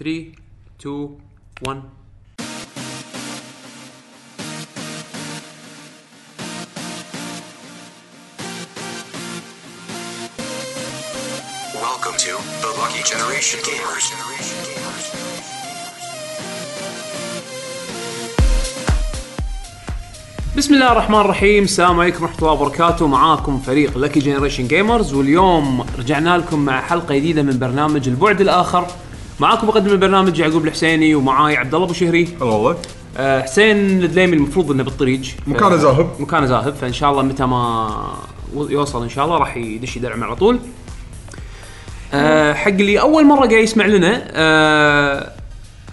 3 2 1 Welcome to the Lucky Generation Gamers. بسم الله الرحمن الرحيم السلام عليكم ورحمه الله وبركاته معاكم فريق Lucky Generation Gamers واليوم رجعنا لكم مع حلقة جديدة من برنامج البعد الآخر. معاكم مقدم البرنامج يعقوب الحسيني ومعاي عبد الله أبو شهري. هلا والله أه حسين الدليمي المفروض إنه بالطريق. ف- مكانه ذاهب. مكانه ذاهب فإن شاء الله متى ما و- يوصل إن شاء الله راح يدش يدعم على طول. أه حق اللي أول مرة قاعد يسمع لنا أه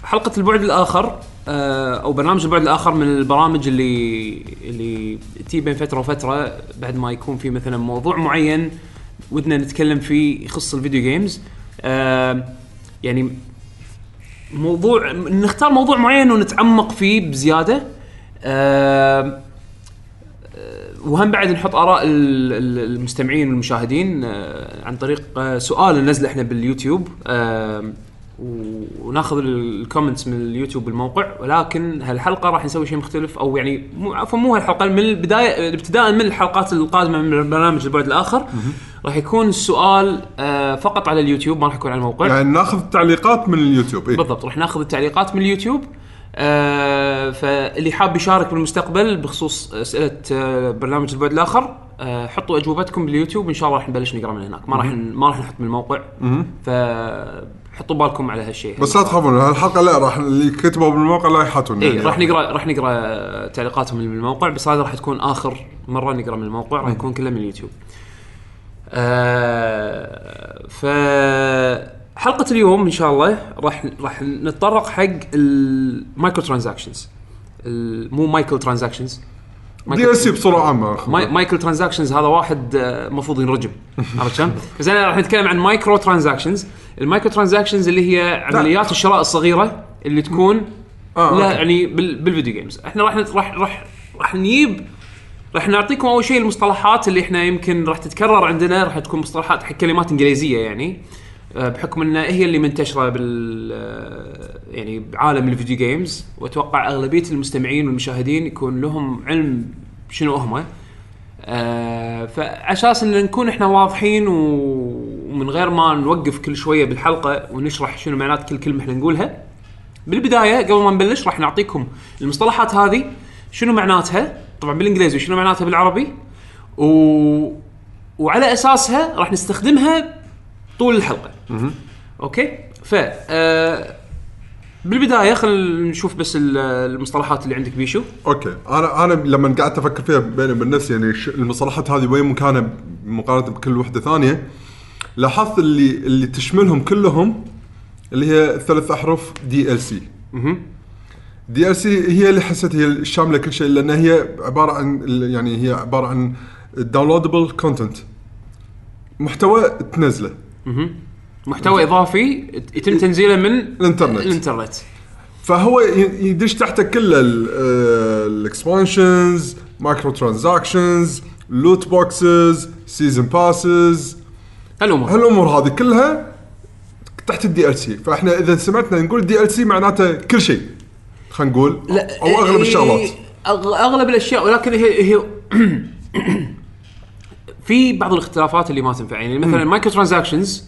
حلقة البعد الآخر أو برنامج البعد الآخر من البرامج اللي اللي تي بين فترة وفترة بعد ما يكون في مثلا موضوع معين ودنا نتكلم فيه يخص ال video games أه يعني موضوع نختار موضوع معين ونتعمق فيه بزيادة. آه وهم بعد نحط آراء ال- ال- المستمعين والمشاهدين آه عن طريق آه سؤال ننزله إحنا باليوتيوب. وناخذ ال- ال comments من اليوتيوب بالموقع. ولكن هالحلقة راح نسوي شيء مختلف أو يعني مو عفوا مو هالحلقة من البداية ابتداء من الحلقات القادمة من برنامج البعد الآخر. راح يكون السؤال آه فقط على اليوتيوب ما راح يكون على الموقع. يعني ناخذ التعليقات من اليوتيوب إيه؟ بالضبط راح ناخذ التعليقات من اليوتيوب. آه فاللي حاب يشارك بالمستقبل بخصوص أسئلة آه برنامج البعد الآخر آه حطوا أجوبتكم باليوتيوب إن شاء الله راح نبلش نقرأ من هناك. ما راح ما راح نحط من الموقع. فحطوا بالكم على هالشيء. بس لا تخافون هالحلقة لا راح اللي كتبوا بالموقع لا يحطون اي راح نقرأ راح نقرأ تعليقاتهم من الموقع بس هذا راح تكون آخر مرة نقرأ من الموقع راح يكون كله من اليوتيوب. آه ف حلقة اليوم إن شاء الله راح راح نتطرق حق ال micro transactions مو micro transactions DLCs بصورة عامة ماي Michael transactions هذا واحد آه، المفروض ينرجم. عرفت شلون؟ أنا راح نتكلم عن micro transactions ال micro transactions اللي هي عمليات الشراء الصغيرة اللي تكون آه، لا. يعني بال بال video games إحنا راح راح راح نجيب راح نعطيكم أول شيء المصطلحات اللي إحنا يمكن راح تتكرر عندنا راح تكون مصطلحات حق كلمات إنجليزية يعني. آه، بحكم ان هي اللي منتشرة بال آه، يعني بعالم الفيديو جيمز وأتوقع أغلبية المستمعين والمشاهدين يكون لهم علم شنو هم. آه فعشاس إن نكون إحنا واضحين ومن غير ما نوقف كل شوية بالحلقة ونشرح شنو معنات كل كلمة إحنا نقولها. بالبداية قبل ما نبلش راح نعطيكم المصطلحات هذه شنو معناتها؟ طبعا بالإنجليزي وشنو معناتها بالعربي؟ و... وعلى أساسها راح نستخدمها طول الحلقة. okay؟ ف آه بالبداية خلينا نشوف بس ال- المصطلحات اللي عندك بيشو. okay. أنا أنا لما قعدت أفكر فيها بيني وبين نفسي يعني المصطلحات هذه وين مكانها مقارنة بكل وحدة ثانية لاحظت اللي اللي تشملهم كلهم اللي هي الثلاث أحرف دي ال سي دي ال سي هي اللي حسيت هي الشامله كل شيء لأن هي عبارة عن يعني هي عبارة عن downloadable content محتوى تنزله. محتوى إضافي يتم تنزيله من الإنترنت. الإنترنت. فهو يدش تحته كل ال expansions micro transactions loot boxes season passes هالأمور. هالأمور هذه كلها تحت ال DLC فإحنا إذا سمعتنا نقول DLC معناته كل شيء. خلينا نقول أو أغلب إيه، الشغلات. أغلب الأشياء ولكن هي هي في بعض الاختلافات اللي ما تنفع. يعني مثلا ال micro transactions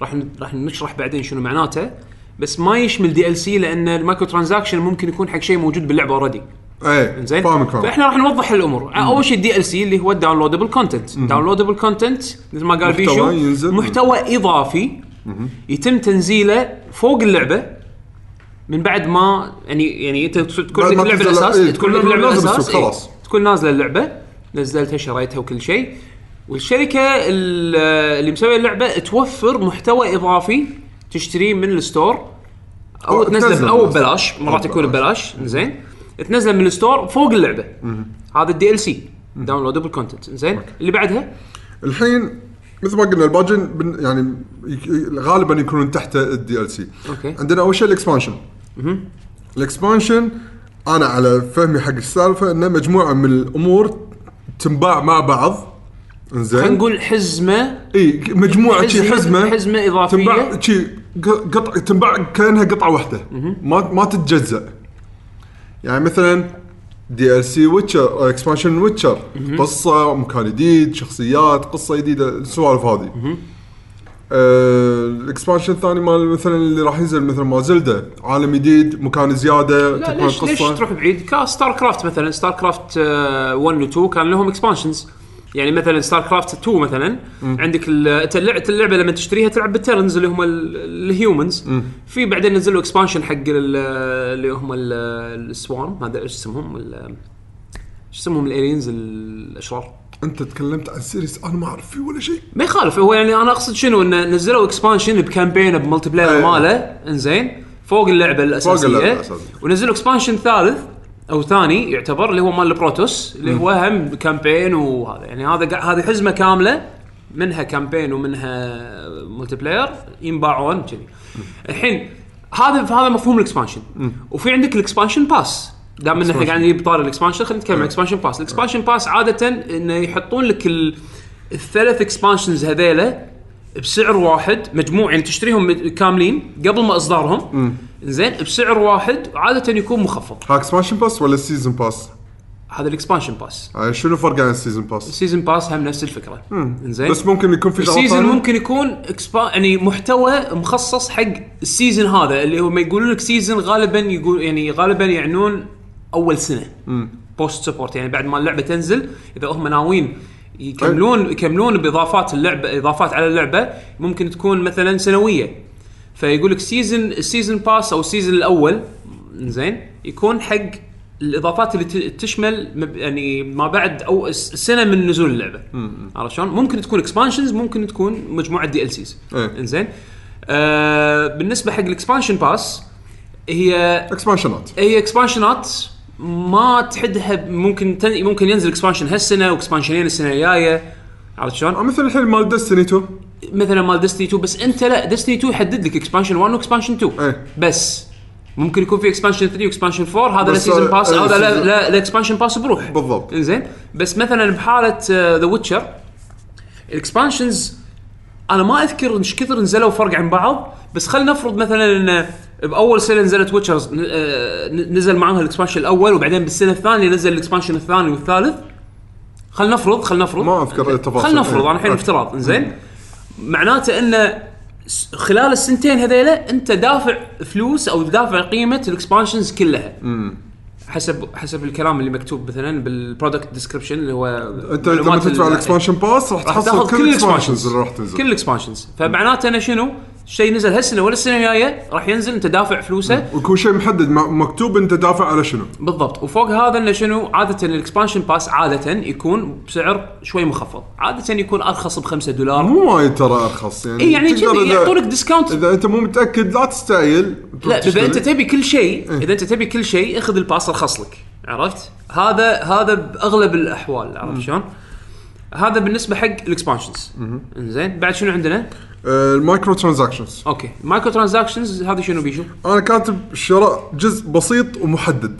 راح راح نشرح بعدين شنو معناته بس ما يشمل DLC لأن ال micro transaction ممكن يكون حق شيء موجود باللعبة already إيه زين فاهمك فاهمك فإحنا راح نوضح الأمور. أول شيء ال DLC اللي هو ال downloadable content downloadable content مثل ما قال محتوى بيشو ينزل. محتوى إضافي يتم تنزيله فوق اللعبة من بعد ما يعني يعني انت تكون لك اللعبه الأساس إيه، تكون لك اللعبه الأساس إيه، خلاص. تكون نازلة اللعبة نزلتها شريتها وكل شيء. والشركة ال- اللي مسوية اللعبة توفر محتوى إضافي تشتريه من ال store. أو تنزله أو ببلاش. مرات يكون ببلاش. زين. تنزله من ال store فوق اللعبة. هذا ال DLC downloadable content زين. اللي بعدها؟ الحين مثل ما قلنا الباجين يعني غالبا يكونون تحت ال DLC. okay. عندنا أول شيء ال expansion. ال expansion أنا على فهمي حق السالفة إنه مجموعة من الأمور تنباع مع بعض. خلينا انزين نقول حزمة. إي مجموعة شي حزمه حزمة. إضافية. تنباع شي قطع تنباع كأنها قطعة واحدة. ما ما تتجزأ. يعني مثلا DLC Witcher expansion Witcher قصة مكان جديد شخصيات قصة جديدة السوالف هذه. آه، ال expansion الثاني مال مثلا اللي راح ينزل مثل مال Zelda. عالم جديد مكان زيادة لا تكمل ليش ليش قصه تروح بعيد؟ ك StarCraft مثلا StarCraft 1 و 2 كان لهم expansions يعني مثلا StarCraft 2 مثلا عندك ال- أنت اللعبه اللعبة لما تشتريها تلعب بال Terrans اللي هم ال- ال humans في بعدين نزلوا expansion حق ال- اللي هم ال- السوان هذا إيش اسمهم ال- إيش اسمهم ال aliens الأشرار؟ انت تكلمت عن series أنا ما اعرف فيه ولا شيء. ما يخالف هو يعني أنا اقصد شنو؟ انه نزلوا expansion ب campaign ب multiplayer أيوة. ماله. إنزين. فوق اللعبة الاساسيه اللعبة الأساسية. ونزلوا expansion ثالث أو ثاني يعتبر اللي هو مال ال Protoss اللي هو هم campaign وهذا. يعني هذا هذه حزمة كاملة منها campaign ومنها multiplayer ينباعون كذي. الحين هذا هذا مفهوم ال expansion وفي عندك ال expansion pass دام ان إحنا قاعدين نجيب طاري ال expansion خلينا نتكلم عن ال expansion pass ال expansion pass عادة إنه يحطون لك ال- الثلاث expansions هذيلا بسعر واحد مجموع يعني تشتريهم كاملين قبل ما إصدارهم. زين بسعر واحد عادة يكون مخفض. ها expansion pass ولا ال season pass؟ هذا ال expansion pass يعني شنو الفرق عن ال season pass؟ ال season pass هم نفس الفكرة. زين بس ممكن يكون في ال season؟ ممكن يكون expa يعني محتوى مخصص حق ال season هذا اللي هو ما يقولون لك season غالبا يقول يعني غالبا يعنون أول سنة. post support يعني بعد ما اللعبة تنزل إذا هم ناويين يكملون يكملون بإضافات اللعبه إضافات على اللعبة ممكن تكون مثلا سنوية. فيقول لك season ال season pass أو ال season الأول زين يكون حق الإضافات اللي تشمل يعني ما بعد أو سنة من نزول اللعبة. عرفت شلون؟ ممكن تكون expansions ممكن تكون مجموعة DLCs. إنزين. آه بالنسبة حق ال expansion pass هي اكسبانشنات هي اكسبانشنات ما تحدها ممكن تن... ممكن ينزل expansion هالسنة واكسبانشنين السنة الجاية عرفت شلون؟ مثل الحين مال Destiny 2 مثلا مال ديستني 2 بس أنت لا Destiny 2 يحدد لك expansion 1 و expansion 2 إيه. بس ممكن يكون في expansion 3 و expansion 4 هذا لا season pass هذا لا لا, لا expansion pass بروح بالضبط. زين بس مثلا بحالة The Witcher ال expansions أنا ما أذكر إيش كثر نزلوا فرق عن بعض بس خلينا نفرض مثلا إن بأول سنة نزلت Witcher نزل معاها ال expansion الأول وبعدين بالسنة الثانية نزل ال expansion الثاني والثالث. خلينا نفرض خلينا نفرض. ما أذكر التفاصيل. خلينا نفرض إيه. أنا الحين okay. افتراض. زين؟ معناته انه خلال السنتين هذيلا أنت دافع فلوس أو دافع قيمة ال expansions كلها. حسب حسب الكلام اللي مكتوب مثلا بال product description اللي هو أنت لما تدفع ال- expansion pass راح تحصل كل ال expansions ال expansions اللي راح تنزل. كل ال expansions فمعناته انه شنو؟ شيء نزل هالسنة ولا السنة الجاية راح ينزل أنت دافع فلوسه. ويكون شيء محدد مكتوب أنت دافع على شنو. بالضبط. وفوق هذا إنه شنو؟ عادة ال expansion pass عادة يكون بسعر شوي مخفض. عادة يكون أرخص ب 5 دولار. مو وايد ترى أرخص يعني اي يعني يعطونك discount إذا أنت مو متأكد لا تستعجل لا إذا أنت. تبي كل شيء إذا أنت تبي كل شيء أخذ ال pass أرخص لك. عرفت؟ هذا هذا بأغلب الأحوال عرفت شلون؟ هذا بالنسبة حق ال expansions زين بعد شنو عندنا؟ آه، ال microtransactions. okay. microtransactions هذه شنو بيشو؟ أنا كاتب شراء جزء بسيط ومحدد.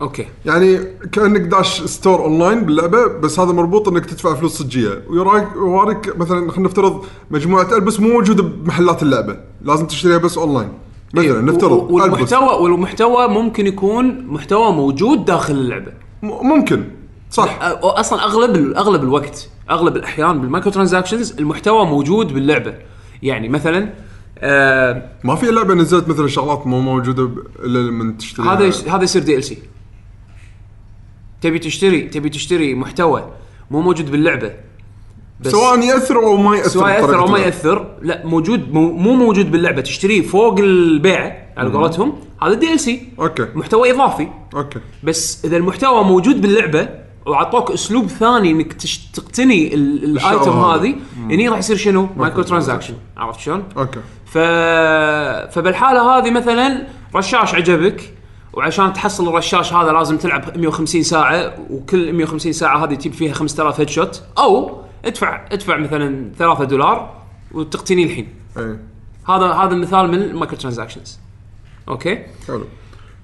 okay. يعني كأنك داش store online باللعبة بس هذا مربوط إنك تدفع فلوس صجية. ويراك مثلا خلينا نفترض مجموعة البس مو موجودة بمحلات اللعبة. لازم تشتريها بس اونلاين مثلا نفترض و- البس والمحتوى والمحتوى ممكن يكون محتوى موجود داخل اللعبة. ممكن. صح. أصلا أغلب أغلب الوقت أغلب الأحيان بال microtransactions المحتوى موجود باللعبة. يعني مثلا آه ما في لعبة نزلت مثلا شغلات مو موجودة إلا لما تشتريها. هذا يس- هذا يصير DLC تبي تشتري تبي تشتري محتوى مو موجود باللعبة. بس سواء يأثر أو ما يأثر سواء يأثر أو ما. يأثر لا موجود مو, مو موجود باللعبة. تشتريه فوق البيع على قولتهم هذا DLC okay. محتوى إضافي. okay. بس إذا المحتوى موجود باللعبة وعطوك أسلوب ثاني إنك تش... تقتني ال- item. هذه. هني راح يصير شنو؟ microtransaction. عرفت شلون؟ okay. ف... فبالحالة هذه مثلا رشاش عجبك وعشان تحصل الرشاش هذا لازم تلعب 150 ساعة وكل 150 ساعة هذه تجيب فيها 5000 headshot أو ادفع ادفع مثلا 3 دولار وتقتني الحين. اي هذا هذا مثال من ال microtransactions. okay؟ حلو.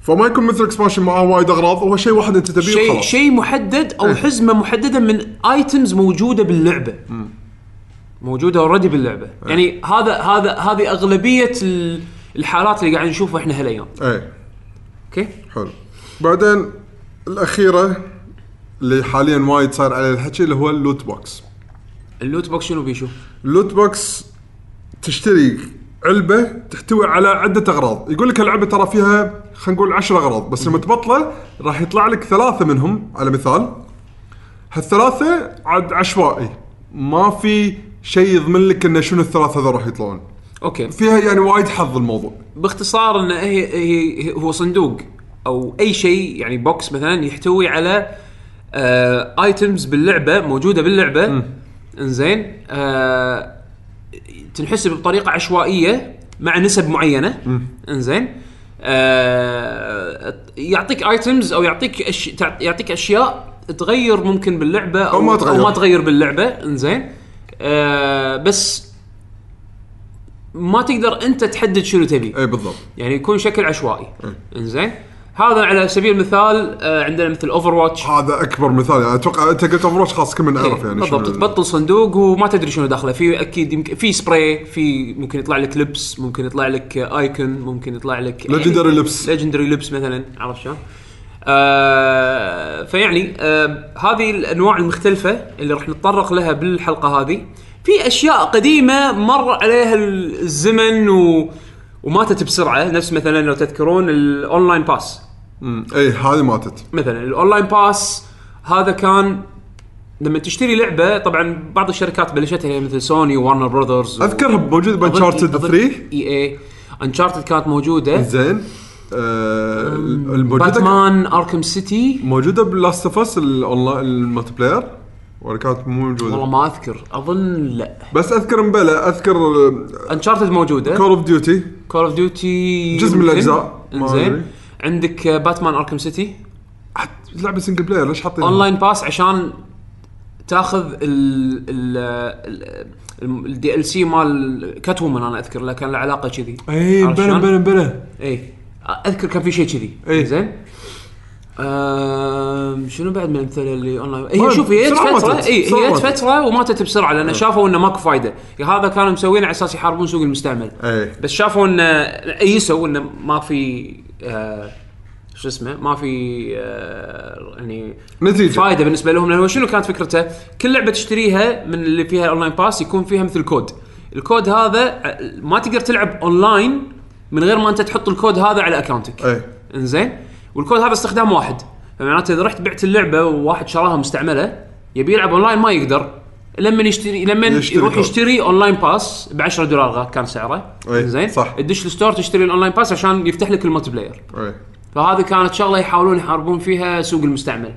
فما يكون مثل expansion معاه وايد أغراض هو شيء واحد أنت تبيه شيء وخلاص. شيء محدد أو إيه. حزمة محددة من items موجودة باللعبة. موجودة already باللعبة. يعني هذا هذا هذه أغلبية ال- الحالات اللي قاعد نشوفها إحنا هالأيام. إيه. okay؟ حلو. بعدين الأخيرة اللي حاليا وايد صار عليه الحكي اللي هو ال loot box ال loot box شنو بيشو؟ ال loot box تشتري علبة تحتوي على عدة أغراض. يقول لك اللعبة ترى فيها خلينا نقول 10 أغراض بس لما تبطلة راح يطلع لك ثلاثة منهم على مثال. هالثلاثة عاد عشوائي. ما في شيء يضمن لك انه شنو الثلاثة هذول راح يطلعون. okay. فيها يعني وايد حظ الموضوع. باختصار انه هي, هي هو صندوق أو أي شيء يعني box مثلا يحتوي على آه items باللعبة موجودة باللعبة. إنزين آه تنحسب بطريقة عشوائية مع نسب معينة. إنزين. آه يعطيك items أو يعطيك أش... تع- يعطيك أشياء تغير ممكن باللعبة أو, أو ما تغير. أو ما تغير باللعبة. إنزين. آه بس ما تقدر أنت تحدد شنو تبي. اي بالضبط. يعني يكون شكل عشوائي. إنزين. هذا على سبيل المثال آه عندنا مثل Overwatch هذا أكبر مثال. يعني أتوقع أنت قلت Over خلاص كل من نعرف يعني إيه، بالضبط. شنو- تبطل صندوق وما تدري شنو داخله. في أكيد يمكن في سبراي في ممكن يطلع لك لبس ممكن يطلع لك icon ممكن يطلع لك legendary لبس legendary لبس مثلا عرفت شلون؟ آه فيعني آه هذه الأنواع المختلفة اللي راح نتطرق لها بالحلقة هذه. في أشياء قديمة مر عليها الزمن و وماتت بسرعة نفس مثلا لو تذكرون ال online pass. مم. اي هذه ماتت. مثلا ال online pass هذا كان لما تشتري لعبة طبعا بعض الشركات بلشتها هي مثل Sony و Warner Brothers أذكرها موجود ب Uncharted 3 اي اي Uncharted كانت موجودة. زين. آه الموجودة Batman Arkham City موجودة بال Last of Us ال online ال multiplayer. ولا كانت مو والله موجوده ما أذكر. أظن لا. بس أذكر مبلا أذكر Uncharted موجودة. Call of Duty Call of Duty جزء من أدري. انزين عندك Batman Arkham City لعبة single player ليش حاطين online pass عشان تاخذ ال ال DLC مال Catwoman أنا أذكر له كان له علاقة كذي. اي بلا؟ بلا بلا اي أذكر كان في شيء كذي. إي. زين. آم، شنو بعد من الامثلة اللي اونلاين هي شوف هي جت بسرعة فتره ماتت. اي بسرعة هي جت ماتت. فتره وماتت بسرعة لأن شافوا إنه ماكو فايدة هذا كانوا مسوينه على أساس يحاربون سوق المستعمل اي بس شافوا إنه ايسوا إنه ما في آه شو اسمه ما في آه يعني نتيجة فائده بالنسبة لهم لأنه شنو كانت فكرته؟ كل لعبة تشتريها من اللي فيها online pass يكون فيها مثل كود. الكود هذا ع- ما تقدر تلعب اونلاين من غير ما أنت تحط الكود هذا على اكونتك. اي إنزين؟ والكود هذا استخدام واحد. فمعناته إذا رحت بعت اللعبة وواحد شراها مستعملة يبي يلعب اونلاين ما يقدر لما يشتري لما يشتري يروح كود. يشتري online pass ب 10 دولار كان سعره أي، زين صح. تدش ال store تشتري ال online pass عشان يفتح لك ال multiplayer أي فهذه كانت شغلة يحاولون يحاربون فيها سوق المستعمل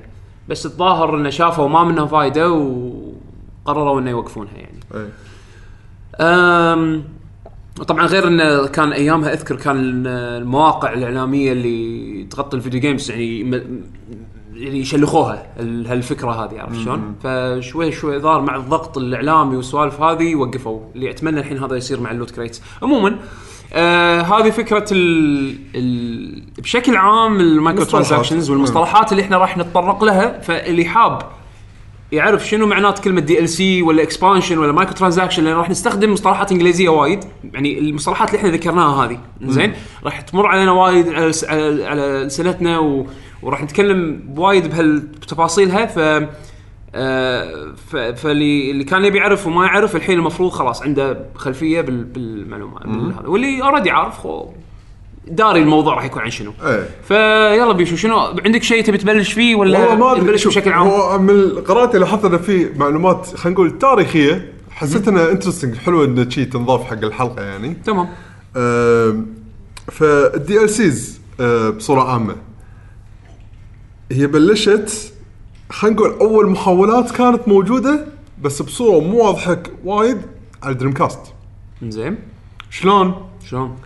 بس الظاهر إنه شافوا ما منها فايدة وقرروا إنه يوقفونها يعني. أم طبعا غير انه كان أيامها أذكر كان المواقع الإعلامية اللي تغطي ال video games يعني م- يعني يشلخوها ال- هالفكرة هذه عرفت شلون؟ فشوي شوي ظهر مع الضغط الإعلامي والسوالف هذه وقفوا اللي أتمنى الحين هذا يصير مع ال loot crates. عموما آه هذه فكرة ال ال بشكل عام المايكرو مصطلحات. transactions والمصطلحات اللي إحنا راح نتطرق لها فاللي حاب يعرف شنو معنات كلمة DLC ولا expansion ولا micro transaction لأن راح نستخدم مصطلحات إنجليزية وايد. يعني المصطلحات اللي إحنا ذكرناها هذه. زين؟ راح تمر علينا وايد على س- على, سنتنا و... وراح نتكلم وايد بهالتفاصيلها. ف آه، ف... فاللي اللي كان يبي يعرف وما يعرف الحين المفروض خلاص عنده خلفية بال... بالمعلومات بالهذا. واللي already عارف خو داري الموضوع راح يكون عن شنو؟ اي فيلا بيشو شنو؟ عندك شيء تبي تبلش فيه ولا ما شوف، بشكل عام؟ هو من قراءتي لاحظت انه في معلومات خلينا نقول تاريخية حسيت انها interesting حلوة إنه شي تنضاف حق الحلقة يعني. تمام. فال DLCs بصورة عامة. هي بلشت خلينا نقول أول محاولات كانت موجودة بس بصورة مو واضحة وايد على ال Dreamcast زين. شلون؟ شلون؟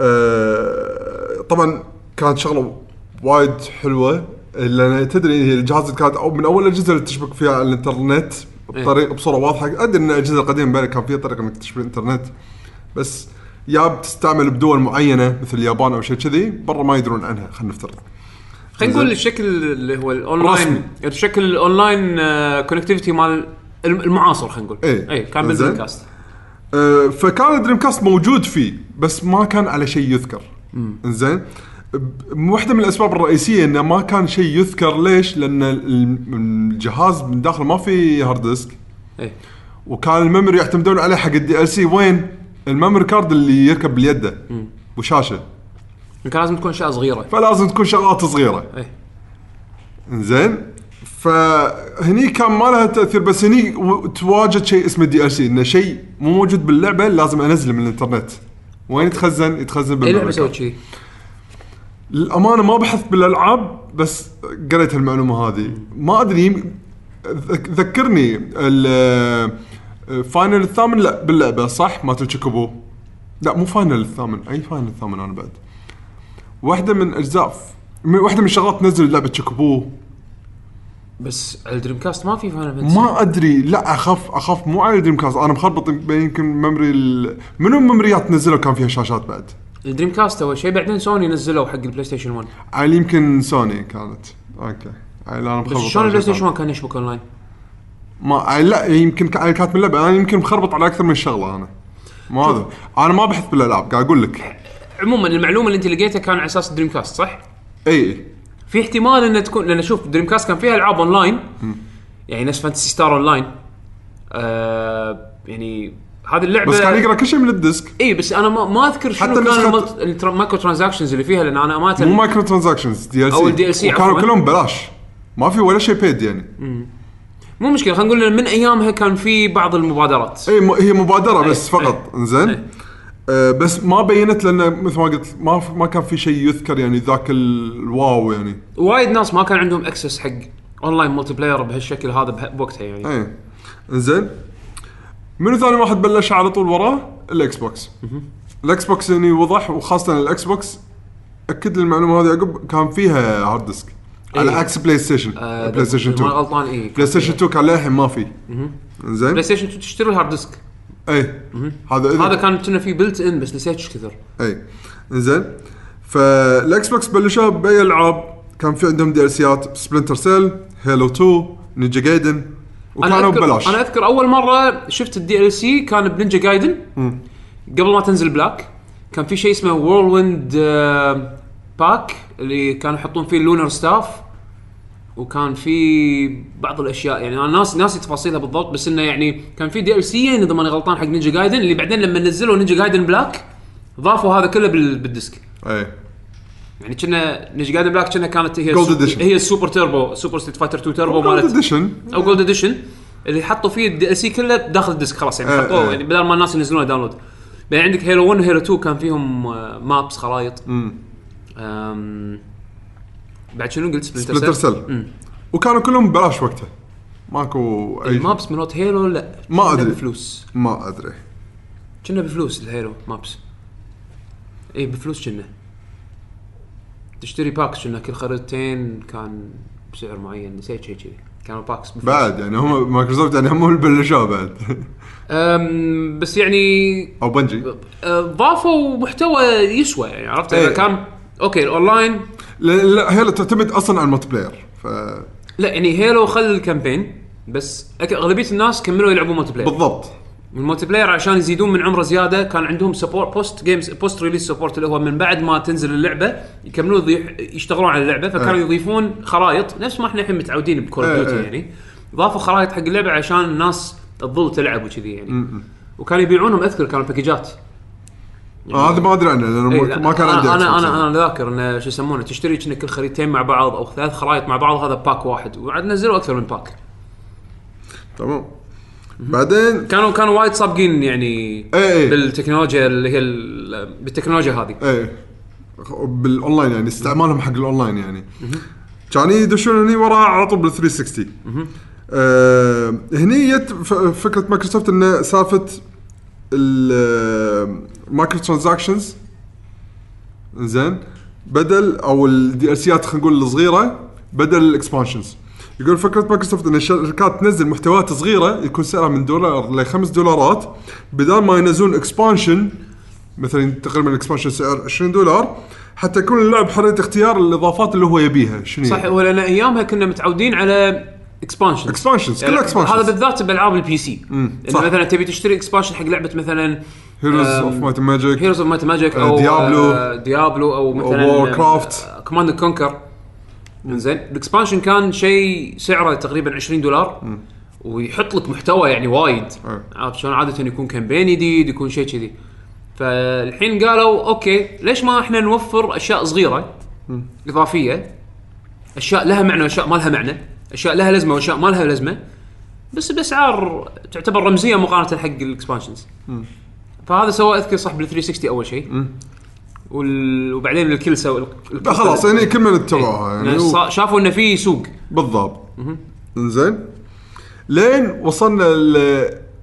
أه طبعا كانت شغلة وايد حلوة. لأن تدري هي الجهاز اللي كانت أو من أول الأجهزة اللي تشبك فيها على الإنترنت بطريقه بصورة واضحة. أدري إن الأجهزة القديمة كان فيها طريقة إنك تشبك الإنترنت. بس يا بتستعمل بدول معينة مثل اليابان أو شيء كذي برا ما يدرون عنها. خلينا نفترض. خلينا نقول الشكل اللي هو الاونلاين. الشكل ال online connectivity مال الم- المعاصر خلينا نقول. إيه. اي كان زين. آه، فكان Dreamcast موجود فيه بس ما كان على شيء يذكر. إنزين. ب- واحدة من الأسباب الرئيسية إنه ما كان شيء يذكر. ليش؟ لأن ال- الجهاز من داخل ما في hard disk اي وكان ال memory يعتمدون عليه حق ال DLC وين؟ ال memory card اللي يركب باليده وشاشة. كان لازم تكون أشياء صغيرة. فلازم تكون شغلات صغيرة. اي زين فهني كان ما لها تأثير بس هني تواجد شيء اسمه DLC إنه شيء مو موجود باللعبة لازم أنزله من الإنترنت. وين يتخزن؟ يتخزن اي لعبه بال memory slot. كذي للامانه ما بحثت بالألعاب بس قريت المعلومه هذه. ما أدري ذكرني ال Final الثامن لا باللعبة صح؟ مالت ال Chocobo لا مو Final الثامن أي Final الثامن أنا بعد. واحدة من أجزاء واحدة من الشغلات نزل لعبة Chocobo بس على ال Dreamcast ما في Final Fantasy ما أدري لا أخاف أخاف مو على Dreamcast أنا مخربط بين يمكن memory ال... منو الميموريات نزلوا كان فيها شاشات بعد؟ ال Dreamcast أول شيء بعدين سوني نزلوا حق ال PlayStation 1 عيل يمكن سوني كانت. okay. أنا مخربط بس شلون على ال Play Station 1 كان يشبك اونلاين؟ ما عيل لا يمكن كانت من اللعبة. أنا يمكن مخربط على أكثر من شغلة أنا. ما هذا أنا ما بحث بالألعاب قاعد أقول لك. عموما المعلومة اللي أنت لقيتها كان على أساس Dreamcast صح؟ إي. في احتمال انها تكون لأن شوف Dreamcast كان فيها ألعاب اونلاين يعني نفس Phantasy Star Online آه يعني هذه اللعبه بس كان يقرأ كل شيء من ال disc. اي بس أنا ما, ما أذكر شنو حتى كان المالت- ال tra- ال micro transactions اللي فيها لأن أنا امانه مو micro transactions DLC أو ال DLC وكانوا عفواً. كلهم ببلاش. ما في ولا شيء بيد يعني. مو مشكلة خلينا نقول من أيامها كان في بعض المبادرات. اي م- هي مبادرة أي. بس فقط. أي. إنزين. أي. آه بس ما بينت لأن مثل ما قلت ما ف- ما كان في شيء يذكر يعني ذاك ال- ال wow يعني. وايد ناس ما كان عندهم access حق online multiplayer بهالشكل هذا به- بوقتها يعني. اي إنزين. منو ثاني واحد بلش على طول وراه؟ الاكس بوكس الاكس بوكس يعني وضح وخاصة الاكس بوكس أكد لي المعلومة هذه عقب كان فيها hard disk على إيه. عكس بلاي ستيشن آه، بلاي ستيشن ما 2 غلطان اي بلاي ستيشن 2 كان للحين ما في. بلاي إنزين. ستيشن 2 تشتري ال hard disk اي هذا إذا- هذا كان كنا فيه built in بس نسيت إيش كثر. اي إنزين. فالاكس بوكس بلشوا بأي ألعاب؟ كان في عندهم DLC ات Splinter Cell Halo 2 Ninja Gaiden وكانوا أذكر ببلاش أنا أذكر أول مرة شفت ال DLC كان ب Ninja Gaiden. قبل ما تنزل Black. كان في شيء اسمه Hurricane Pack اللي كانوا يحطون فيه ال Lunar Staff وكان في بعض الأشياء يعني أنا ناس ناسي تفاصيلها بالضبط بس إنه يعني كان في DLC إذا ماني غلطان حق Ninja Gaiden اللي بعدين لما نزلوا Ninja Gaiden Black ضافوا هذا كله بال- بال disk. اي يعني كنا Ninja Gaiden Black كنا كانت هي ال super- Edition. هي ال super turbo Super Street Fighter 2 Turbo gold مالت edition أو gold edition اللي حطوا فيه ال DLC كله داخل ال disk خلاص يعني آه، حطوه آه. يعني بدل ما الناس ينزلونه download. بعدين عندك Halo 1 و Halo 2 كان فيهم آه، maps خرائط. أم، بعد شنو قلت؟ Splinter Splinter Cell وكانوا كلهم ببلاش وقتها. ماكو اي ال maps مالت Halo لا ما كنا أدري. بفلوس. ما أدري. كنا بفلوس ال Halo maps. اي بفلوس كنا. تشتري packs كنا كل خريطتين كان بسعر معين نسيت شيء كذي. كانوا packs بفلوس. بعد يعني هم مايكروسوفت يعني هم اللي بلشوها بعد. أم، بس يعني أو بنجي. آه، ضافوا محتوى يسوى يعني عرفت؟ إيه. اذا كان okay ال online. لا, لا هي اللي تعتمد أصلا على ال multiplayer ف لا يعني Halo خل ال campaign بس أك- أغلبية الناس كملوا يلعبوا multiplayer بالضبط. ال multiplayer عشان يزيدون من عمره زيادة كان عندهم support post games post release support اللي هو من بعد ما تنزل اللعبة يكملون يشتغلون على اللعبة فكانوا إيه. يضيفون خرائط نفس ما إحنا الحين متعودين ب Call إيه، of Duty إيه. يعني. ضافوا خرائط حق اللعبة عشان الناس تظل تلعب وكذي يعني. وكانوا يبيعونهم أذكر كانوا package ات آه هذا ما أدري عنه لأنه إيه، ما- كان عندي أنا أنا يعني. أنا ذاكر إنه شو يسمونه تشتري كأنك كل خريطتين مع بعض أو ثلاث خرائط مع بعض هذا pack واحد. وعاد نزلوا أكثر من pack. تمام. بعدين كانوا كانوا وايد سابقين يعني إيه، إيه. بالتكنولوجيا اللي هي ال- بالتكنولوجيا هذه. إيه. بالأونلاين يعني استعمالهم حق الأونلاين يعني. كان يدشون هني وراه على طول بال 360 آه هني جت فكرة مايكروسوفت إنه سالفة ال microtransactions زين. بدل أو ال DLC ات خلينا نقول الصغيرة بدل ال expansions يقول فكرة مايكروسوفت إن الشركات تنزل محتويات صغيرة يكون سعرها من دولار ل 5 دولارات بدل ما ينزلون expansion مثلا تقريبا ال expansion سعر 20 دولار حتى يكون اللاعب حرية اختيار الإضافات اللي هو يبيها. شنو صح هي؟ هو لأن أيامها كنا متعودين على expansion Expansions، كلها expansions. هذا بالذات بالالعاب ال PC. إنه مثلا تبي تشتري expansion حق لعبة مثلا Heroes of Might Magic Heroes of Might Magic آه، أو Diablo. آه، Diablo أو مثلا Warcraft. Command Conquer زين ال expansion كان شيء سعره تقريبا 20 دولار. ويحط لك محتوى يعني وايد. أه. عرفت شلون؟ عادة يكون campaign جديد يكون شيء كذي. فالحين قالوا okay ليش ما إحنا نوفر أشياء صغيرة؟ إضافية. أشياء لها معنى وأشياء ما لها معنى. أشياء لها لازمة وأشياء ما لها لازمة بس بأسعار تعتبر رمزية مقارنة حق ال expansions. فهذا سوى أذكر صح بال 360 أول شيء وال... وبعدين الكل سوى لا خلاص يعني كل من اتبعوها يعني يعني و- شافوا إنه في سوق. بالضبط. إنزين. لين وصلنا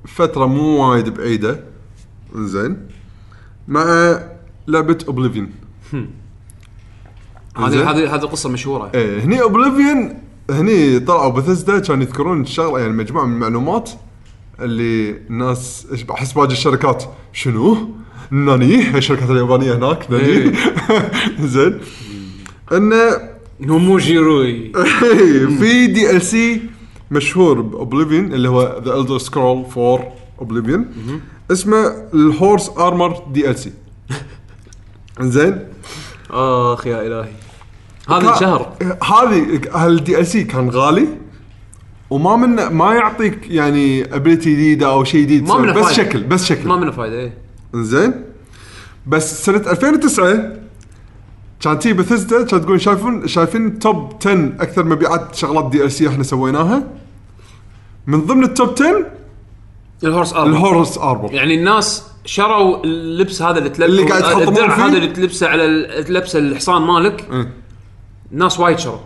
لفترة مو وايد بعيدة إنزين مع لعبة Oblivion. هذه هذه هذه قصة مشهورة. إيه هني Oblivion هني طلعوا بثزدا كانوا يذكرون الشغله يعني مجموعة من المعلومات اللي الناس إيش- أحس باقي الشركات شنو؟ ناني الشركات اليابانية هناك ناني. إيه. زين. انه نومو جيروي. في دي ال سي مشهور باوبليفيون اللي هو ذا الدر سكرول فور اوبليفيون اسمه الهورس ارمر دي ال سي زين. آخ يا إلهي. هذا الشهر هذه هالدي ال سي كان غالي؟ وما من ما يعطيك يعني ابيلتي جديدة أو شيء جديد ما منه بس فايدة. شكل بس شكل. ما منه فايدة إيه. زين. بس سنة 2009 كان تي بثزدا كانت تقول شايفون شايفين top 10 أكثر مبيعات شغلات DLC إحنا سويناها؟ من ضمن ال top 10 ال Horse Armor ال Horse Armor يعني الناس شروا اللبس هذا اللي تلبسه اللي قاعد تحطمون الدرع فيه؟ هذا اللي تلبسه على ال- تلبسه الحصان مالك. إيه. ناس وايد شروا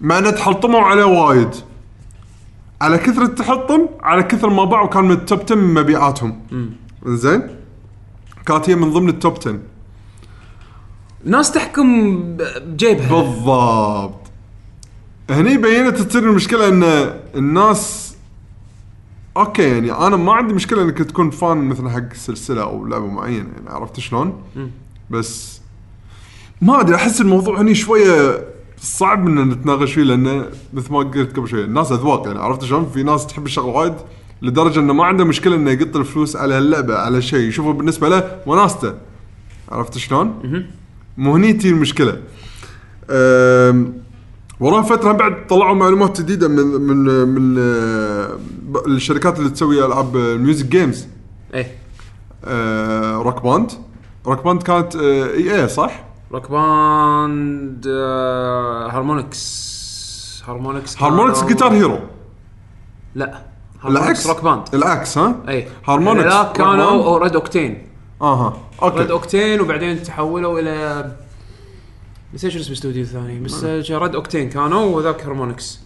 مع انه تحطموا عليه وايد. على كثر التحطم على كثر ما باعوا كان من ال top 10 من مبيعاتهم. زين كانت هي من ضمن ال top 10 ناس تحكم بجيبها. بالضبط. هني بينت تصير المشكلة إن الناس okay يعني أنا ما عندي مشكلة إنك تكون fan مثلا حق سلسلة أو لعبة معينة يعني عرفت شلون؟ بس ما أدري أحس الموضوع هني شوية صعب ان نتناقش فيه لأنه مثل ما قلت قبل شوية الناس أذواق يعني عرفت شلون؟ في ناس تحب الشغله وايد لدرجة إنه ما عنده مشكلة إنه يقط الفلوس على هاللعبه على شيء يشوفه بالنسبة له وناسته عرفت شلون؟ مو هني تجي المشكلة وراها فترة بعد طلعوا معلومات جديدة من من من آه، الشركات اللي تسوي ألعاب ال music games إيه Rock Band Rock Band كانت آه، إي اي صح؟ Rock Band آه، Harmonix Harmonix Harmonix كانوا- Guitar Hero لا. Harmonix Rock Band العكس ها؟ اي Harmonix لا روك كانوا Band. RedOctane أها Red أوكي. Octane وبعدين تحولوا إلى نسيت شو اسم الاستوديو الثاني بس RedOctane كانوا وذاك Harmonix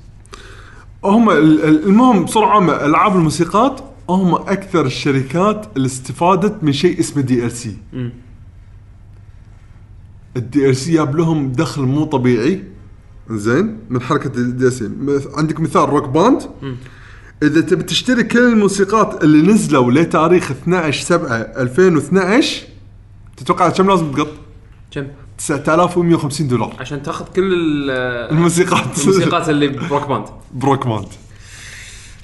هم ال- ال- المهم بصوره عامه ألعاب الموسيقات هم أكثر الشركات اللي استفادت من شيء اسمه DLC ال DLC جاب لهم دخل مو طبيعي. زين من حركة ال DLC. عندك مثال Rock Band. إذا تبي تشتري كل الموسيقات اللي نزلوا لتاريخ 12 7 2012 تتوقع كم لازم تقط؟ كم؟ 9150 دولار. عشان تاخذ كل ال- الموسيقات. الموسيقات اللي ب Rock Band. ب Rock Band.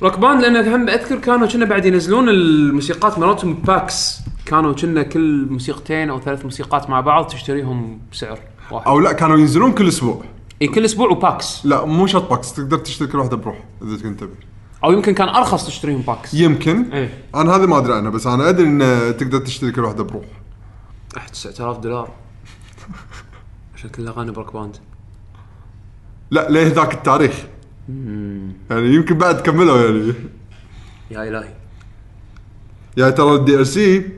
Rock Band لأن هم أذكر كانوا كنا بعد ينزلون الموسيقات مالتهم packs كانوا كنا كل موسيقتين أو ثلاث موسيقات مع بعض تشتريهم بسعر واحد. أو لا كانوا ينزلون كل أسبوع. إي كل أسبوع و packs. لا مو شرط packs تقدر تشتري كل واحدة بروح إذا كنت تبي. أو يمكن كان أرخص تشتريهم packs. يمكن. إيه أنا هذه ما أدري عنها بس أنا أدري إن تقدر تشتري كل واحدة بروح. أحد 9000 دولار. عشان كل أغاني ب Rock Band. لا ليه ذاك التاريخ؟ يعني يمكن بعد كملوا يعني. يا إلهي. يعني ترى ال DLC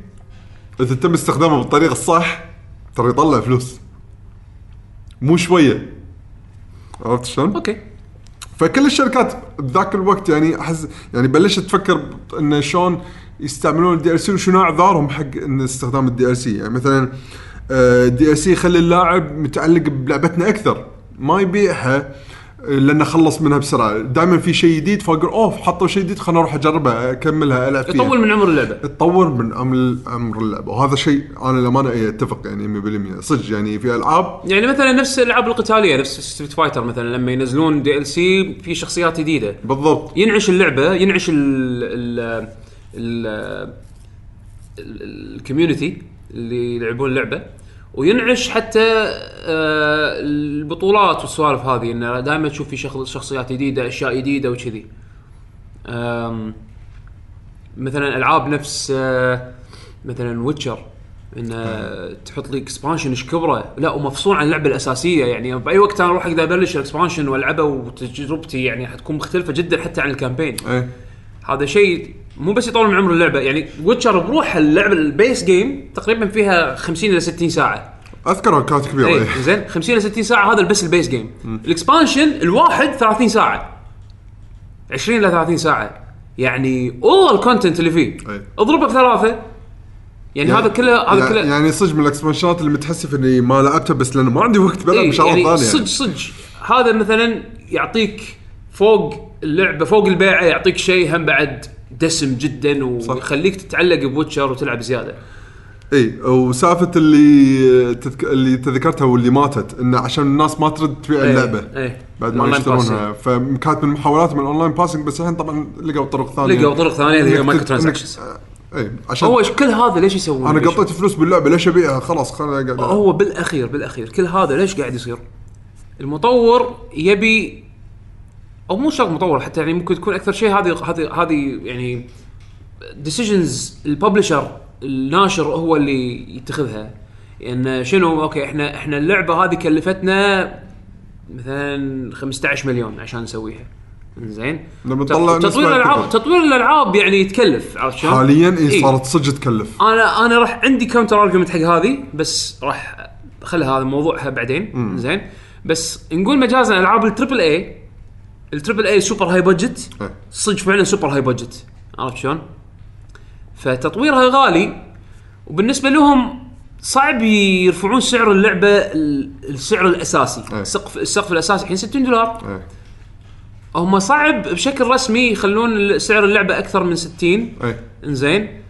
إذا تم استخدامه بالطريقة الصح ترى يطلع فلوس. مو شوية. عرفت شلون؟ okay. فكل الشركات بذاك الوقت يعني احس يعني بلشت تفكر انه شلون يستعملون ال DLC وشنو أعذارهم حق إن استخدام ال DLC يعني مثلا ال DLC يخلي اللاعب متعلق بلعبتنا أكثر. ما يبيعها لأنه خلص منها بسرعة. دائما في شيء جديد فأقول أوه حطوا شيء جديد خلنا أروح أجربه أكملها العب فيها. يطول من عمر اللعبة. تطور من عمر اللعبة. وهذا شيء أنا للأمانة إيه أتفق يعني 100% صدق يعني في ألعاب يعني مثلا نفس الألعاب القتالية نفس Street Fighter مثلا لما ينزلون DLC في شخصيات جديدة. بالضبط. ينعش اللعبة ينعش ال ال ال ال community اللي يلعبون اللعبة. وينعش حتى آه، البطولات والسوالف هذه إنه دائما تشوف في شخص- شخصيات جديدة أشياء جديدة وكذي. مثلا ألعاب نفس آه، مثلا Witcher إنه تحط لي expansion إيش كبره. لا ومفصول عن اللعبة الأساسية يعني بأي وقت أنا أروح أقدر أبلش ال expansion والعبه وتجربتي يعني حتكون مختلفة جدا حتى عن ال campaign هذا شيء مو بس يطول من عمر اللعبة يعني Witcher بروحها اللعبة ال base game تقريبا فيها 50 إلى 60 ساعة. اذكرها كانت كبيرة اي إيه. زين 50 إلى 60 ساعة هذا بس ال base game ال expansion الواحد 30 ساعة. 20 إلى 30 ساعة. يعني all ال content اللي فيه. أي. اضربه بثلاثه يعني هذا كله هذا يعني- كله يعني صدق من ال expansionات اللي متحسف إني ما لعبتها بس لأنه ما عندي وقت بلعب إيه، بشغلة يعني ثانية. صدق صدق. هذا مثلا يعطيك فوق اللعبة فوق البيعة يعطيك شيء هم بعد. دسم جدا ويخليك تتعلق ب Witcher وتلعب زيادة إي وسالفة اللي تذك... اللي تذكرتها واللي ماتت انه عشان الناس ما ترد تبيع اللعبة إيه. بعد ما يشترونها فكانت من محاولات من ال online passing بس الحين طبعا لقوا طرق ثانية لقوا طرق ثانية اللي هي مايكرو. إنك- إي عشان هو كل هذا ليش يسوون أنا؟ قطيت فلوس باللعبة ليش أبيعها خلاص خليني اقعد هو بالأخير بالأخير كل هذا ليش قاعد يصير؟ المطور يبي أو مو شرط مطور حتى يعني ممكن تكون أكثر شيء هذه هذه هذه يعني decisions ال publisher الناشر هو اللي يتخذها. ان شنو؟ okay إحنا إحنا اللعبة هذه كلفتنا مثلا 15 مليون عشان نسويها. زين لما تطلع تطوير الالعاب. تطوير الألعاب يعني يتكلف عرفت شلون؟ حاليا اي إيه. صارت صدق تكلف. أنا أنا راح عندي counter argument حق هذه بس راح خلي هذا موضوعها بعدين. زين بس نقول مجازا ألعاب ال triple A ال triple A super high budget. صدق فعلا super high budget. عرفت شلون؟ فتطويرها غالي وبالنسبة لهم صعب يرفعون سعر اللعبة ال- السعر الأساسي. السقف السقف الأساسي الحين 60 دولار. هم صعب بشكل رسمي يخلون سعر اللعبة أكثر من 60 إيه إنزين.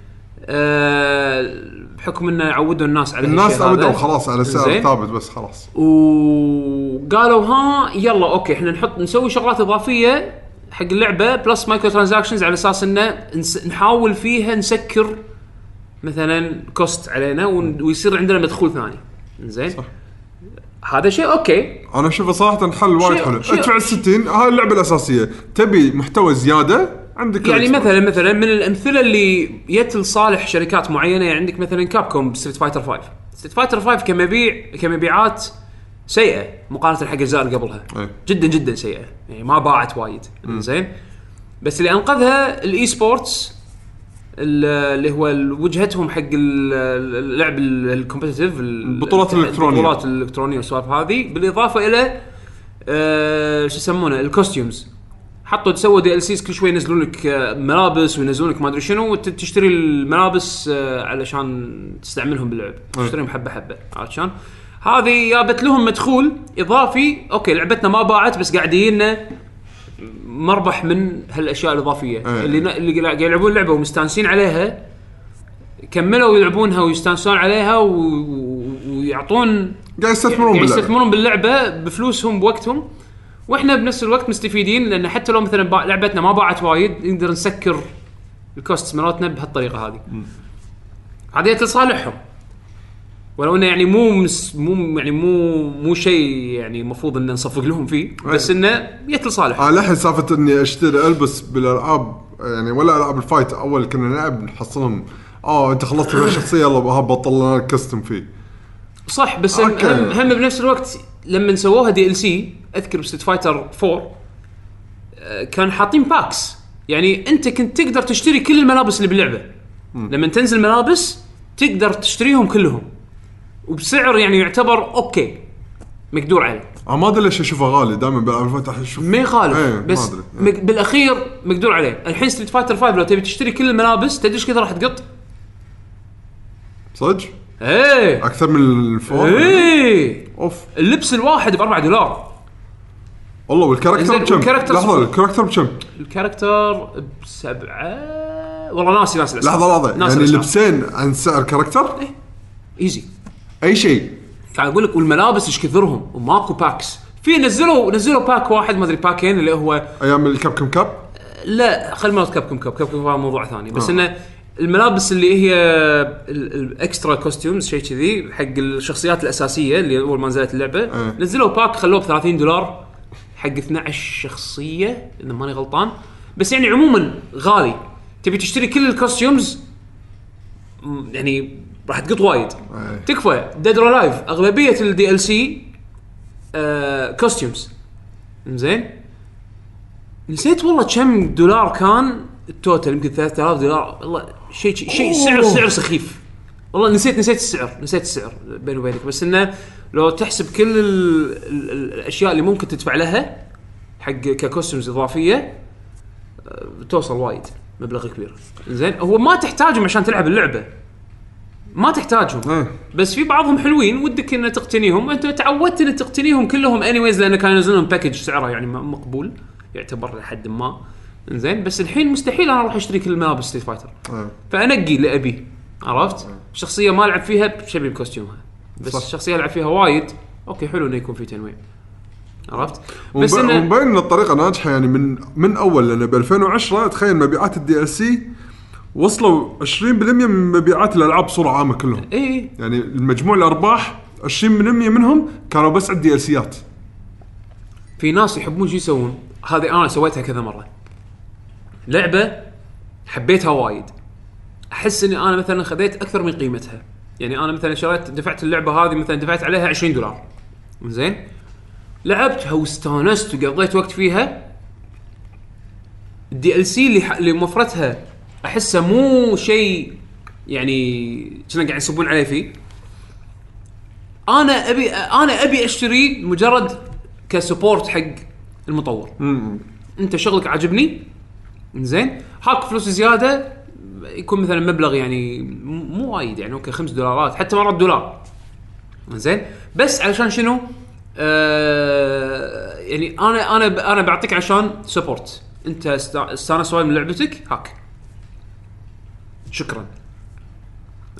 آه بحكم إنه عودوا الناس على الناس. عودوا خلاص على سعر. ثابت بس خلاص وقالوا ها يلا okay إحنا نحط نسوي شغلات إضافية حق اللعبة plus microtransactions على أساس إنه نحاول فيها نسكر مثلا cost علينا ويصير عندنا مدخول ثاني زين صح. هذا شيء okay أنا أشوفه صراحة حل وايد حلو ادفع ال 60 هاي اللعبة الأساسية تبي محتوى زيادة عندك يعني. مثلا مثلا من الأمثلة اللي جت لصالح شركات معينة يعني عندك مثلا Capcom Street Fighter 5 Street Fighter 5 كمبيع كمبيعات سيئة مقارنة حق الأجزاء اللي قبلها. أي. جدا جدا سيئة. يعني ما باعت وايد. زين؟ بس اللي أنقذها ال esports ال- اللي هو وجهتهم حق ال- اللعب ال- ال competitive ال- البطولات الإلكترونية. البطولات الإلكترونية والسوالف هذه. بالإضافة إلى آه، شو يسمونه؟ ال costumes حطوا تسووا DLCs كل شوي ينزلون لك آه، ملابس وينزلون لك ما أدري شنو وت- تشتري الملابس آه، علشان تستعملهم باللعب. تشتريهم حبة حبة عرفت شلون؟ هذه جابت لهم مدخول إضافي okay لعبتنا ما باعت بس قاعد يجينا مربح من هالأشياء الإضافية. اللي اللي قاعد يلعبون اللعبه ومستانسين عليها كملوا يلعبونها ويستانسون عليها و... ويعطون قاعد يستثمرون باللعبة. يستثمرون باللعبة بفلوسهم بوقتهم. وإحنا بنفس الوقت مستفيدين لأن حتى لو مثلا با- لعبتنا ما باعت وايد نقدر نسكر ال cost مالتنا بهالطريقة هذه. هذه لصالحهم. ولو إنه يعني مو مس مو يعني مو مو شيء يعني المفروض إن نصفق لهم فيه بس إنه جت لصالحهم. أنا للحين سالفة إني أشتري ألبس بالألعاب يعني ولا ألعاب ال fight أول كنا نلعب نحصلهم آه أنت خلصت من الشخصيه يلا بطل لنا ال costume فيه صح بس. هم, هم بنفس الوقت لما سووها DLC أذكر ب Street Fighter 4 آه، كان حاطين packs يعني أنت كنت تقدر تشتري كل الملابس اللي باللعبة. لما تنزل ملابس تقدر تشتريهم كلهم. وبسعر يعني يعتبر okay. مقدور عليه أنا ما أدري ليش أشوفه غالي. دائما بالالعاب ال fight أشوف. ما يخالف إيه، ما بس أدري. مق- بالأخير مقدور عليه. الحين Street Fighter 5 لو تبي تشتري كل الملابس تدري إيش كثر راح تقط؟ صدق؟ إيه. أكثر من ال four؟ إيه. أوف. اللبس الواحد ب 4 دولار. والله وال character بكم؟ لحظة. ال character بكم؟ ال character بسبعة والله ناسي ناسي الأسعار. لحظة لحظة ناسي يعني الأسعار. لبسين عن سعر character easy أي شيء قاعد أقول لك والملابس إيش كثرهم وماكو packs في نزلوا نزلوا pack واحد ما أدري باكين اللي هو أيام ال Capcom Cup لا خل مالت Capcom Cup Capcom هذا موضوع ثاني بس آه. إنه الملابس اللي هي ال- ال extra costumes شيء كذي حق الشخصيات الأساسية اللي أول ما نزلت اللعبة آه. نزلوا pack خلوه ب 30 دولار حق 12 شخصية إذا ماني غلطان. بس يعني عموما غالي. تبي تشتري كل ال costumes يعني راح تقط وايد. أي. تكفى. Dead or Alive أغلبية ال DLC costumes زين نسيت والله كم دولار كان ال total يمكن 3000 دولار. والله شيء شيء سعر سعر سخيف. والله نسيت نسيت السعر نسيت السعر بيني وبينك. بس إنه لو تحسب كل ال ال ال الأشياء اللي ممكن تدفع لها حق ك costumes إضافية آه، توصل وايد مبلغ كبير. زين؟ هو ما تحتاجهم عشان تلعب اللعبة. ما تحتاجهم. إيه. بس في بعضهم حلوين ودك ان تقتنيهم. أنت تعودت ان تقتنيهم كلهم anyways لأن كانوا ينزلون package سعره يعني م- مقبول يعتبر لحد ما. زين؟ بس الحين مستحيل أنا أروح أشتري كل ملابس Street Fighter إيه. فأنقي اللي أبيه. عرفت؟ شخصية ما ألعب فيها شبي ب costume ها بس صح. الشخصية ألعب فيها وايد okay حلو إنه يكون في تنويع. عرفت؟ بس انه ومبين ان الطريقة ناجحة يعني من من أول لأن ب 2010 تخيل مبيعات ال DLC وصلوا 20% من مبيعات الألعاب بصورة عامة كلهم. إي. يعني المجموع الأرباح 20% منهم كانوا بس على ال DLC ات في ناس يحبون شو يسوون؟ هذه أنا سويتها كذا مرة. لعبة حبيتها وايد. أحس إني أنا مثلا خذيت أكثر من قيمتها. يعني أنا مثلا شريت دفعت اللعبة هذه مثلا دفعت عليها 20 دولار. زين؟ لعبتها واستانست وقضيت وقت فيها. ال DLC اللي اللي موفرتها احسه مو شيء يعني كنا قاعد يصبون عليه فيه. أنا أبي أنا أبي أشتري مجرد ك support حق المطور. أنت شغلك عاجبني. زين؟ هاك فلوس زيادة. يكون مثلا مبلغ يعني مو وايد يعني okay 5 دولارات حتى مرات دولار. زين؟ بس علشان شنو؟ آه يعني أنا أنا أنا بعطيك عشان support أنت استا- استانس وايد من لعبتك هاك. شكرا.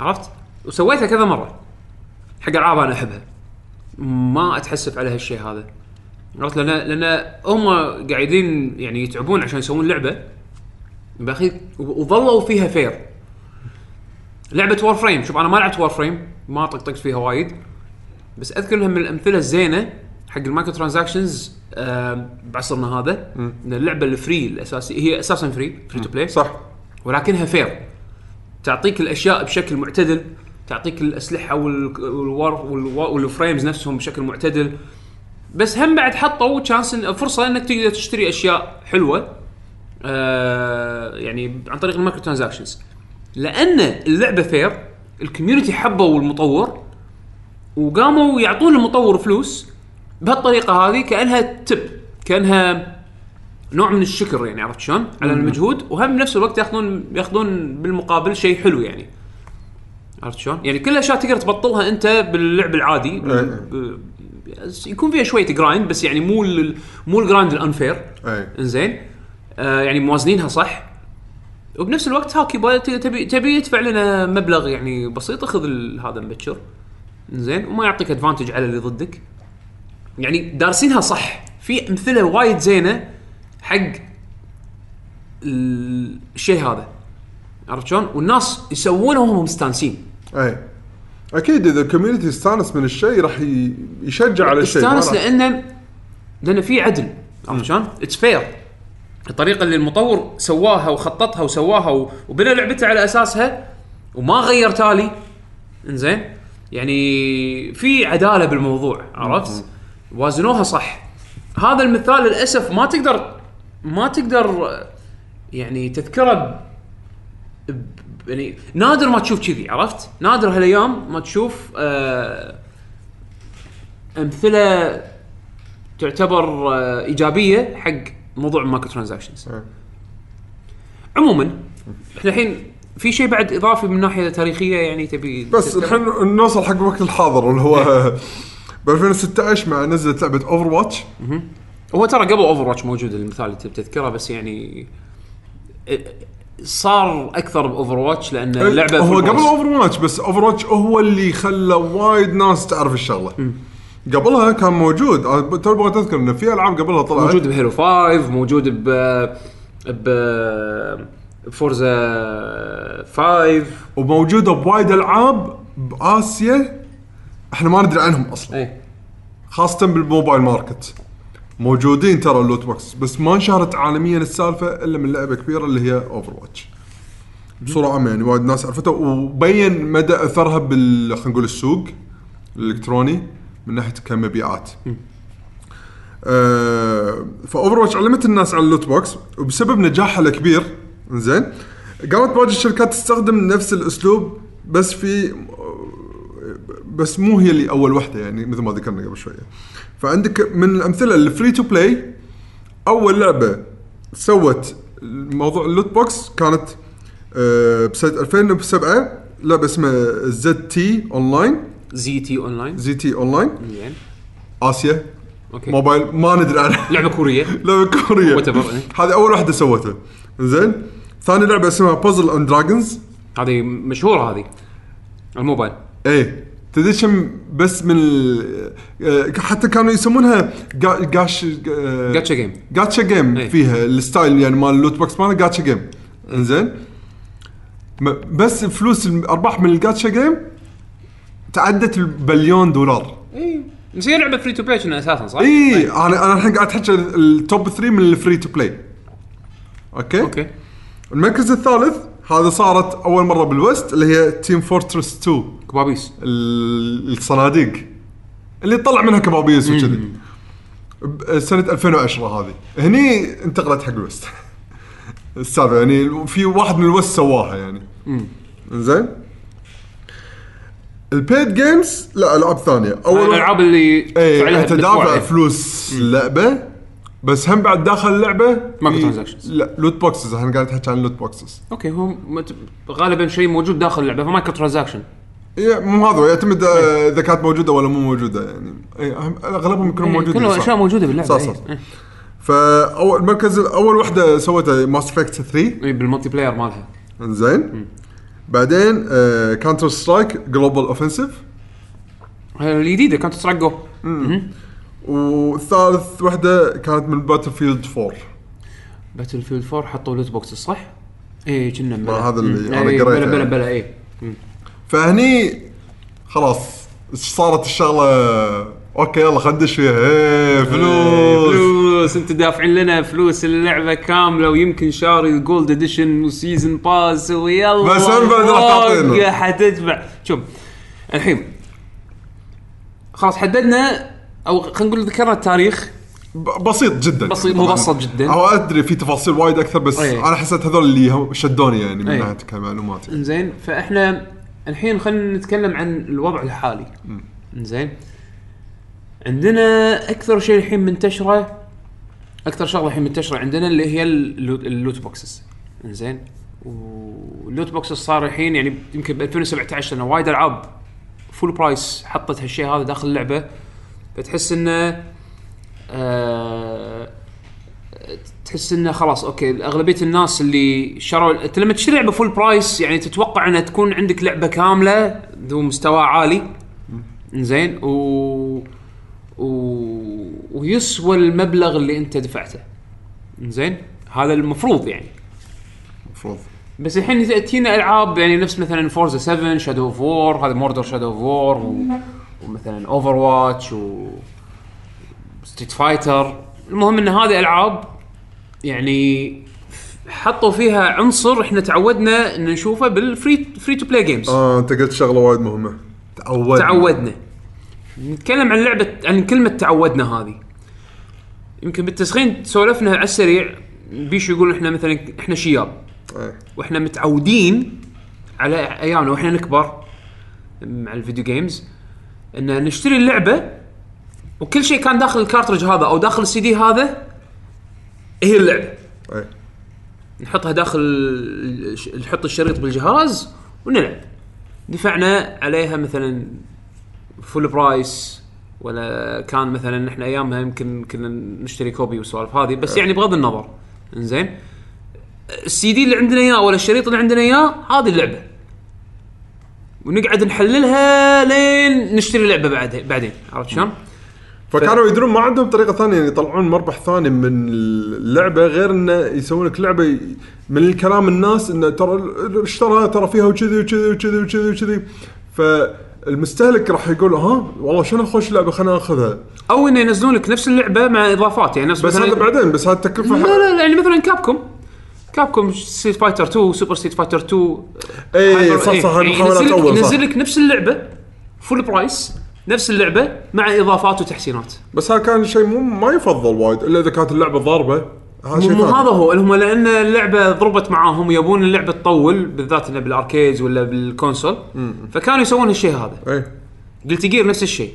عرفت؟ وسويتها كذا مرة. حق ألعاب أنا أحبها. ما أتحسف على هالشيء هذا. عرفت؟ لأن لأن هم قاعدين يعني يتعبون عشان يسوون لعبة. باخي وظلوا فيها fair. لعبة Warframe شوف أنا ما لعبت Warframe ما طقطقت فيها وايد بس أذكر انها من الأمثلة الزينة حق ال microtransactions آه بعصرنا هذا إن اللعبة ال free الاساسيه هي أساسا free free to play صح. ولكنها fair تعطيك الأشياء بشكل معتدل تعطيك الأسلحة وال- وال Warframes نفسهم بشكل معتدل بس هم بعد حطوا chance إن- فرصة إنك تقدر تشتري أشياء حلوة. آه يعني عن طريق ال microtransactions لأن اللعبة fair ال community حبوا المطور وقاموا يعطون المطور فلوس بهالطريقة هذه كأنها تب كأنها نوع من الشكر يعني عرفت شلون؟ على المجهود وهم بنفس الوقت ياخذون ياخذون بالمقابل شيء حلو يعني. عرفت شلون؟ يعني كل الأشياء تقدر تبطلها أنت باللعب العادي. ب... ب... يكون فيها شوية grind بس يعني مو ال... مو ال grind ال unfair إنزين؟ يعني موازنينها صح؟ وبنفس الوقت هاك يبغى ت- تبي تبي يدفع لنا مبلغ يعني بسيط خذ ال- هذا مبكر انزين وما يعطيك advantage على اللي ضدك. يعني دارسينها صح. في أمثلة وايد زينة حق ال- الشيء هذا. عرفت شلون؟ والناس يسوونه وهم مستانسين. اي أكيد إذا ال community استانس من الشيء راح يشجع على الشيء استانس لأنه لأن في عدل. عرفت شلون؟ it's fair الطريقة اللي المطور سواها وخططها وسواها وبنى لعبته على أساسها وما غير تالي إنزين يعني في عدالة بالموضوع عرفت؟ وازنوها صح هذا المثال للأسف ما تقدر ما تقدر يعني تذكره ب- ب- يعني نادر ما تشوف كذي عرفت؟ نادر هالأيام ما تشوف آه أمثلة تعتبر آه، إيجابية حق موضوع ال micro transactions أه. عموما إحنا الحين في شيء بعد إضافي من ناحية تاريخية يعني تبي بس؟ الحين نوصل حق الوقت الحاضر اللي هو ب 2016 مع نزلت لعبة اوفر واتش هو ترى قبل اوفر واتش موجود المثال اللي تبي تذكره بس يعني إيه، صار أكثر باوفر واتش لأن اللعبة إيه، هو full قبل. اوفر واتش بس اوفر واتش هو اللي خلى وايد ناس تعرف الشغلة قبلها كان موجود. أنا تو بغيت أذكر إنه في ألعاب قبلها طلعت. موجود بهيرو 5 موجود ب ب فورزا 5 وموجودة بوايد ألعاب بآسيا. إحنا ما ندري عنهم أصلا. اي خاصة بال mobile market. موجودين ترى ال loot box بس ما انشهرت عالميا السالفة إلا من لعبة كبيرة اللي هي اوفر واتش بصورة عامة يعني وايد ناس عرفتها وبين مدى أثرها بال خلينا نقول السوق الإلكتروني. من ناحية كمبيعات. فاوفر واتش علمت الناس على ال loot box وبسبب نجاحها الكبير زين قامت باقي الشركات تستخدم نفس الأسلوب بس في بس مو هي اللي أول وحدة يعني مثل ما ذكرنا قبل شوية. فعندك من الأمثلة ال free to play أول لعبة سوت موضوع ال loot box كانت آه، بسنة 2007 لعبة اسمها زد تي اونلاين زي تي اون لاين زي تي اونلاين زين اسيا okay موبايل ما ندري عنها لعبة كورية. لعبة كورية. Whatever،. هذه أول واحدة سوتها. زين. ثاني لعبة اسمها بازل اند دراجونز هذه مشهورة هذه. الموبايل. إيه. تدري كم بس من ال- آه، حتى كانوا يسمونها جا- جاش جاتشا جيم جاتشا جيم. فيها ال style يعني مال ال loot box ماله جاتشا جيم إنزين. بس فلوس الارباح من الجاتشا جيم تعدت البليون دولار. بس هي لعبة free to play كنا أساسا صح؟ اي أنا أنا الحين قاعد احكي ال top 3 من ال free to play okay؟ okay. المركز الثالث هذا صارت أول مرة بال west اللي هي تيم فورترس 2 كبابيس. ال- الصناديق. اللي طلع منها كبابيس وكذي. سنة 2010 هذه. هني انتقلت حق ال west. السالفة يعني في واحد من ال west سواها يعني. زين ال paid games لا ألعاب ثانية. اول الألعاب اللي إيه لها أنت بالأسبوع، دافع إيه. فلوس اللعبه بس هم بعد داخل اللعبه في- transactions. لا loot boxes إحنا قاعد نحكي عن loot boxes okay هو مت- غالبا شيء موجود داخل اللعبة ف micro transaction إيه، مو هذا يعتمد آه، إذا كانت موجودة ولا مو موجودة يعني. إيه، أغلبهم يكونوا موجودين كله صح. أشياء موجودة باللعبة صح إيه. صح. إيه. فاول المركز اول وحدة سوتها ماس افكت 3 إيه، بال multiplayer مالها. زين بعدين كانتر سترايك جلوبال اوفنسيف الجديدة كانت ترقو وثالث وحدة كانت من باتل فيلد 4 باتل فيلد 4 حطوا loot box صح؟ إيه كنا. هذا اللي. أنا إيه، قريته بلا بلا. بلا إيه فهني خلاص صارت الشغلة okay يلا خلينا ندش فيها. إيه فلوس. فلوس. انت دافعين لنا فلوس اللعبة كاملة ويمكن شاري ال gold edition و season pass ويلا. بس هم بعد راح تعطينا. فوق حتدفع شوف الحين. خلاص حددنا أو خلينا نقول ذكرنا التاريخ. بسيط جدا. بسيط،. مبسط جداً. هو أدري في تفاصيل وايد أكثر بس أيه. أنا حسيت هذول اللي شدوني يعني من أيه. ناحية كمعلومات. إنزين فإحنا الحين خلينا نتكلم عن الوضع الحالي. إنزين. عندنا أكثر شيء الحين منتشرة أكثر شغلة الحين منتشرة عندنا اللي هي ال loot, boxes. إنزين؟ وال loot boxes صار الحين يعني يمكن ب 2017 لأن وايد ألعاب full price حطت هالشيء هذا داخل اللعبة. فتحس إنه آه تحس إنه خلاص okay أغلبية الناس اللي شروا أنت لما تشتري لعبة full price يعني تتوقع إنها تكون عندك لعبة كاملة ذو مستوى عالي. زين و... و... ويسوى المبلغ اللي انت دفعته. زين؟ هذا المفروض يعني. المفروض بس الحين تجينا ألعاب يعني نفس مثلا Forza 7 Shadow of War هذا Mordor Shadow of War و... ومثلا Overwatch و Street Fighter المهم إن هذه ألعاب يعني حطوا فيها عنصر إحنا تعودنا إن نشوفه بال free free to play games آه أنت قلت شغلة وايد مهمة. تعود تعودنا. نتكلم عن لعبة عن كلمة تعودنا هذه يمكن بالتسخين سولفنا على السريع بيشو يقول إحنا مثلا إحنا شياب إيه. وإحنا متعودين على أيامنا وإحنا نكبر مع ال video games إن نشتري اللعبة وكل شيء كان داخل ال cartridge هذا أو داخل السي دي هذا هي اللعبة إيه. نحطها داخل نحط الشريط بالجهاز ونلعب دفعنا عليها مثلا full price ولا كان مثلا إحنا أيامها يمكن كنا نشتري copy والسوالف هذه بس يعني بغض النظر. إنزين. السي دي اللي عندنا إياه ولا الشريط اللي عندنا إياه هذه اللعبة. ونقعد نحللها لين نشتري لعبة بعدين بعدين. عرفت شلون؟ فكانوا يدرون ما عندهم طريقة ثانية يعني يطلعون مربح ثاني من اللعبة غير إنه يسوون لك لعبة من الكلام الناس إنه ترى اشترى ترى فيها وكذي وكذي وكذي وكذي وكذي. فالمستهلك راح يقول ها والله شنو خوش لعبة خلينا ناخذها. أو إنه ينزلون لك نفس اللعبة مع إضافات يعني نفس بس هذا بعدين بس هذه التكلفه لا لا لا يعني مثلا Capcom. Capcom Street Fighter 2 Super Street Fighter 2 اي صح إيه، صح يعني أول صح. ينزل لك نفس اللعبة full price نفس اللعبة مع إضافات وتحسينات. بس هذا كان شيء مو ما يفضل وايد إلا إذا كانت اللعبة ضاربة. هذا مو. هذا هو هم لأن اللعبة ضربت معاهم يبون اللعبة تطول بالذات إنه بال arcades ولا بال console. فكانوا يسوون هالشيء هذا. إيه. Guilty Gear نفس الشيء.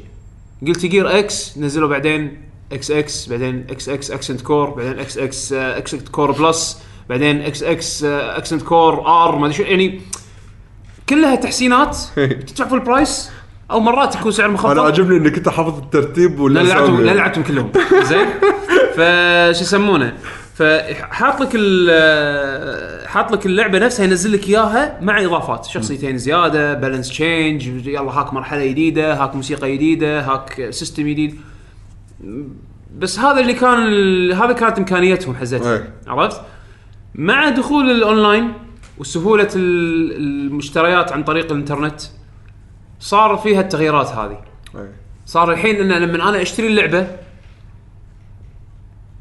Guilty Gear X نزلوا بعدين إكس إكس بعدين إكس إكس اكسنت كور بعدين إكس إكس اكسنت كور بلس بعدين إكس إكس اكسنت كور ار ما أدري شو. يعني كلها تحسينات تدفع full price أو مرات يكون سعر مخفض. أنا عاجبني إنك أنت حافظ الترتيب لا لعبتهم والاسامي لا لعبتهم كلهم. زين. فش يسمونه فحاط لك ال- حاط لك اللعبة نفسها ينزل لك إياها مع إضافات شخصيتين زيادة balance change يلا هاك مرحلة جديدة هاك موسيقى جديدة هاك system جديد بس هذا اللي كان ال- هذا كانت إمكانيتهم حزتها أي. عرفت مع دخول الأونلاين وسهولة ال- المشتريات عن طريق الإنترنت صار فيها التغييرات هذه إيه. صار الحين إن لما أنا أشتري اللعبة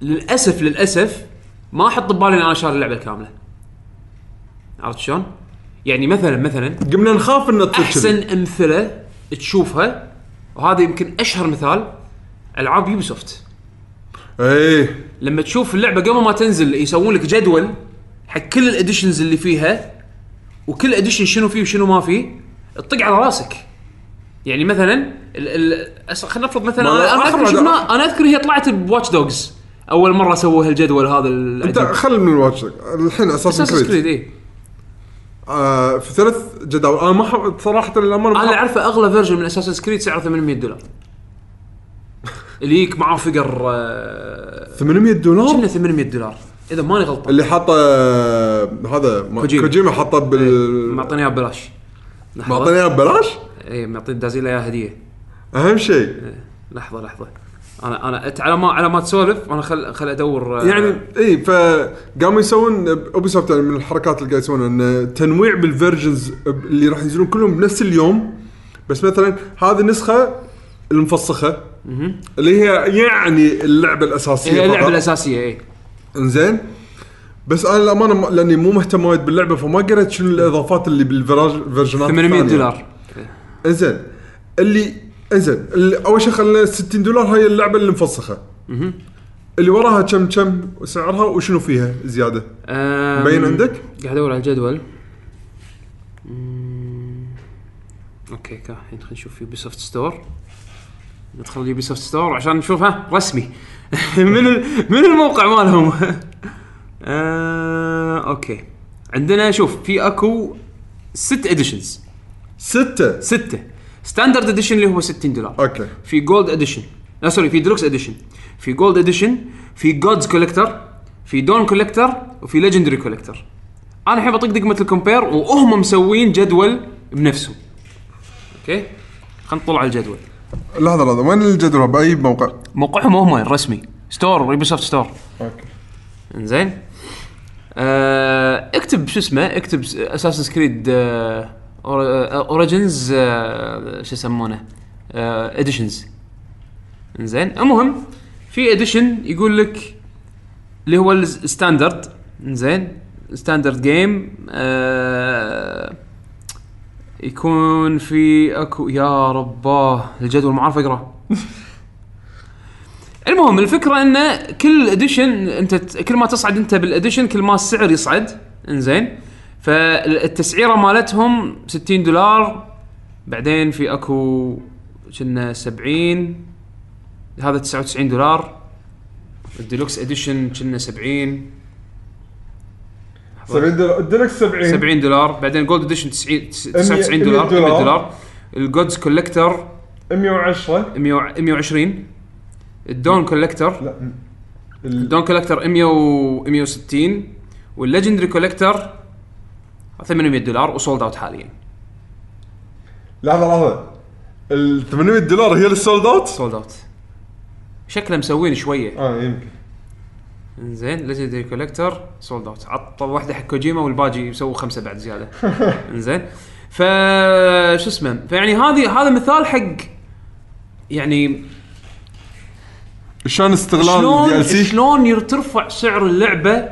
للأسف للأسف ما أحط ببالي إن أنا شاري اللعبة الكامله عرفت شلون؟ يعني مثلا مثلا قمنا نخاف ان تصير أحسن كذي. أمثلة تشوفها وهذا يمكن أشهر مثال ألعاب Ubisoft. إيه. لما تشوف اللعبة قبل ما تنزل يسوون لك جدول حق كل ال editions اللي فيها وكل edition شنو فيه وشنو ما فيه تطق على راسك. يعني مثلا ال ال أس- خلينا نفرض مثلا أنا, أذكر شفنا أنا أذكر هي طلعت ب Watch Dogs أول مرة سووا هالجدول هذا أنت العجيب خل من ال Watch الحين Assassin Assassin's Creed. اي آه في ثلاث جداول. أنا ما حب- صراحة للامانه أنا اللي اعرفه أغلى version من Assassin's Creed سعره 800 دولار. اللي يجيك معاه فقر آه، 800 دولار؟ كنا 800 دولار إذا ماني غلطان. اللي حاطه آه، هذا ما- كوجيما. كوجيما حاطه بال معطيني إياه ببلاش. معطيني إياه ببلاش؟ اي معطيني دازيل إياه هدية. أهم شيء. لحظة لحظة. أنا أنا على ما على ما تسولف أنا خل خل أدور آه، يعني إي فقاموا يسوون Ubisoft يعني من الحركات اللي قاعد يسوونها انه تنويع بال versions اللي راح ينزلون كلهم بنفس اليوم بس مثلا هذه النسخة المفسخة اللي هي يعني اللعبة الأساسية هي اللعبة فقط. الأساسية إي. إنزين. بس أنا للأمانة ما- لأني مو مهتم وايد باللعبة فما قريت شنو الإضافات اللي بالفيرجنات 800 دولار. إنزين. اللي إنزين أول شيء خلينا 60 دولار هاي اللعبة اللي مفسخة. اللي وراها كم كم سعرها وشنو فيها زيادة؟ أم، مبين عندك؟ قاعد أدور على الجدول. مم، okay كا الحين خلينا نشوف Ubisoft Store ندخل Ubisoft Store عشان نشوف ها رسمي. من ال- من الموقع مالهم؟ آه، okay. عندنا شوف في أكو ست editions ستة؟ ستة. standard edition اللي هو 60 دولار. okay. في gold edition لا sorry في deluxe edition في gold edition في gods collector في dawn collector وفي legendary collector أنا الحين بطق دقمة ال compare وهم مسوين جدول بنفسهم. okay؟ خلينا نطلع على الجدول. لحظة لحظة. وين الجدول؟ بأي موقع؟ موقعهم هم الرسمي. store Ubisoft Store okay. إنزين. آه اكتب شو اسمه اكتب Assassin's Creed Origins شو يسمونه؟ editions إنزين. المهم في edition يقول لك اللي هو ال standard إنزين. standard game يكون في اكو يا رباه الجدول ما عارف أقرأه. المهم الفكرة انه كل edition أنت كل ما تصعد أنت بال edition كل ما السعر يصعد. إنزين. فالتسعيرة مالتهم 60 دولار بعدين في أكو كنا 70 هذا 99 دولار. ال deluxe edition كنا 70 70 دولار. الديلكس 70 70 دولار بعدين gold edition 99 دولار 100 100 دولار. ال gods collector 110 100 120 ال dawn collector لا ال- ال dawn collector 100 و 160 وال legendary collector 800 دولار و sold out حاليا. لحظه لحظه ال 800 دولار هي ال sold out؟ sold out شكله مسوين شوية. آه يمكن. إنزين legendary collector sold out عطوا واحدة حق كوجيما والباقي يسووا خمسة بعد زيادة. إنزين. ف شو اسمه؟ فيعني هذه هذا مثال حق يعني شلون استغلال شلون سي شلون ترفع سعر اللعبة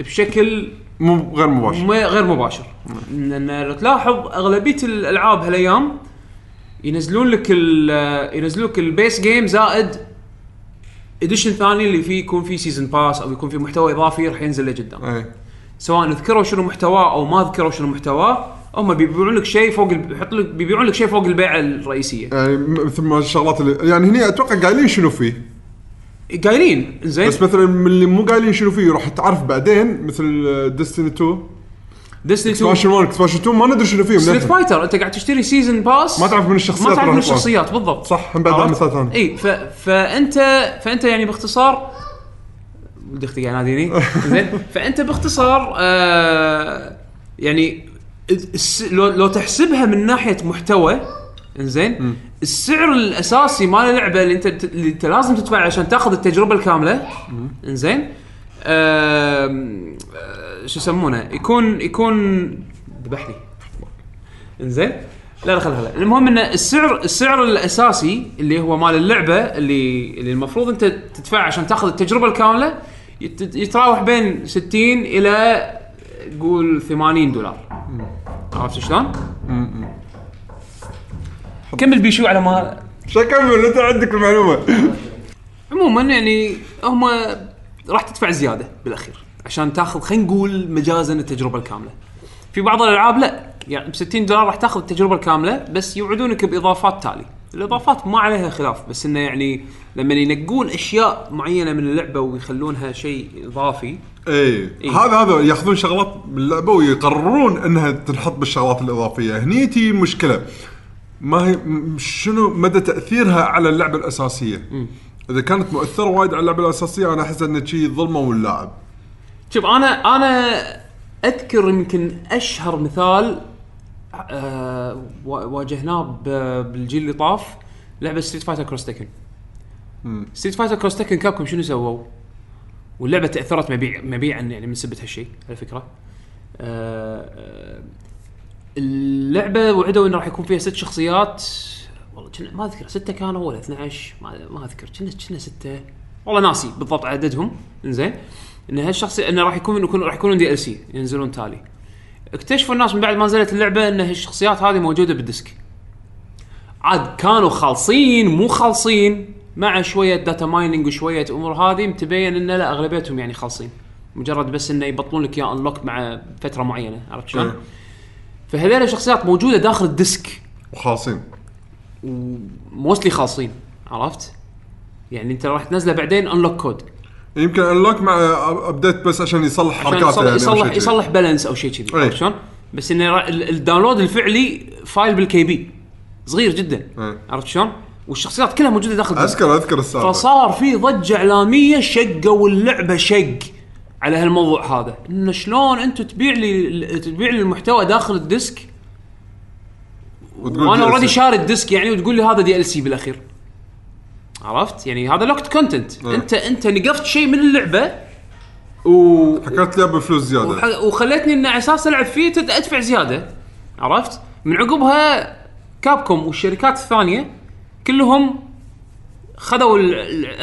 بشكل مو غير مباشر. غير مباشر. لأن لو تلاحظ أغلبية الألعاب هالأيام ينزلون لك ينزلون لك ال base game زائد edition ثاني اللي فيه يكون فيه season pass أو يكون فيه محتوى إضافي راح ينزل لقدام اي سواء ذكروا شنو محتواه أو ما ذكروا شنو محتواه هم بيبيعون لك شيء فوق يحط لك بيبيعون لك شيء فوق البيعة الرئيسية. يعني مثل ما الشغلات اللي يعني هني أتوقع قايلين شنو فيه. قايلين زين بس مثلا من اللي مو قايلين شنو فيه راح تعرف بعدين مثل Destiny 2 Destiny 2 expansion 1 expansion 2 ما ندري شنو فيه من Street. Fighter انت قاعد تشتري season pass ما تعرف من الشخصيات ما تعرف من. الشخصيات بالضبط صح، هم بعد؟ مثال ثاني. إي ف... فأنت فأنت يعني باختصار ولد أختي قاعد يناديني زين فأنت باختصار آه يعني. لو لو تحسبها من ناحية محتوى إنزين؟ السعر الأساسي مال اللعبة اللي أنت اللي أنت لازم تدفع عشان تأخذ التجربة الكاملة إنزين؟ آه، شو يسمونه؟ يكون يكون ذبحني إنزين؟ لا لا خلها المهم إن السعر السعر الأساسي اللي هو مال اللعبة اللي اللي المفروض أنت تدفع عشان تأخذ التجربة الكاملة يت- يتراوح بين 60 إلى قول 80 دولار. عرفت شلون؟ كمل بيشو على ما شو اكمل انت عندك المعلومة. عموما يعني هم راح تدفع زيادة بالأخير. عشان تاخذ خلينا نقول مجازا التجربة الكاملة. في بعض الألعاب لا. يعني ب 60 دولار راح تاخذ التجربة الكاملة بس يوعدونك بإضافات تالي. الإضافات ما عليها خلاف بس إنه يعني لما ينقون أشياء معينة من اللعبة ويخلونها شيء إضافي. اي إيه. هذا هذا ياخذون شغلات باللعبة ويقررون إنها تنحط بالشغلات الإضافية. هني تي مشكلة. ما هي شنو مدى تأثيرها على اللعبة الأساسية؟ إذا كانت مؤثرة وايد على اللعبة الأساسية أنا أحس انه شيء ظلموا اللاعب. شوف أنا أنا أذكر يمكن أشهر مثال آه وا- واجهناه بالجيل اللي طاف لعبة Street Fighter Cross Tekken Street Fighter Cross Tekken Capcom شنو سووا؟ واللعبة تأثرت مبيع مبيعا يعني من سبة هالشيء على فكرة. آه آه، اللعبة وعدوا إنه راح يكون فيها ست شخصيات. والله كنا ما أذكر ستة كانوا ولا 12 ما أذكر. كنا كنا ستة. والله ناسي بالضبط عددهم. إنزين. إن هالشخصيه إنه راح يكون يكون راح يكونون DLC ينزلون تالي. اكتشفوا الناس من بعد ما نزلت اللعبة إن هالشخصيات هذه موجودة بال disc. عاد كانوا خالصين مو خالصين. مع شوية data mining وشوية أمور هذه متبين إن لا أغلبيتهم يعني خالصين. مجرد بس إنه يبطلون لك إياه unlock مع فترة معينة. عرفت شلون؟ إيه. فهذول الشخصيات موجودة داخل ال disc وخالصين mostly خالصين عرفت؟ يعني أنت راح تنزله بعدين unlock code يمكن unlock مع update بس عشان يصلح عشان حركاته يصلح يعني يصلح, كذي. يصلح balance أو شيء كذي أي. عرفت شلون؟ بس إنه ال download الفعلي file بال KB صغير جدا أي. عرفت شلون؟ والشخصيات كلها موجودة داخل اذكر أذكر السالفة فصار في ضجة إعلامية شقوا اللعبه شق على هالموضوع هذا. إنه شلون أنتم تبيع لي تبيع لي المحتوى داخل ال disc؟ وتقول وأنا. already شاري ال disc يعني وتقول لي هذا DLC بالأخير. عرفت؟ يعني هذا locked content أه. انت أنت نقفت شيء من اللعبة و حكيت لي بفلوس زيادة. وح- وخليتني ان على أساس ألعب فيه أدفع زيادة. عرفت؟ من عقبها كابكوم والشركات الثانية كلهم خذوا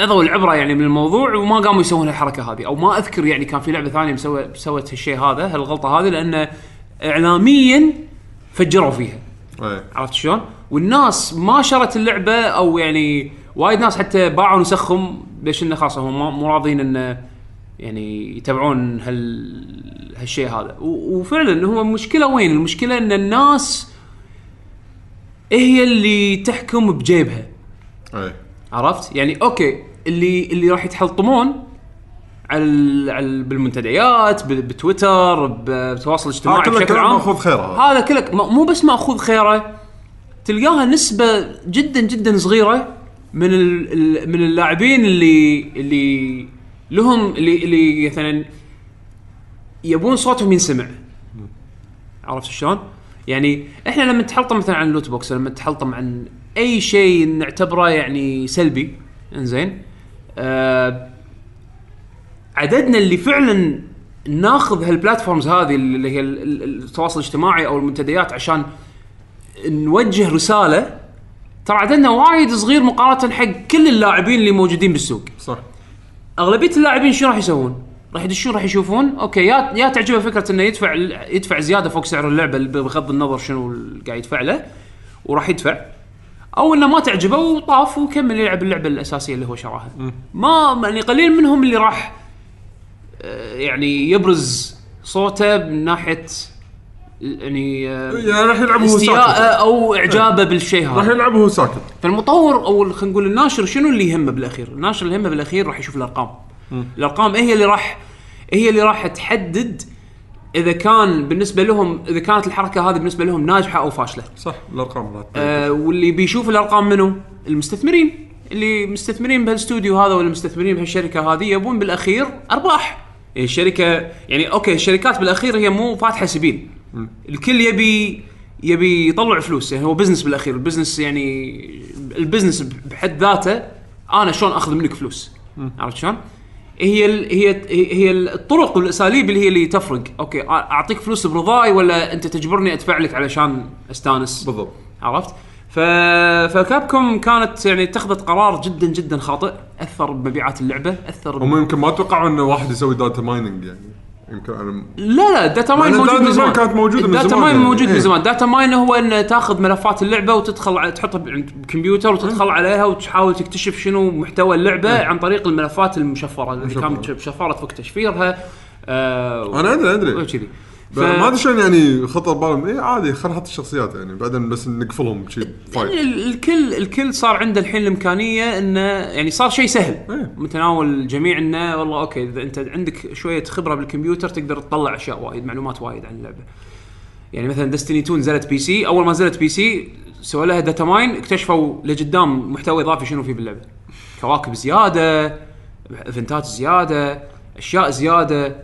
اخذوا العبرة يعني من الموضوع وما قاموا يسوون الحركة هذه. أو ما أذكر يعني كان في لعبة ثانية مسوي سوت هالشيء هذا هالغلطة هذه لأن اعلاميا فجروا فيها. اي عرفت شلون؟ والناس ما شرت اللعبة أو يعني وايد ناس حتى باعوا نسخهم ليش إنه خلاص هم مو راضيين انه يعني يتابعون هال هالشيء هذا. وفعلا هو المشكلة وين؟ المشكلة إن الناس هي اللي تحكم بجيبها. اي عرفت؟ يعني أوكي اللي اللي راح يتحلطمون على ال- على ال- بالمنتديات بال- بتويتر بالتواصل الاجتماعي كله بشكل كلام عام مأخوذ خيرة هذا. كله م- مو بس مأخوذ خيرة تلقاها نسبة جدا جدا صغيرة من ال- ال- من اللاعبين اللي اللي لهم اللي اللي مثلا يبون صوتهم ينسمع عرفت شلون؟ يعني إحنا لما نتحلطم مثلا عن ال loot box لما نتحلطم عن أي شيء نعتبره يعني سلبي. إنزين. آه عددنا اللي فعلا ناخذ هال platforms هذه اللي هي ال- ال- التواصل الاجتماعي أو المنتديات عشان نوجه رسالة. ترى عددنا وايد صغير مقارنة حق كل اللاعبين اللي موجودين بالسوق. صح. أغلبية اللاعبين شو راح يسوون؟ راح يدشون راح يشوفون. أوكي يا يا تعجبه فكرة إنه يدفع يدفع زيادة فوق سعر اللعبة بغض النظر شنو قاعد يدفع له وراح يدفع. أو إنه ما تعجبه وطاف وكمل يلعب اللعبة الأساسية اللي هو شراها. ما يعني قليل منهم اللي راح آه، يعني يبرز صوته من ناحية يعني يعني راح يلعب وهو ساكت. أو إعجابه بالشيء راح هذا يلعب وهو ساكت. فالمطور أو خلينا نقول الناشر شنو اللي يهمه بالأخير؟ الناشر اللي يهمه بالأخير راح يشوف الأرقام. الأرقام هي اللي راح هي اللي راح تحدد إذا كان بالنسبة لهم إذا كانت الحركة هذه بالنسبة لهم ناجحة أو فاشلة. صح الأرقام لا آه واللي بيشوف الأرقام منو؟ المستثمرين اللي مستثمرين بهالاستوديو هذا ولا مستثمرين بهالشركة هذه يبون بالأخير أرباح. يعني الشركة يعني okay الشركات بالأخير هي مو فاتحة سبيل. الكل يبي يبي يطلع فلوس يعني هو business بالأخير ال business يعني ال business بحد ذاته أنا شلون أخذ منك فلوس عرفت شلون؟ هي ال هي هي الطرق والأساليب اللي هي اللي تفرق okay أعطيك فلوس برضاي ولا أنت تجبرني أدفع لك علشان أستانس بالضبط عرفت؟ ف... ف Capcom كانت يعني اتخذت قرار جدا جدا خاطئ أثر بمبيعات اللعبة أثر. هم يمكن ما توقعوا إنه واحد يسوي data mining يعني يمكن أنا لا لا ال data mine موجود من زمان. كانت موجودة من زمان mine يعني. موجود من إيه. زمان. ال data mine هو ان تاخذ ملفات اللعبة وتدخل على تحطها بالكمبيوتر وتدخل عليها وتحاول تكتشف شنو محتوى اللعبة عن طريق الملفات المشفرة. اللي. كانت مشفرة فوق تشفيرها آه أنا أدري أدري. وكذي. ف... ما أدري شلون يعني خطر بالهم اي عادي خلينا نحط الشخصيات يعني بعدين بس نقفلهم شيء يعني فايت ال- الكل الكل صار عنده الحين الإمكانية إنه يعني صار شيء سهل إيه. متناول الجميع إنه والله okay إذا أنت عندك شوية خبرة بالكمبيوتر تقدر تطلع أشياء وايد معلومات وايد عن اللعبة. يعني مثلا Destiny 2 نزلت PC أول ما نزلت PC سووا لها data mine اكتشفوا لقدام محتوى إضافي شنو فيه باللعبة. كواكب زيادة event ات زيادة أشياء زيادة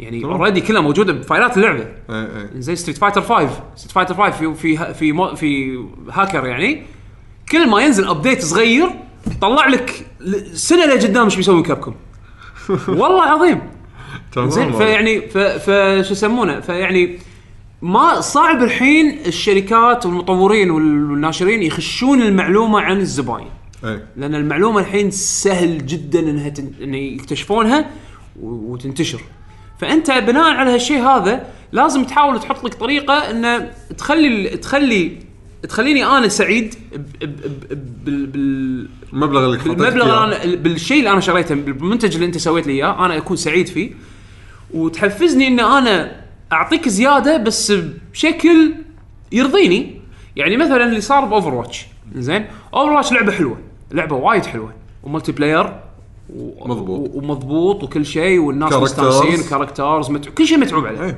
يعني. already كلها موجودة ب file ات اللعبة. اي اي زي Street Fighter 5 Street Fighter 5 في في في مو في هاكر يعني كل ما ينزل update صغير طلع لك سنة لقدام إيش بيسوي Capcom والله عظيم تمام زين. فيعني ف ف شو يسمونه فيعني ما صعب الحين الشركات والمطورين والناشرين يخشون المعلومة عن الزباين اي لأن المعلومة الحين سهل جدا إنها تن... ان يكتشفونها. وتنتشر فأنت بناء على هالشيء هذا لازم تحاول تحط لك طريقة انه تخلي تخلي تخليني أنا سعيد ب... ب... ب... بال... بال... المبلغ اللي بالمبلغ أنا بالشيء اللي أنا شريته بالمنتج اللي أنت سويت لي إياه أنا أكون سعيد فيه. وتحفزني إن أنا أعطيك زيادة بس بشكل يرضيني. يعني مثلا اللي صار ب Overwatch زين؟ Overwatch لعبة حلوة لعبة وايد حلوة و multiplayer مضبوط. ومضبوط وكل شيء والناس. مستانسين characters متع... كل شيء متعوب عليه اي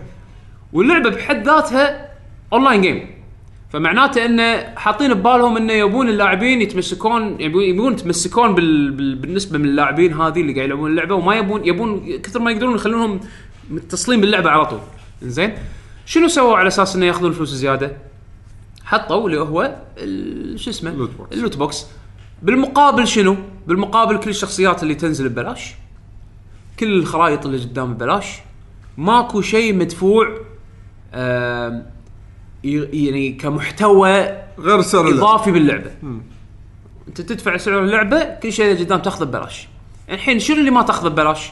واللعبة بحد ذاتها online game فمعناته انه حاطين ببالهم انه يبون اللاعبين يتمسكون يبون يبون يتمسكون بال... بال... بالنسبة من اللاعبين هذه اللي قاعد يلعبون اللعبة وما يبون يبون كثر ما يقدرون يخلونهم متصلين باللعبة على طول زين شنو سووا على أساس إنه يأخذون فلوس زيادة؟ حطوا اللي هو ال- شو اسمه ال loot box. ال loot box بالمقابل شنو؟ بالمقابل كل الشخصيات اللي تنزل ببلاش. كل الخرائط اللي قدام ببلاش. ماكو شيء مدفوع يعني كمحتوى غير اللي- إضافي باللعبة. أنت تدفع سعر اللعبة كل شيء اللي قدام تاخذه ببلاش. الحين شنو اللي ما تاخذه ببلاش؟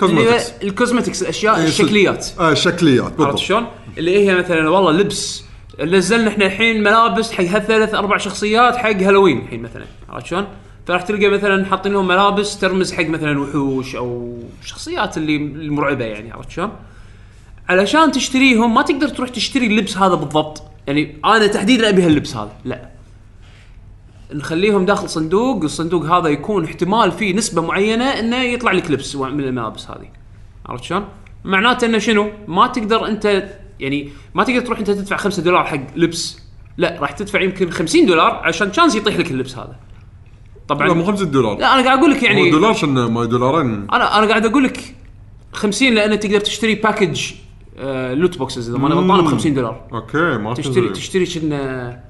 cosmetics ال cosmetics الاشياء إيه، الشكليات. آه شكليات عرفت بالضبط شلون؟ اللي هي مثلا والله لبس. نزلنا إحنا الحين ملابس حق هالثلاث أربع شخصيات حق هالوين الحين مثلا. عرفت شلون؟ فراح تلقى مثلا حاطين لهم ملابس ترمز حق مثلا وحوش أو شخصيات اللي المرعبه يعني عرفت شلون؟ علشان تشتريهم ما تقدر تروح تشتري اللبس هذا بالضبط يعني أنا تحديدا أبي هاللبس هذا لا نخليهم داخل صندوق الصندوق هذا يكون احتمال فيه نسبة معينة إنه يطلع لك لبس من الملابس هذه عرفت شلون؟ معناته إنه شنو؟ ما تقدر أنت يعني ما تقدر تروح أنت تدفع 5 دولار حق لبس لا راح تدفع يمكن 50 دولار عشان chance يطيح لك اللبس هذا طبعا لا مو 5 دولار. لا أنا قاعد أقول لك يعني دولار شنو؟ ما دولارين. أنا أنا قاعد أقول لك 50 لأن تقدر تشتري package آه loot boxes إذا ماني غلطان ب 50 دولار. أوكي ما تشتري تشتري كنا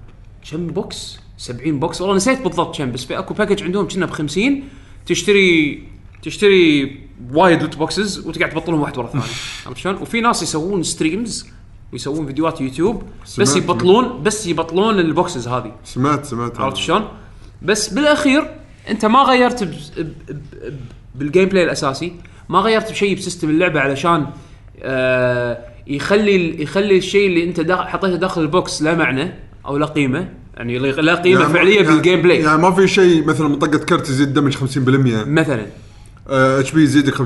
كم box 70 box والله نسيت بالضبط كم بس في أكو package عندهم كنا ب 50 تشتري تشتري وايد loot boxes وتقعد تبطلهم واحد ورا الثاني. عرفت شلون؟ وفي ناس يسوون streams ويسوون فيديوهات يوتيوب بس. يبطلون بس يبطلون ال boxes هذه. سمعت سمعت. عرفت شلون؟ بس بالاخير انت ما غيرت ب... ب... ب... بال gameplay الأساسي ما غيرت بشيء ب system اللعبة علشان آه يخلي يخلي الشيء اللي انت داخل حطيته داخل ال box لا معنى أو لا قيمة. يعني لا قيمة يعني فعلية يعني- بال gameplay يعني ما في شيء مثلا من طقة كرت يزيد damage 50% مثلا. HP يزيدك 50%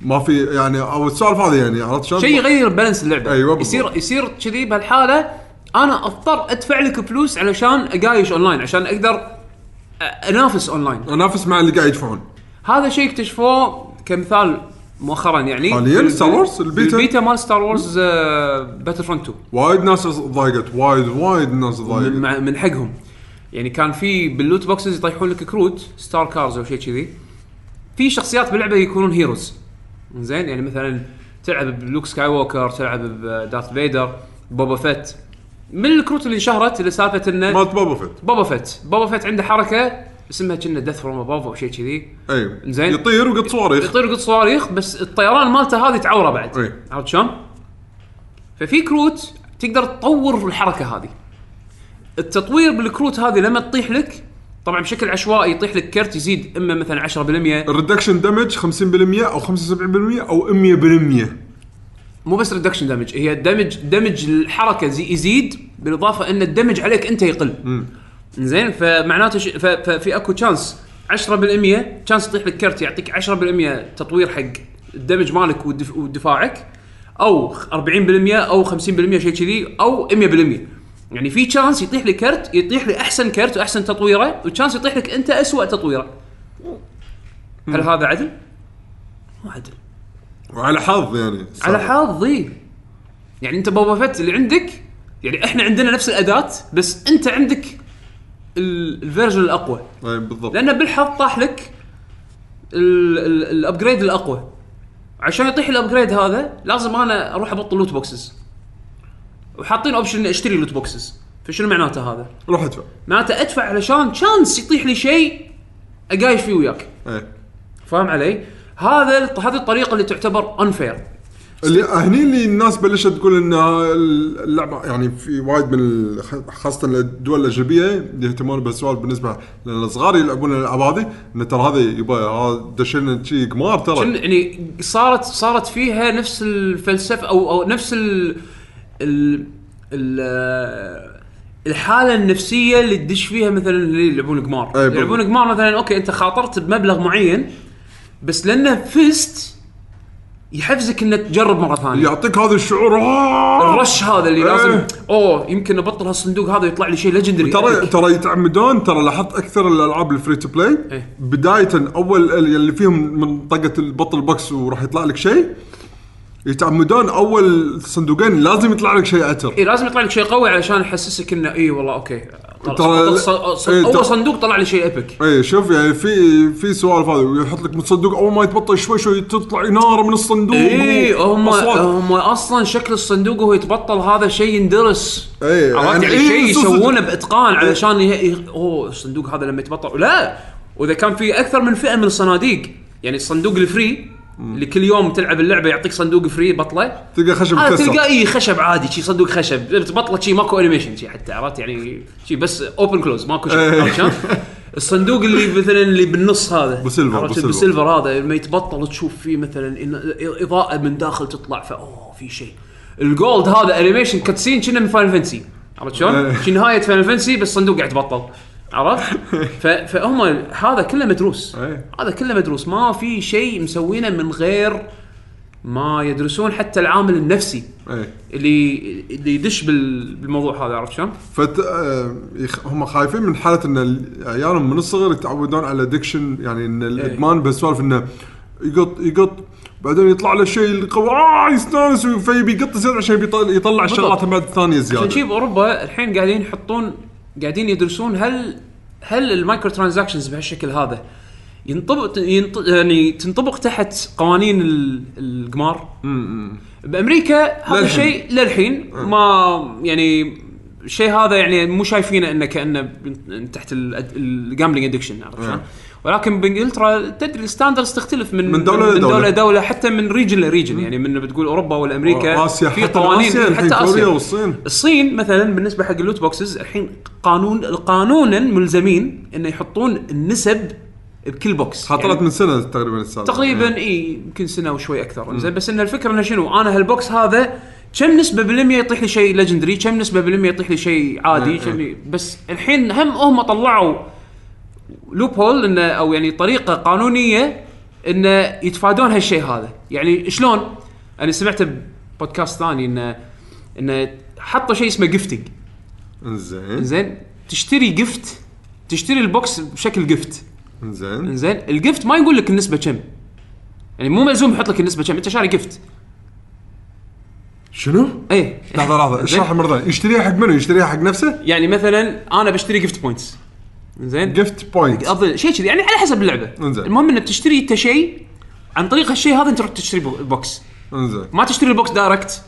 ما في يعني أو السالفه هذه يعني عرفت شلون؟ شيء يغير balance اللعبة. بالضبط. يصير يصير كذي بهالحالة أنا أضطر أدفع لك فلوس علشان اقايش أونلاين عشان أقدر أنافس أونلاين. أنافس مع اللي قاعد يدفعون. هذا شيء اكتشفوه كمثال مؤخرا يعني. حالياً Star Wars ال beta؟ ال beta مال Star Wars Battlefront 2 وايد ناس ضايقت وايد وايد ناس من, ضايقت مع- من حقهم. يعني كان في بال loot boxes يطيحون لك كروت star cards أو شيء كذي. في شخصيات باللعبه يكونون heroes زين؟ يعني مثلا تلعب ب Luke Skywalker تلعب ب Darth Vader Boba Fett من الكروت اللي انشهرت اللي سالفه انه مالت Boba Fett Boba Fett Boba Fett عنده حركة اسمها كنا Death From Above أو شيء كذي. أي. زين. يطير ويقط صواريخ. يطير قط صواريخ بس الطيران مالته هذه تعوره بعد. عرفت شلون؟ ففي كروت تقدر تطور الحركة هذه. التطوير بالكروت هذه لما تطيح لك طبعا بشكل عشوائي يطيح لك كرت يزيد إما مثلا 10% ال reduction damage 50% أو 75% أو 100% مو بس reduction damage هي ال damage damage الحركة زي يزيد بالإضافة إن ال damage عليك أنت يقل. زين فمعناته ش... ف... ففي أكو chance 10% chance يطيح لك كرت يعطيك 10% تطوير حق ال damage مالك والدف... ودفاعك أو 40% أو 50% شيء كذي أو 100% يعني في chance يطيح لي كرت يطيح لي أحسن كرت وأحسن تطويرة و chance يطيح لك أنت اسوء تطويرة. هل هذا عدل؟ مو عدل. وعلى حظ يعني. على حظي يعني أنت Boba Fett اللي عندك يعني إحنا عندنا نفس الأداة بس أنت عندك ال- ال version الأقوى. اي بالضبط. لأن بالحظ طاح لك ال- ال- ال upgrade الأقوى. عشان يطيح ال upgrade هذا لازم أنا أروح أبطل loot boxes وحاطين option إني أشتري loot boxes فشنو معناته هذا؟ روح ادفع. معناته أدفع علشان chance يطيح لي شيء أقايش فيه وياك. اي فاهم علي؟ هذا هذه الطريقة اللي تعتبر unfair اللي هني اللي الناس بلشت تقول إن اللعبة يعني في وايد من خاصة الدول الأجنبية يهتمون بهالسؤال بالنسبة لأن الصغار يلعبون الالعاب هذه إن ترى هذا يبا هذا دشنا شي قمار ترى. يعني صارت صارت فيها نفس الفلسفه أو أو نفس ال ال ال الحالة النفسية اللي تدش فيها مثلا اللي يلعبون قمار. بالضبط. يلعبون قمار مثلا أوكي أنت خاطرت بمبلغ معين بس لأنه فزت يحفزك إنك تجرب مرة ثانية يعطيك هذا الشعور آه! الرش هذا اللي. لازم أوه يمكن أبطل هالصندوق هذا يطلع لي شيء legendary ترى ترى يتعمدون ترى لاحظت أكثر الألعاب ال free to play إيه. بداية أول اللي فيهم من طقة البطل box وراح يطلع لك شيء يتعمدون أول صندوقين لازم يطلع لك شيء عتر اي لازم يطلع لك شيء قوي علشان يحسسك إنه اي والله أوكي ترى- إيه، أول صندوق طلع لي شيء epic اي شوف يعني في في سوالف هذه ويحط لك من الصندوق أول ما يتبطل شوي شوي تطلع نار من الصندوق اي هم. هم أصلا شكل الصندوق وهو يتبطل هذا شيء يندرس. إيه، عرفت يعني يعني إيه شيء. يسوونه بإتقان علشان يه... يه... أوه الصندوق هذا لما يتبطل. لا وإذا كان في أكثر من فئة من الصناديق يعني الصندوق ال free اللي كل يوم تلعب اللعبة يعطيك صندوق free بطله. تلقى خشب مكسر. تلقاه اي خشب عادي شي صندوق خشب. تبطله شي ماكو animation شي حتى عرفت؟ يعني شي بس open close ماكو شيء إيه. الصندوق اللي مثلا اللي بالنص هذا. ب silver، ب silver. بال silver هذا لما يتبطل تشوف فيه مثلا إضاءة من داخل تطلع فأوه في شيء ال gold هذا animation cutscene كنا من Final Fantasy عرفت شلون؟ إيه. شي نهاية Final Fantasy بس صندوق قاعد يتبطل. عرفت؟ فهم هذا كله مدروس. إيه. هذا كله مدروس. ما في شيء مسوينه من غير ما يدرسون حتى العامل النفسي اي اللي اللي يدش بال- بالموضوع هذا عرفت شلون؟ فت آه، يخ- هم خايفين من حالة إن عيالهم من الصغر يتعودون على addiction يعني إن الإدمان بهالسوالف إنه يقط يقط. بعدين يطلع له شيء القوي آه يستانس فيبي يقط زيادة عشان يطلع, يطلع الشغلات بعد الثانية عشان زيادة. شي بأوروبا الحين قاعدين يحطون قاعدين يدرسون هل هل ال micro transactions بهالشكل هذا ينطبق ينط... يعني تنطبق تحت قوانين ال- القمار بأمريكا هذا للحين. الشيء للحين ما يعني الشيء هذا يعني مو شايفينه إنه كأنه تحت ال gambling addiction عرفت شلون؟ ولكن بانجلترا تدري ال standards تختلف من من دولة من لدولة. دولة دوله حتى من region ل region يعني من بتقول أوروبا ولا أمريكا آسيا في حتى قوانين آسيا الحين حتى آسيا. والصين. الصين مثلا بالنسبة حق ال loot boxes الحين قانون قانونا ملزمين إنه يحطون النسب بكل box طلعت يعني من سنة تقريبا السالفه تقريبا إي يمكن سنة وشوي أكثر. زين بس إن الفكرة إنه شنو؟ أنا هال box هذا كم نسبة بالمية يطيح لي شيء legendary كم نسبة بالمية يطيح لي شيء عادي؟ كم بس الحين هم هم طلعوا loophole إنه أو يعني طريقة قانونية إنه يتفادون هالشيء هذا. يعني شلون؟ أنا سمعت بودكاست ثاني إنه إنه حطوا شيء اسمه gifting إنزين. زين تشتري gift تشتري ال box بشكل gift إنزين. زين ال gift ما يقول لك النسبة كم. يعني مو ملزوم يحط لك النسبة كم أنت شاري gift شنو؟ إيه. لحظة لحظة. زين؟ اشرح مرة ثانية. يشتريها حق منو؟ يشتريها حق نفسه؟ يعني مثلا أنا بشتري gift points زين؟ gift point اظن شيء كذي يعني على حسب اللعبة. إنزين. المهم إنك تشتري أنت شيء عن طريق هالشيء هذا أنت تروح تشتري بو- ال box إنزين. ما تشتري ال box direct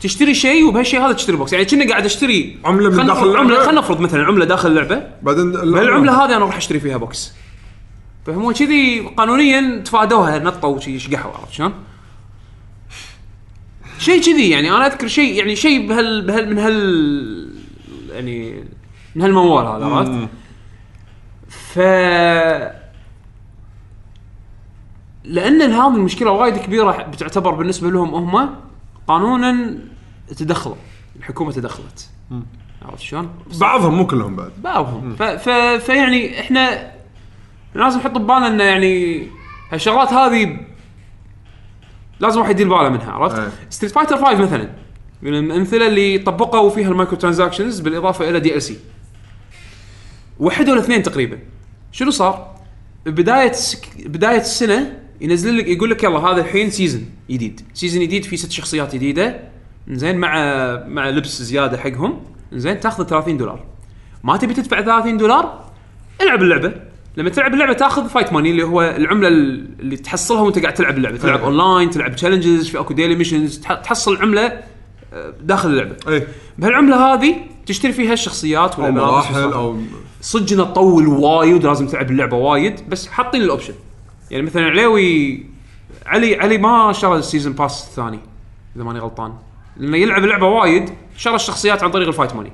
تشتري شيء وبهالشيء هذا تشتري box يعني كنا قاعد اشتري عملة من داخل؟ عملة خلينا نفرض مثلا عملة داخل اللعبة. بعدين بهالعملة هذه أنا أروح أشتري فيها box فهم كذي قانونيا تفادوها نطوا وشي شقحوا عرفت شلون؟ شيء كذي يعني أنا أذكر شيء يعني شيء بهال, بهال من هال يعني من هالموال هذا عرفت؟ ف لأن هذه المشكلة وايد كبيرة بتعتبر بالنسبة لهم هم قانونا تدخلوا الحكومة تدخلت. عرفت شلون؟ بعضهم مو كلهم بعد. بعضهم. ف... ف... فيعني إحنا لازم نحط ببالنا إنه يعني هالشغلات هذه لازم واحد يدير باله منها عرفت؟ Street Fighter 5 مثلا من الأمثلة اللي طبقوا فيها ال micro transactions بالإضافة إلى DLC وحدوا الاثنين تقريبا. شنو صار؟ بداية. بداية السنة ينزل لك يقول لك يلا هذا الحين season جديد، season جديد فيه ست شخصيات جديدة. زين مع مع لبس زيادة حقهم. زين تاخذ 30 دولار. ما تبي تدفع 30 دولار؟ العب اللعبة. لما تلعب اللعبة تاخذ fight money اللي هو العملة اللي تحصلها وانت قاعد تلعب اللعبة. تلعب أي. اونلاين تلعب challenges في أكو daily missions تحصل عملة آه، داخل اللعبة. أي. بهالعملة هذه تشتري فيها الشخصيات أو والملابس مراحل. أو صدق انها تطول وايد لازم تلعب اللعبة وايد بس حاطين ال option يعني مثلا عليوي علي علي ما شرى ال season pass الثاني إذا ماني غلطان. لأنه يلعب اللعبة وايد شرى الشخصيات عن طريق ال fight money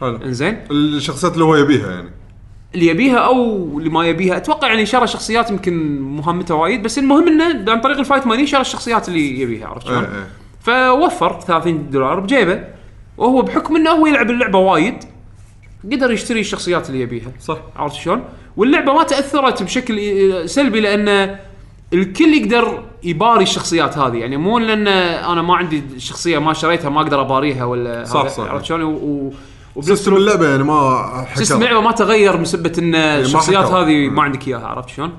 حلو. إنزين؟ الشخصيات اللي هو يبيها يعني. اللي يبيها أو اللي ما يبيها أتوقع يعني شرى شخصيات يمكن مهمته وايد بس المهم إنه عن طريق ال fight money شرى الشخصيات اللي يبيها عرفت شلون؟ إيه إيه. فوفر 30 دولار بجيبه وهو بحكم إنه هو يلعب اللعبة وايد قدر يشتري الشخصيات اللي يبيها صح عرفت شلون؟ واللعبة ما تأثرت بشكل إي- سلبي لأن الكل يقدر يباري الشخصيات هذه يعني مو لأن أنا ما عندي شخصية ما شريتها ما أقدر أباريها ولا صح، هذا، صح. عرفت شلون؟ و- system اللعبة يعني ما حكى system اللعبة ما تغير بسبة إن الشخصيات حكوا. هذه. ما عندك إياها عرفت شلون؟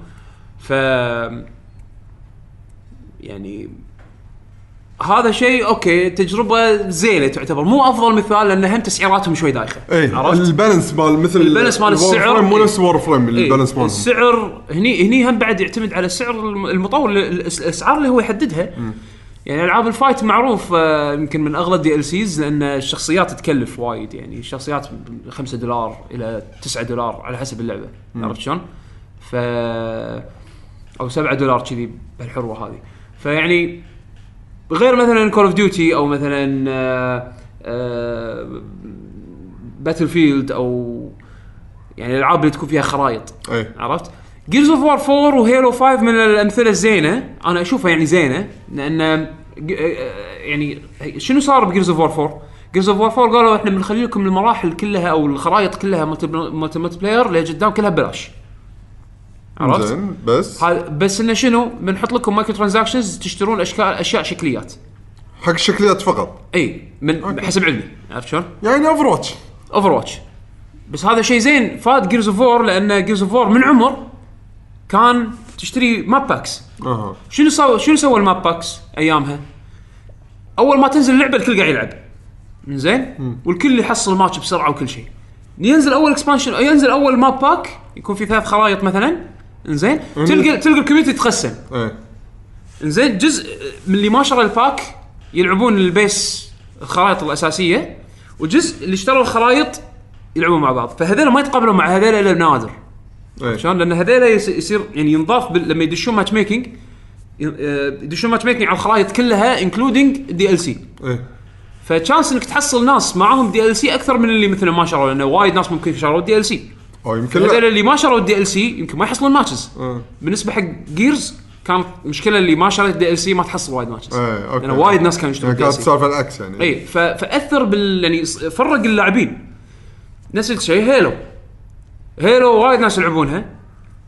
ف يعني هذا شيء okay تجربة زينة تعتبر. مو أفضل مثال لأن هم تسعيراتهم شوي دايخة. اي عرفت؟ ال balance مال مثل ال balance مال السعر، مو. نفس Warframe إيه، ال balance مالهم. السعر هني هني هم بعد يعتمد على الم- المطور الأسعار اللي هو يحددها. يعني ألعاب ال fight معروف آه، يمكن من اغلى ال DLCs لأن الشخصيات تكلف وايد. يعني الشخصيات 5 دولار إلى 9 دولار على حسب اللعبة. عرفت شلون؟ ف أو 7 دولار كذي بهالحروة هذه. فيعني غير مثلا Call of Duty أو مثلا Battlefield أو يعني الالعاب اللي تكون فيها خرائط اي عرفت؟ Gears of War 4 و Halo 5 من الامثله الزينه أنا اشوفها يعني زينه لأن يعني شنو صار ب Gears of War 4؟ Gears of War 4 قالوا إحنا بنخلي لكم المراحل كلها أو الخرائط كلها مالت مالت multiplayer لقدام كلها ببلاش عرفت؟ زين بس؟ بس إنه شنو؟ بنحط لكم micro transactions تشترون اشكال أشياء شكليات. حق الشكليات فقط؟ إي من حسب علمي. عرفت شلون؟ يعني Overwatch Overwatch بس هذا شيء زين. فاد Gears of War لأن Gears of War من عمر كان تشتري map packs أها. شنو سوى شنو سوى ال map packs أيامها؟ أول ما تنزل اللعبه الكل قاعد يلعب. زين والكل يحصل ماتش بسرعة وكل شيء. ينزل أول expansion ينزل أول map pack يكون في ثلاث خرائط مثلا. زين تلقى تلقى ال community تقسم إيه. زين جزء من اللي ما شرى ال pack يلعبون ال base الخرائط الأساسية وجزء اللي اشتروا الخرائط يلعبون مع بعض. فهذول ما يتقابلون مع هذول إلا نادر إيه. شلون؟ لأن هذول يس- يصير يعني ينضاف بال- لما يدشون ماتش آه، يدشون matchmaking على الخرائط كلها including ال DLC ف chance إنك تحصل ناس معاهم DLC أكثر من اللي مثلا ما شروا لأنه وايد ناس ممكن شروا ال DLC أو يمكن لا. اللي ما شروا ال DLC يمكن ما يحصلون matches آه. بالنسبة حق جيرز كانت مشكلة اللي ما شريت DLC ما تحصل وايد ماتشز إيه أوكي. لأن وايد ناس كانوا يشترون يعني كانت السالفه العكس يعني. اي فأثر بال يعني فرق اللاعبين. نفس الشيء هيلو هيلو وايد ناس يلعبونها.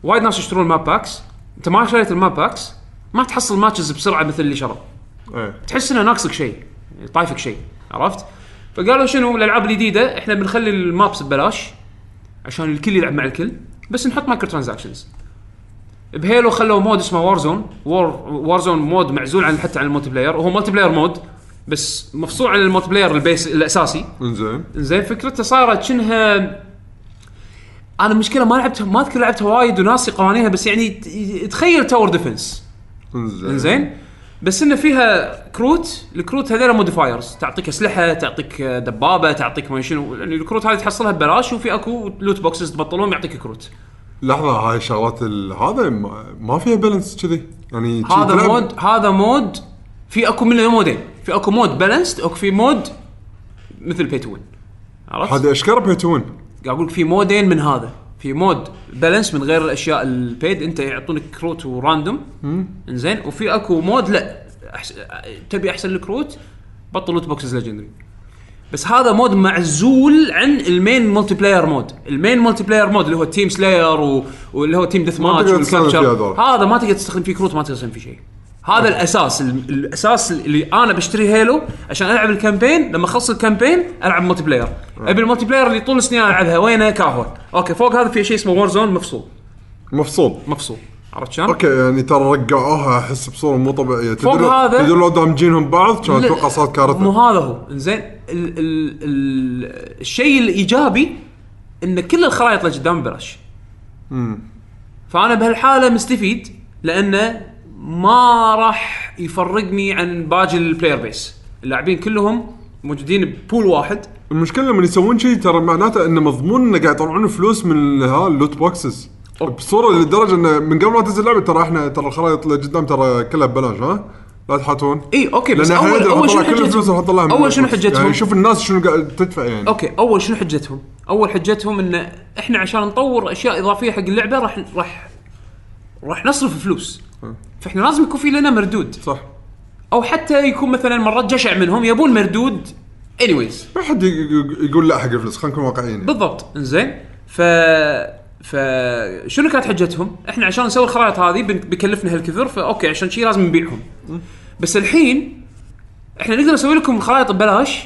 وايد ناس يشترون map packs أنت ما شريت ال map packs ما تحصل matches بسرعة مثل اللي شروا. إيه. تحس إنه ناقصك شيء. يعني طايفك شيء. عرفت؟ فقالوا شنو؟ الألعاب الجديدة إحنا بنخلي ال maps ببلاش. عشان الكل يلعب مع الكل بس نحط micro transactions بهيلو خلوا mode اسمه وارزون وار وارزون mode معزول عن حتى عن ال multiplayer وهو multiplayer mode بس مفصول عن ال multiplayer ال base الأساسي. إنزين. زين فكرته صارت شنها أنا المشكلة ما لعبتها ما أذكر لعبتها وايد وناسي قوانينها بس يعني تخيل tower defense إنزين. زين بس إنه فيها كروت الكروت هذول modifiers تعطيك أسلحة تعطيك دبابة تعطيك ما شنو. يعني الكروت هذه تحصلها ببلاش وفي أكو loot boxes تبطلهم يعطيك كروت. لحظة هاي شغلات ال- هذا ما- فيها balance كذي؟ يعني هذا mode هذا mode في أكو منه mode ين في أكو mode balanced أكو في mode مثل pay to win عرفت؟ هذه اشكره pay to win قاعد أقول لك في mode ين من هذا. في mode balanced من غير الأشياء ال paid أنت يعطونك كروت و random. إنزين. وفي أكو mode لا. أحس... تبي أحسن الكروت بطل loot boxes legendary بس هذا mode معزول عن ال main multiplayer mode ال main multiplayer mode اللي هو team slayer و... واللي هو team death ما ماتش. هذا ما تقدر تستخدم فيه كروت ما تقدر تستخدم فيه شيء. هذا الأساس ال- الأساس اللي أنا بشتري هيلو عشان ألعب ال campaign لما أخلص ال campaign ألعب multiplayer أبي ال multiplayer اللي طول السنين ألعبها وينه؟ كاهو أوكي فوق هذا في شيء اسمه وورزون مفصول. مفصول. مفصول. عرفت شلون؟ أوكي يعني ترى رقعوها أحس بصورة مو طبيعية. فوق تدري هذا- تدري لو دامجينهم ببعض كان أتوقع صارت مو كارثه هذا هو. زين ال ال ال الشيء الإيجابي إن كل الخرائط اللي قدام ببلاش فأنا بهالحالة مستفيد لأنه ما راح يفرقني عن باقي ال player base اللاعبين كلهم موجودين ب pool واحد. المشكلة لما يسوون شيء ترى معناته إنه مضمون إنه قاعد يطلعون فلوس من ها ال loot boxes بصورة لدرجة إنه من قبل ما تنزل اللعبة ترى إحنا ترى الخرائط اللي قدام ترى كلها ببلاش ها؟ لا تحاتون إي أوكي بس اول أول شنو كل الفلوس حجتهم؟ راح تطلعها اول شنو box. حجتهم؟ يعني شوف الناس شنو قاعد تدفع يعني. أوكي أول شنو حجتهم؟ أول حجتهم إن إحنا عشان نطور أشياء إضافية حق اللعبة راح راح راح نصرف فلوس. فإحنا لازم يكون في لنا مردود. صح. أو حتى يكون مثلا مرات جشع منهم يبون مردود. anyways ما حد يقول لا حق الفلوس خلينا نكون واقعيين. بالضبط. إنزين. ف ف شنو كانت حجتهم؟ إحنا عشان نسوي الخرائط هذه بيكلفنا هالكثر فأوكي عشان شي لازم نبيعهم. بس الحين إحنا نقدر نسوي لكم الخرائط ببلاش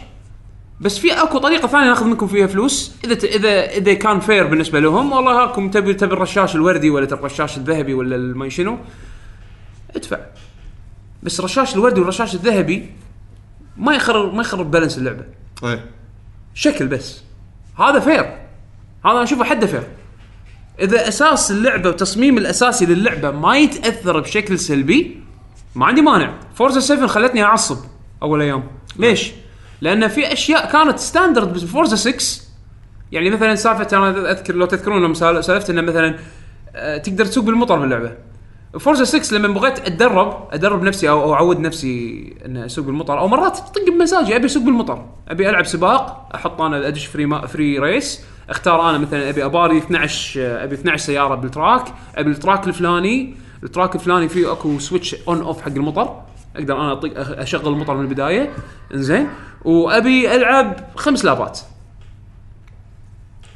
بس في أكو طريقة ثانية ناخذ منكم فيها فلوس. إذا ت- اذا إذا كان fair بالنسبة لهم والله هاكم تبي تبي الرشاش الوردي ولا تبي الرشاش الذهبي ولا ما شنو ادفع. بس الرشاش الوردي والرشاش الذهبي ما يخرب ما يخرب balance اللعبة. اي شكل بس. هذا fair هذا أنا أشوفه حده fair إذا أساس اللعبة وتصميم الأساسي للعبة ما يتأثر بشكل سلبي ما عندي مانع. فورزا 7 خلتني أعصب أول أيام. ليش؟ لأن في أشياء كانت standard بفورزا 6 يعني مثلا سالفة أنا أذكر لو تذكرون لما سال- سالفت انه مثلا آه، تقدر تسوق بالمطر باللعبة. فورزا 6 لما بغيت أتدرب ادرب نفسي أو أعود نفسي ان أسوق بالمطر أو مرات طق بمزاجي أبي أسوق بالمطر أبي ألعب سباق أحط أنا أدش free ما free race أختار أنا مثلا أبي أباري 12 آه، أبي 12 سيارة بال track أبي ال track الفلاني ال track الفلاني فيه أكو switch on off حق المطر أقدر أنا اطق أشغل المطر من البداية إنزين. وأبي ألعب خمس lap ات.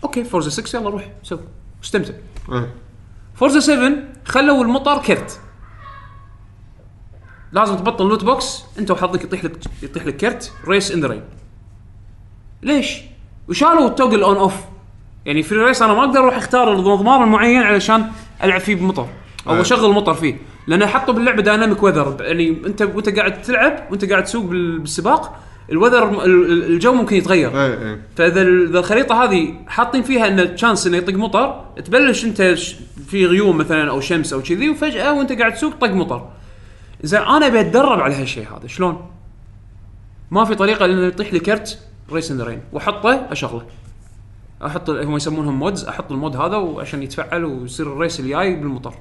أوكي فورزا 6 يلا روح سوي استمتع. إيه. فورزا 7 خلوا المطر كرت لازم تبطل loot box انت وحظك يطيح لك يطيح لك كرت race in the rain ليش؟ وشالوا ال toggle on off يعني في ال race أنا ما أقدر أروح أختار المضمار المعين علشان ألعب فيه بمطر أو إيه. أشغل مطر فيه لأن حطوا باللعبة dynamic weather يعني أنت وأنت قاعد تلعب وأنت قاعد تسوق بال- بالسباق ال weather ال- ال- الجو ممكن يتغير. اي اي فإذا ال- إذا الخريطة هذه حاطين فيها إن chance إنه يطق مطر تبلش أنت ش- في غيوم مثلا أو شمس أو كذي وفجأة وأنت قاعد تسوق طق مطر. زين أنا أبي أتدرب على هالشيء هذا شلون؟ ما في طريقة إلا إنه يطيح لي كرت race in rain وأحطه أشغله. أحط هم يسمونهم mods أحط ال mod هذا وعشان يتفعل ويصير ال race الجاي بالمطر.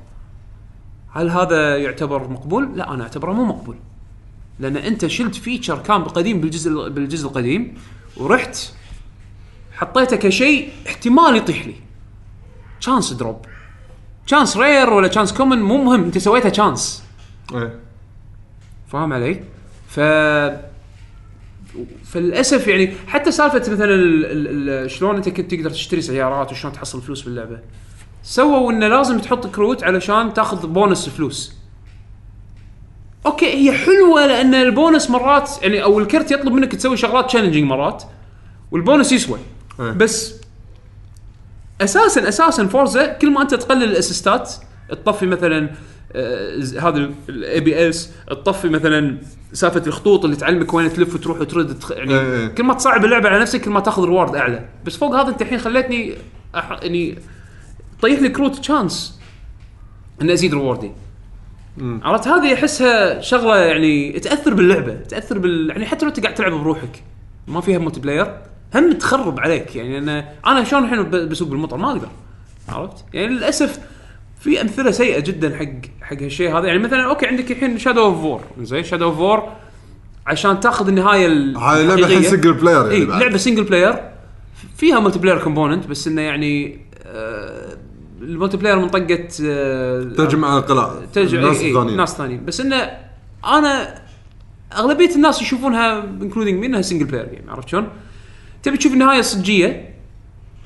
هل هذا يعتبر مقبول؟ لا أنا أعتبره مو مقبول. لأن أنت شلت feature كان قديم بالجزء بالجزء القديم ورحت حطيته كشيء احتمال يطيح لي. chance drop chance rare ولا chance common مو مهم أنت سويتها chance اي فاهم علي؟ ف فللأسف يعني حتى سالفة مثلا ال- ال- ال- شلون أنت كنت تقدر تشتري سيارات وشلون تحصل فلوس باللعبة. سووا انه لازم تحط كروت علشان تاخذ بونس فلوس. أوكي هي حلوة لأن البونس مرات يعني أو الكرت يطلب منك تسوي شغلات challenging مرات والبونس يسوى إيه. بس أساسا أساسا Forza كل ما أنت تقلل ال assist ات تطفي مثلا آه، هذا ال ABS تطفي مثلا سالفه الخطوط اللي تعلمك وين تلف وتروح وترد تخ- يعني إيه. كل ما تصعب اللعبة على نفسك كل ما تاخذ reward أعلى بس فوق هذا أنت الحين خليتني أح... يعني طيح لي كروت chance إني أزيد reward ي عرفت؟ هذه أحسها شغلة يعني تأثر باللعبة تأثر بال يعني حتى لو أنت قاعد تلعب بروحك ما فيها multiplayer هم تخرب عليك. يعني أنا أنا شلون الحين بسوق بالمطر؟ ما أقدر. عرفت؟ يعني للأسف في أمثلة سيئة جدا حق حق هالشيء هذا. يعني مثلا أوكي عندك الحين Shadow of War زين Shadow of War عشان تاخذ النهاية هاي لعبة الحين. single player يعني بعد. لعبة single player فيها multiplayer component بس إنه يعني آه ال multiplayer من طقة آه تجمع القلاع. الناس ناس إيه الثانيين ناس ثانيين بس انه أنا أغلبية الناس يشوفونها including إنها single player game عرفت شلون؟ تبي تشوف النهاية الصجيه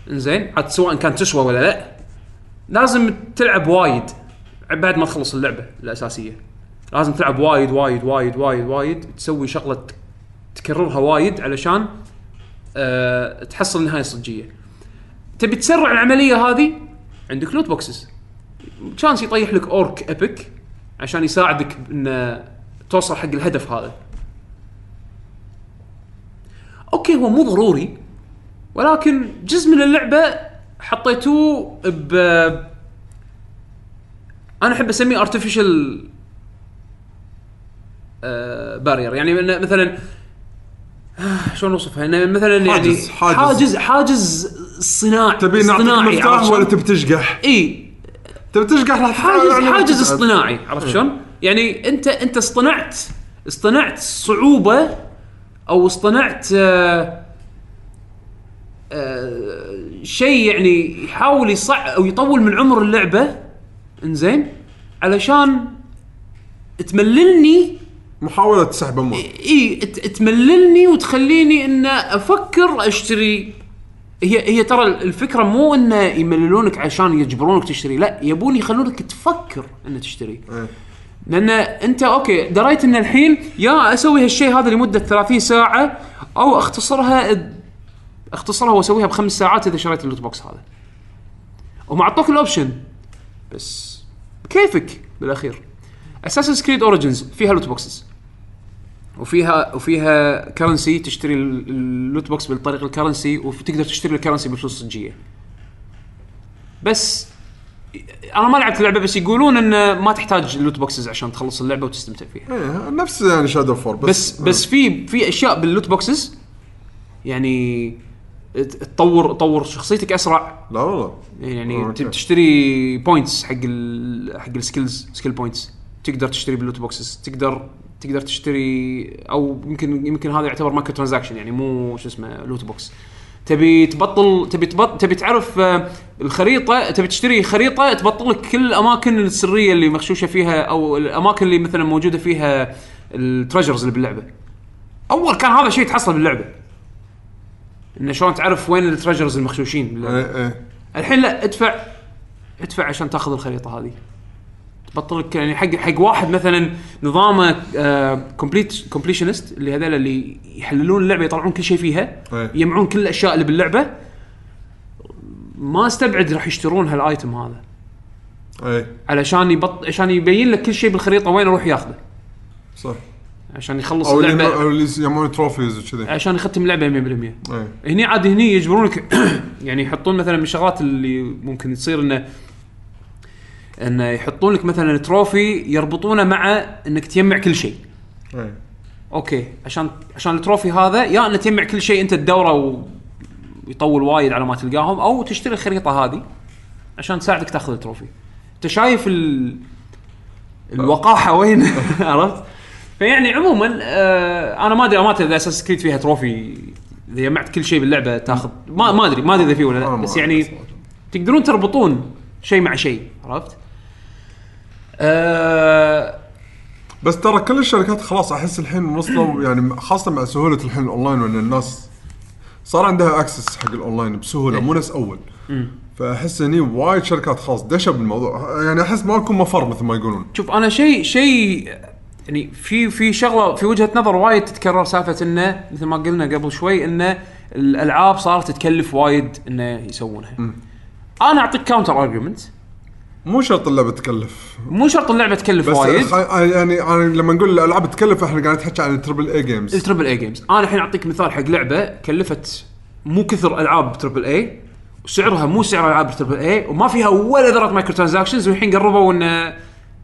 إنزين. عاد سواء كانت تسوى ولا لا لازم تلعب وايد. بعد ما تخلص اللعبة الأساسية. لازم تلعب وايد وايد وايد وايد وايد. تسوي شغلة تكررها وايد علشان أه تحصل النهايه الصجيه تبي تسرع العملية هذه؟ عندك loot boxes chance يطيح لك orc epic عشان يساعدك إن توصل حق الهدف هذا. أوكي هو مو ضروري ولكن جزء من اللعبة حطيتوه ب أنا أحب أسميه artificial بارير يعني مثلا آه، شلون اوصفها انه مثلا يعني حاجز- حاجز. حاجز حاجز صناعي تبي نعطيك اصطناعي، مفتاح ولا؟ تبي تشقح؟ إي تبي تشقح راح حاجز يعني حاجز. اصطناعي عرفت شلون؟ يعني أنت أنت اصطنعت اصطنعت صعوبة أو اصطنعت آه آه شيء يعني يحاول يصع أو يطول من عمر اللعبة إنزين علشان تمللني محاولة تسحب اموال إي تمللني وتخليني إن أفكر أشتري. هي هي ترى الفكرة مو انه يمللونك عشان يجبرونك تشتري لا يبون يخلونك تفكر إن تشتري. إيه. لأن أنت أوكي دريت إن الحين يا أسوي هالشيء هذا لمدة 30 ساعة أو أختصرها أختصرها وأسويها بخمس ساعات إذا شريت ال loot box هذا. هم أعطوك ال option. بس كيفك؟ بالأخير. Assassin's Creed Origins فيها loot boxes وفيها وفيها currency تشتري ال- ال loot box بالطريقة ال currency وتقدر تشتري ال currency بفلوس صجية. بس أنا ما لعبت اللعبة بس يقولون إن ما تحتاج loot boxes عشان تخلص اللعبة وتستمتع فيها. إيه، نفس يعني Shadow of War بس بس بس في في أشياء بال loot boxes يعني تطور تطور شخصيتك أسرع. لا والله. يعني أوكي. تشتري points حق ال حق ال skills skill points تقدر تشتري بال loot boxes تقدر تقدر تشتري أو يمكن يمكن هذا يعتبر microtransaction يعني مو شو اسمه loot box تبي تبطل تبي تبطل تبي تعرف آه، الخريطة تبي تشتري خريطة تبطل لك كل الأماكن السرية اللي مخشوشه فيها أو الأماكن اللي مثلا موجودة فيها ال treasures اللي باللعبة. أول كان هذا شيء تحصل باللعبة. انه شلون تعرف وين ال treasures المخشوشين باللعبة. إيه إيه. الحين لا ادفع ادفع عشان تاخذ الخريطة هذه. تبطل لك يعني حق حق واحد مثلا نظامه complete completionist اللي هذول اللي يحللون اللعبة يطلعون كل شيء فيها إيه. يجمعون كل الأشياء اللي باللعبة. ما استبعد راح يشترون هال item هذا. أي. علشان يبط عشان يبين لك كل شيء بالخريطة وين أروح ياخذه. صح. عشان يخلص أو اللعبة. أو اللي يجمعون trophies وكذي. عشان يختم اللعبة 100% أي. هني عاد هني يجبرونك يعني يحطون مثلا من الشغلات اللي ممكن تصير إنه انه يحطون لك مثلا trophy يربطونه مع إنك تجمع كل شيء. اي أوكي عشان عشان ال trophy هذا يا إنه تجمع كل شيء أنت تدوره و- ويطول وايد على ما تلقاهم أو تشتري الخريطة هذه عشان تساعدك تأخذ ال trophy. أنت شايف ال... الوقاحة وين؟ عرفت؟ فيعني عموما آه أنا ما أدري ما أدري إذا Assassin's Creed فيها trophy إذا جمعت كل شيء باللعبة تأخذ. ما ما أدري ما أدري إذا في ولا لا. بس يعني. تقدرون تربطون شيء مع شيء عرفت؟ آه بس ترى كل الشركات خلاص أحس الحين وصلوا يعني خاصة مع سهولة الحين الأونلاين وإن الناس صار عندها access حق الأونلاين بسهولة مو نفس أول. فأحس هني وايد شركات خلاص دشوا بالموضوع. يعني أحس ما لكم مفر مثل ما يقولون. شوف أنا شيء شيء يعني في في شغلة في وجهة نظر وايد تتكرر سالفة إنه مثل ما قلنا قبل شوي إنه الألعاب صارت تكلف وايد إنه يسوونها. أنا أعطيك counter argument مو شرط اللعبة تكلف. مو شرط اللعبة تكلف بس وايد. خ- يعني أنا لما نقول الألعاب تكلف إحنا قاعد نحكي عن ال triple A games ال triple A games أنا الحين أعطيك مثال حق لعبة كلفت مو كثر ألعاب triple A وسعرها مو سعر ألعاب triple A وما فيها ولا ذره microtransactions والحين قربوا انه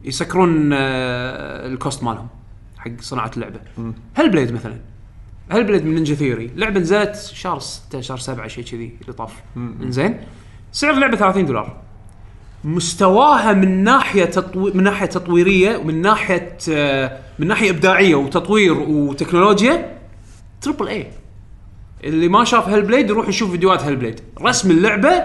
يسكرون آه، ال cost مالهم حق صناعة اللعبة. Hellblade مثلا. Hellblade من Ninja Theory لعبة نزلت شهر 6 شهر 7 شيء كذي اللي طاف. إنزين. سعر اللعبة 30 دولار. مستواها من ناحية تطوي... من ناحية تطويرية ومن ناحية آه، من ناحية إبداعية وتطوير وتكنولوجيا triple A اللي ما شاف Hellblade يروح يشوف فيديوهات Hellblade رسم اللعبة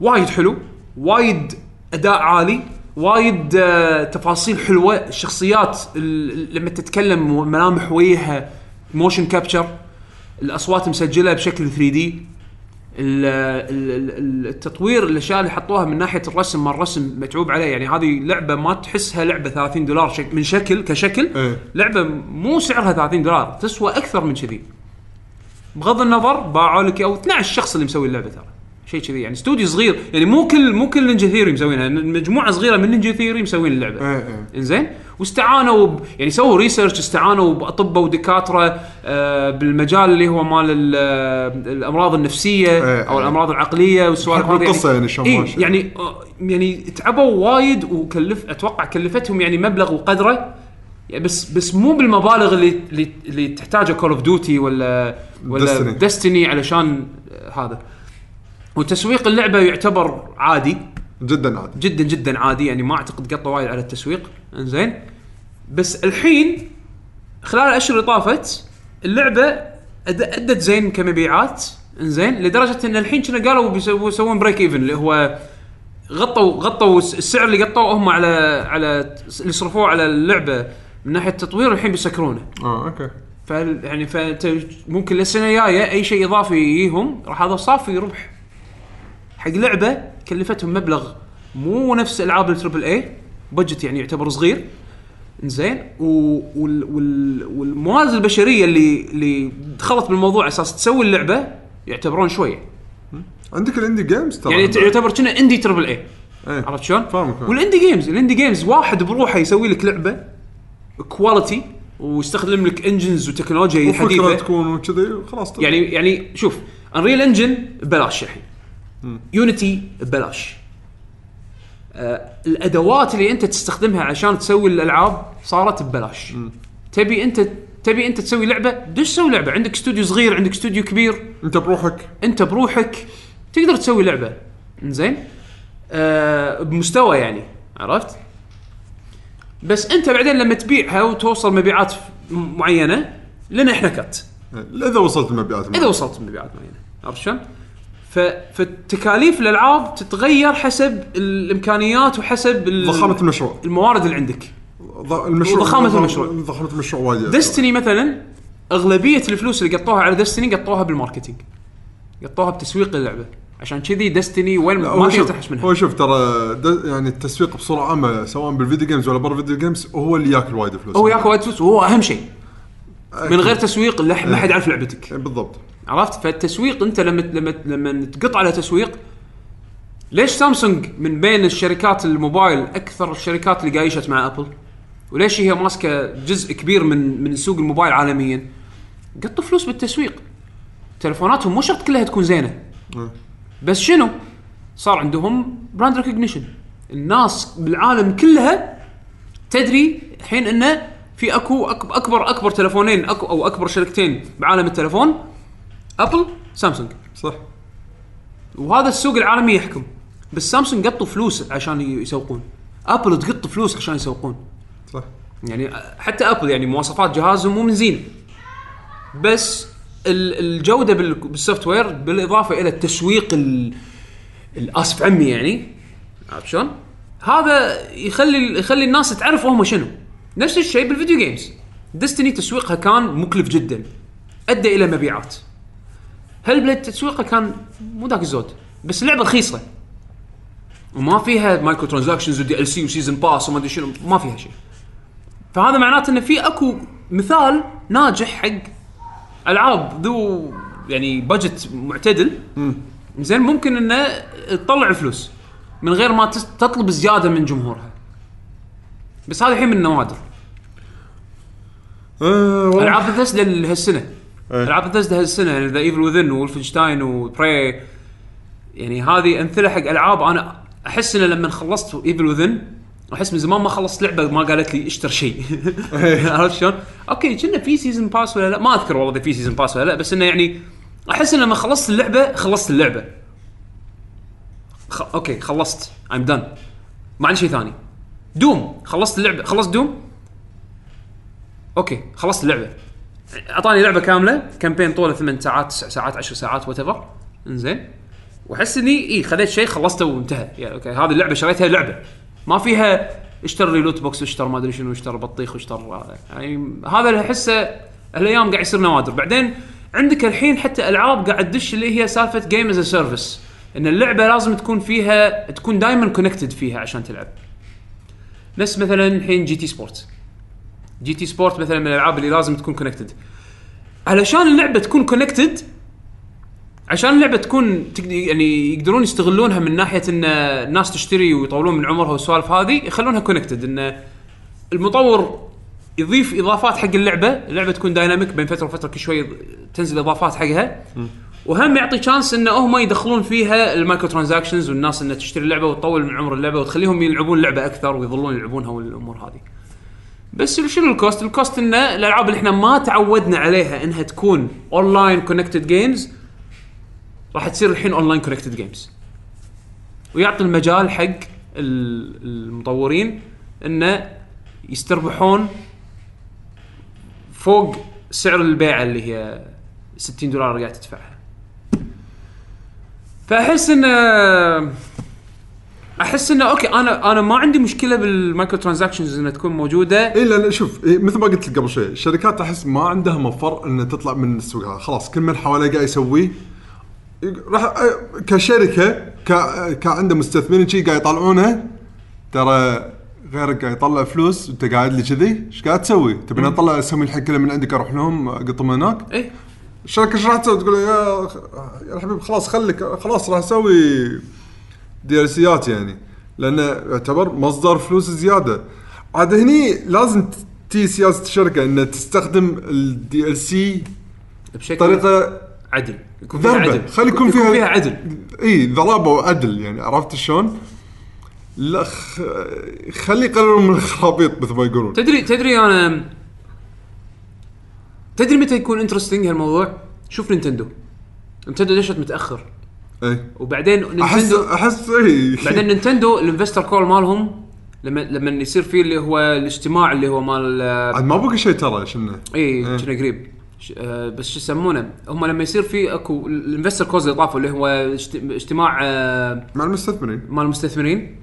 وايد حلو وايد أداء عالي وايد آه، تفاصيل حلوة الشخصيات ال- لما تتكلم ملامح وجهها motion capture الأصوات مسجلة بشكل 3D التطوير الاشياء اللي حطوها من ناحية الرسم ما الرسم متعوب عليه. يعني هذه لعبة ما تحسها لعبة 30 دولار شك من شكل كشكل إيه. لعبة مو سعرها 30 دولار تسوى أكثر من كذي. بغض النظر باعوا لك أو 12 شخص اللي مسوي اللعبة ترى. شيء كذي. يعني استوديو صغير يعني مو كل مو كل Ninja Theory مسوينها مجموعة صغيرة من Ninja Theory مسوين اللعبة. إيه إيه. إنزين؟ واستعانوا ب... يعني سووا research استعانوا بأطباء ودكاترة آه بالمجال اللي هو مال ال- آه، الأمراض النفسية إيه، أو إيه. الأمراض العقلية والسوالف هذه القصة يعني إيه ماشية. يعني آه، يعني تعبوا وايد وكلف أتوقع كلفتهم يعني مبلغ وقدره يعني بس بس مو بالمبالغ اللي اللي, اللي تحتاجها Call of Duty ولا ولا. Destiny علشان هذا وتسويق اللعبة يعتبر عادي جدا عادي. جدا جدا عادي يعني ما أعتقد قطوا وايد على التسويق. إنزين. بس الحين خلال الأشهر اللي طافت اللعبة أدت زين كمبيعات. إنزين. لدرجة إن الحين كنا قالوا؟ بيسوون break even اللي هو غطوا غطوا الس- السعر اللي غطوه هم على على اللي صرفوه على اللعبة من ناحية التطوير الحين بيسكرونه. آه okay. ف يعني فأنت ممكن للسنة الجاية أي شيء إضافي يجيهم راح هذا صافي ربح حق لعبة كلفتهم مبلغ مو نفس ألعاب ال triple A budget يعني يعتبر صغير زين وال وال والموارد البشرية اللي اللي دخلت بالموضوع على أساس تسوي اللعبة يعتبرون شوية عندك ال indie games ترى يعني يعتبر كنا indie triple A إيه. عرفت شلون؟ فاهمك فاهم. وال indie games ال indie games واحد بروحه يسوي لك لعبة quality ويستخدم لك engines وتكنولوجيا وفكرة حديثة تكون وكذي خلاص تمام. يعني يعني شوف Unreal Engine ببلاش الحين Unity ببلاش. آه الأدوات اللي أنت تستخدمها عشان تسوي الألعاب صارت ببلاش. تبي أنت تبي أنت تسوي لعبة؟ دش سوي لعبة؟ عندك استوديو صغير عندك استوديو كبير. أنت بروحك. أنت بروحك. تقدر تسوي لعبة. زين آه بمستوى يعني عرفت؟ بس أنت بعدين لما تبيعها وتوصل مبيعات معينة لنا إحنا كات. إذا وصلت المبيعات إذا وصلت مبيعات معينة. عرفت شلون؟ فتكاليف الالعاب تتغير حسب الإمكانيات وحسب ال- ضخامة المشروع. الموارد اللي عندك. ض- المشروع وضخامة ض- المشروع. ضخامة المشروع وايد. Destiny مثلا أغلبية الفلوس اللي قطوها على Destiny قطوها بال marketing. قطوها بتسويق اللعبة. عشان كذي Destiny وين ما هو تقدر شوف تحش منها. هو شوف ترى د- يعني التسويق بصورة عامة سواء بال video games ولا برا ال video games هو اللي ياكل وايد فلوس. هو ياكل وايد فلوس وهو أهم شيء. من. غير تسويق لا- ما حد يعرف لعبتك. إيه، بالضبط. عرفت؟ فالتسويق انت لما لما لما تقط على تسويق ليش سامسونج من بين الشركات الموبايل أكثر الشركات اللي قايشت مع أبل؟ وليش هي ماسكة جزء كبير من من سوق الموبايل عالميا؟ قطوا فلوس بالتسويق. تلفوناتهم مو شرط كلها تكون زينة. بس شنو؟ صار عندهم brand recognition الناس بالعالم كلها تدري الحين إنه في أكو اكبر أكبر تلفونين أكو أو أكبر شركتين بعالم التلفون ابل سامسونج صح. وهذا السوق العالمي يحكم. بس سامسونج قطوا فلوس عشان يسوقون. ابل تقط فلوس عشان يسوقون. صح. يعني حتى ابل يعني مواصفات جهازهم مو من زين. بس ال- الجودة بال- بال software بالإضافة إلى التسويق ال- الآسف عمي يعني. عرفت شلون؟ هذا يخلي يخلي الناس تعرف هم شنو. نفس الشيء بال video games Destiny تسويقها كان مكلف جدا. أدى إلى مبيعات. Hellblade تسويقها كان مو ذاك الزود بس اللعبه رخيصة. وما فيها microtransactions و DLC و season pass وما أدري شنو ما فيها شيء. فهذا معناته إنه في أكو مثال ناجح حق ألعاب ذو يعني budget معتدل. زين ممكن إنه تطلع فلوس من غير ما تطلب زيادة من جمهورها. بس هذا الحين من النوادر آه. ألعاب Bethesda هالسنه. العاب Bethesda هالسنة يعني The Evil Within و Wolfenstein و Prey يعني هذه أمثلة حق ألعاب أنا أحس إنه لما خلصت Evil Within أحس من زمان ما خلصت لعبة ما قالت لي اشتر شيء. عرفت شلون؟ okay كنا في season pass ولا لا؟ ما أذكر والله إذا في season pass ولا لا بس إنه يعني أحس إن لما خلصت اللعبة خلصت اللعبة. خ... okay خلصت. I'm done ما عندي شيء ثاني. Doom خلصت اللعبة. خلصت Doom؟ okay خلصت اللعبة. أعطاني لعبة كاملة campaign طوله 8 ساعات 9 ساعات 10 ساعات whatever إنزين. وأحس إني اي خذيت شيء خلصته وانتهى. يعني okay هذه اللعبة شريتها لعبة. ما فيها اشتر لي loot box واشتر ما أدري شنو اشتر بطيخ واشتر هذا. يعني هذا اللي أحسه هالايام قاعد يصير نوادر. بعدين عندك الحين حتى ألعاب قاعد تدش اللي هي سالفة game as service إن اللعبة لازم تكون فيها تكون دائما connected فيها عشان تلعب. نفس مثلا الحين GT Sport GT Sport مثلا من الألعاب اللي لازم تكون connected علشان اللعبة تكون connected عشان اللعبة تكون تقدر يعني يقدرون يستغلونها من ناحية إن الناس تشتري ويطولون من عمرها والسوالف هذه يخلونها connected إن المطور يضيف إضافات حق اللعبة، اللعبة تكون dynamic بين فترة وفترة كل شوي تنزل إضافات حقها. وهم يعطي chance إن هم يدخلون فيها ال microtransactions والناس انها تشتري اللعبة وتطول من عمر اللعبة وتخليهم يلعبون اللعبه أكثر ويظلون يلعبونها والأمور هذه. بس شنو ال cost؟ ال cost ان الألعاب اللي إحنا ما تعودنا عليها إنها تكون online connected games راح تصير الحين online connected games ويعطي المجال حق ال- المطورين إنه يستربحون فوق سعر البيعه اللي هي 60 دولار قاعد تدفعها فأحس انه أحس إنه okay أنا أنا ما عندي مشكلة بال microtransactions إنها تكون موجودة اي لأن شوف إيه مثل ما قلت لك قبل شوي الشركات أحس ما عندها مفر ان تطلع من السوق هذا خلاص كل من حواليه قاعد يسويه راح آه، كشركة ك كعنده مستثمرين شي قاعد يطلعونه ترى غيرك قاعد يطلع فلوس وأنت قاعد لي كذي إيش قاعد تسوي؟ تبي اطلع أسوي الحين كله من عندك أروح لهم اقطهم هناك؟ إيه الشركة إيش راح تسوي؟ تقول يا يا حبيبي خلاص خليك خلاص راح أسوي DLC ات يعني. لأنه يعتبر مصدر فلوس زيادة. عاد هني لازم تي سياسة الشركة إنها تستخدم ال DLC بشكل بطريقة عدل. يكون فيها عدل. خلي يكون فيها فيها عدل. إي ذرابة وعدل يعني عرفت شلون؟ لا خ... خلي يقللون من الخرابيط مثل ما يقولون. تدري تدري أنا تدري متى يكون interesting هالموضوع؟ شوف نينتندو. نينتندو دشت متأخر؟ اي وبعدين احس نينتندو احس اي بعدين نينتندو ال investor call مالهم لما لما يصير فيه اللي هو الاجتماع اللي هو مال عاد ما بقى شيء ترى شنو؟ اي كنا قريب. ش- آه، بس شو يسمونه؟ هم لما يصير في أكو ال investor calls اللي طافوا اللي هو اجت- اجتماع آه، مع المستثمرين. مال المستثمرين.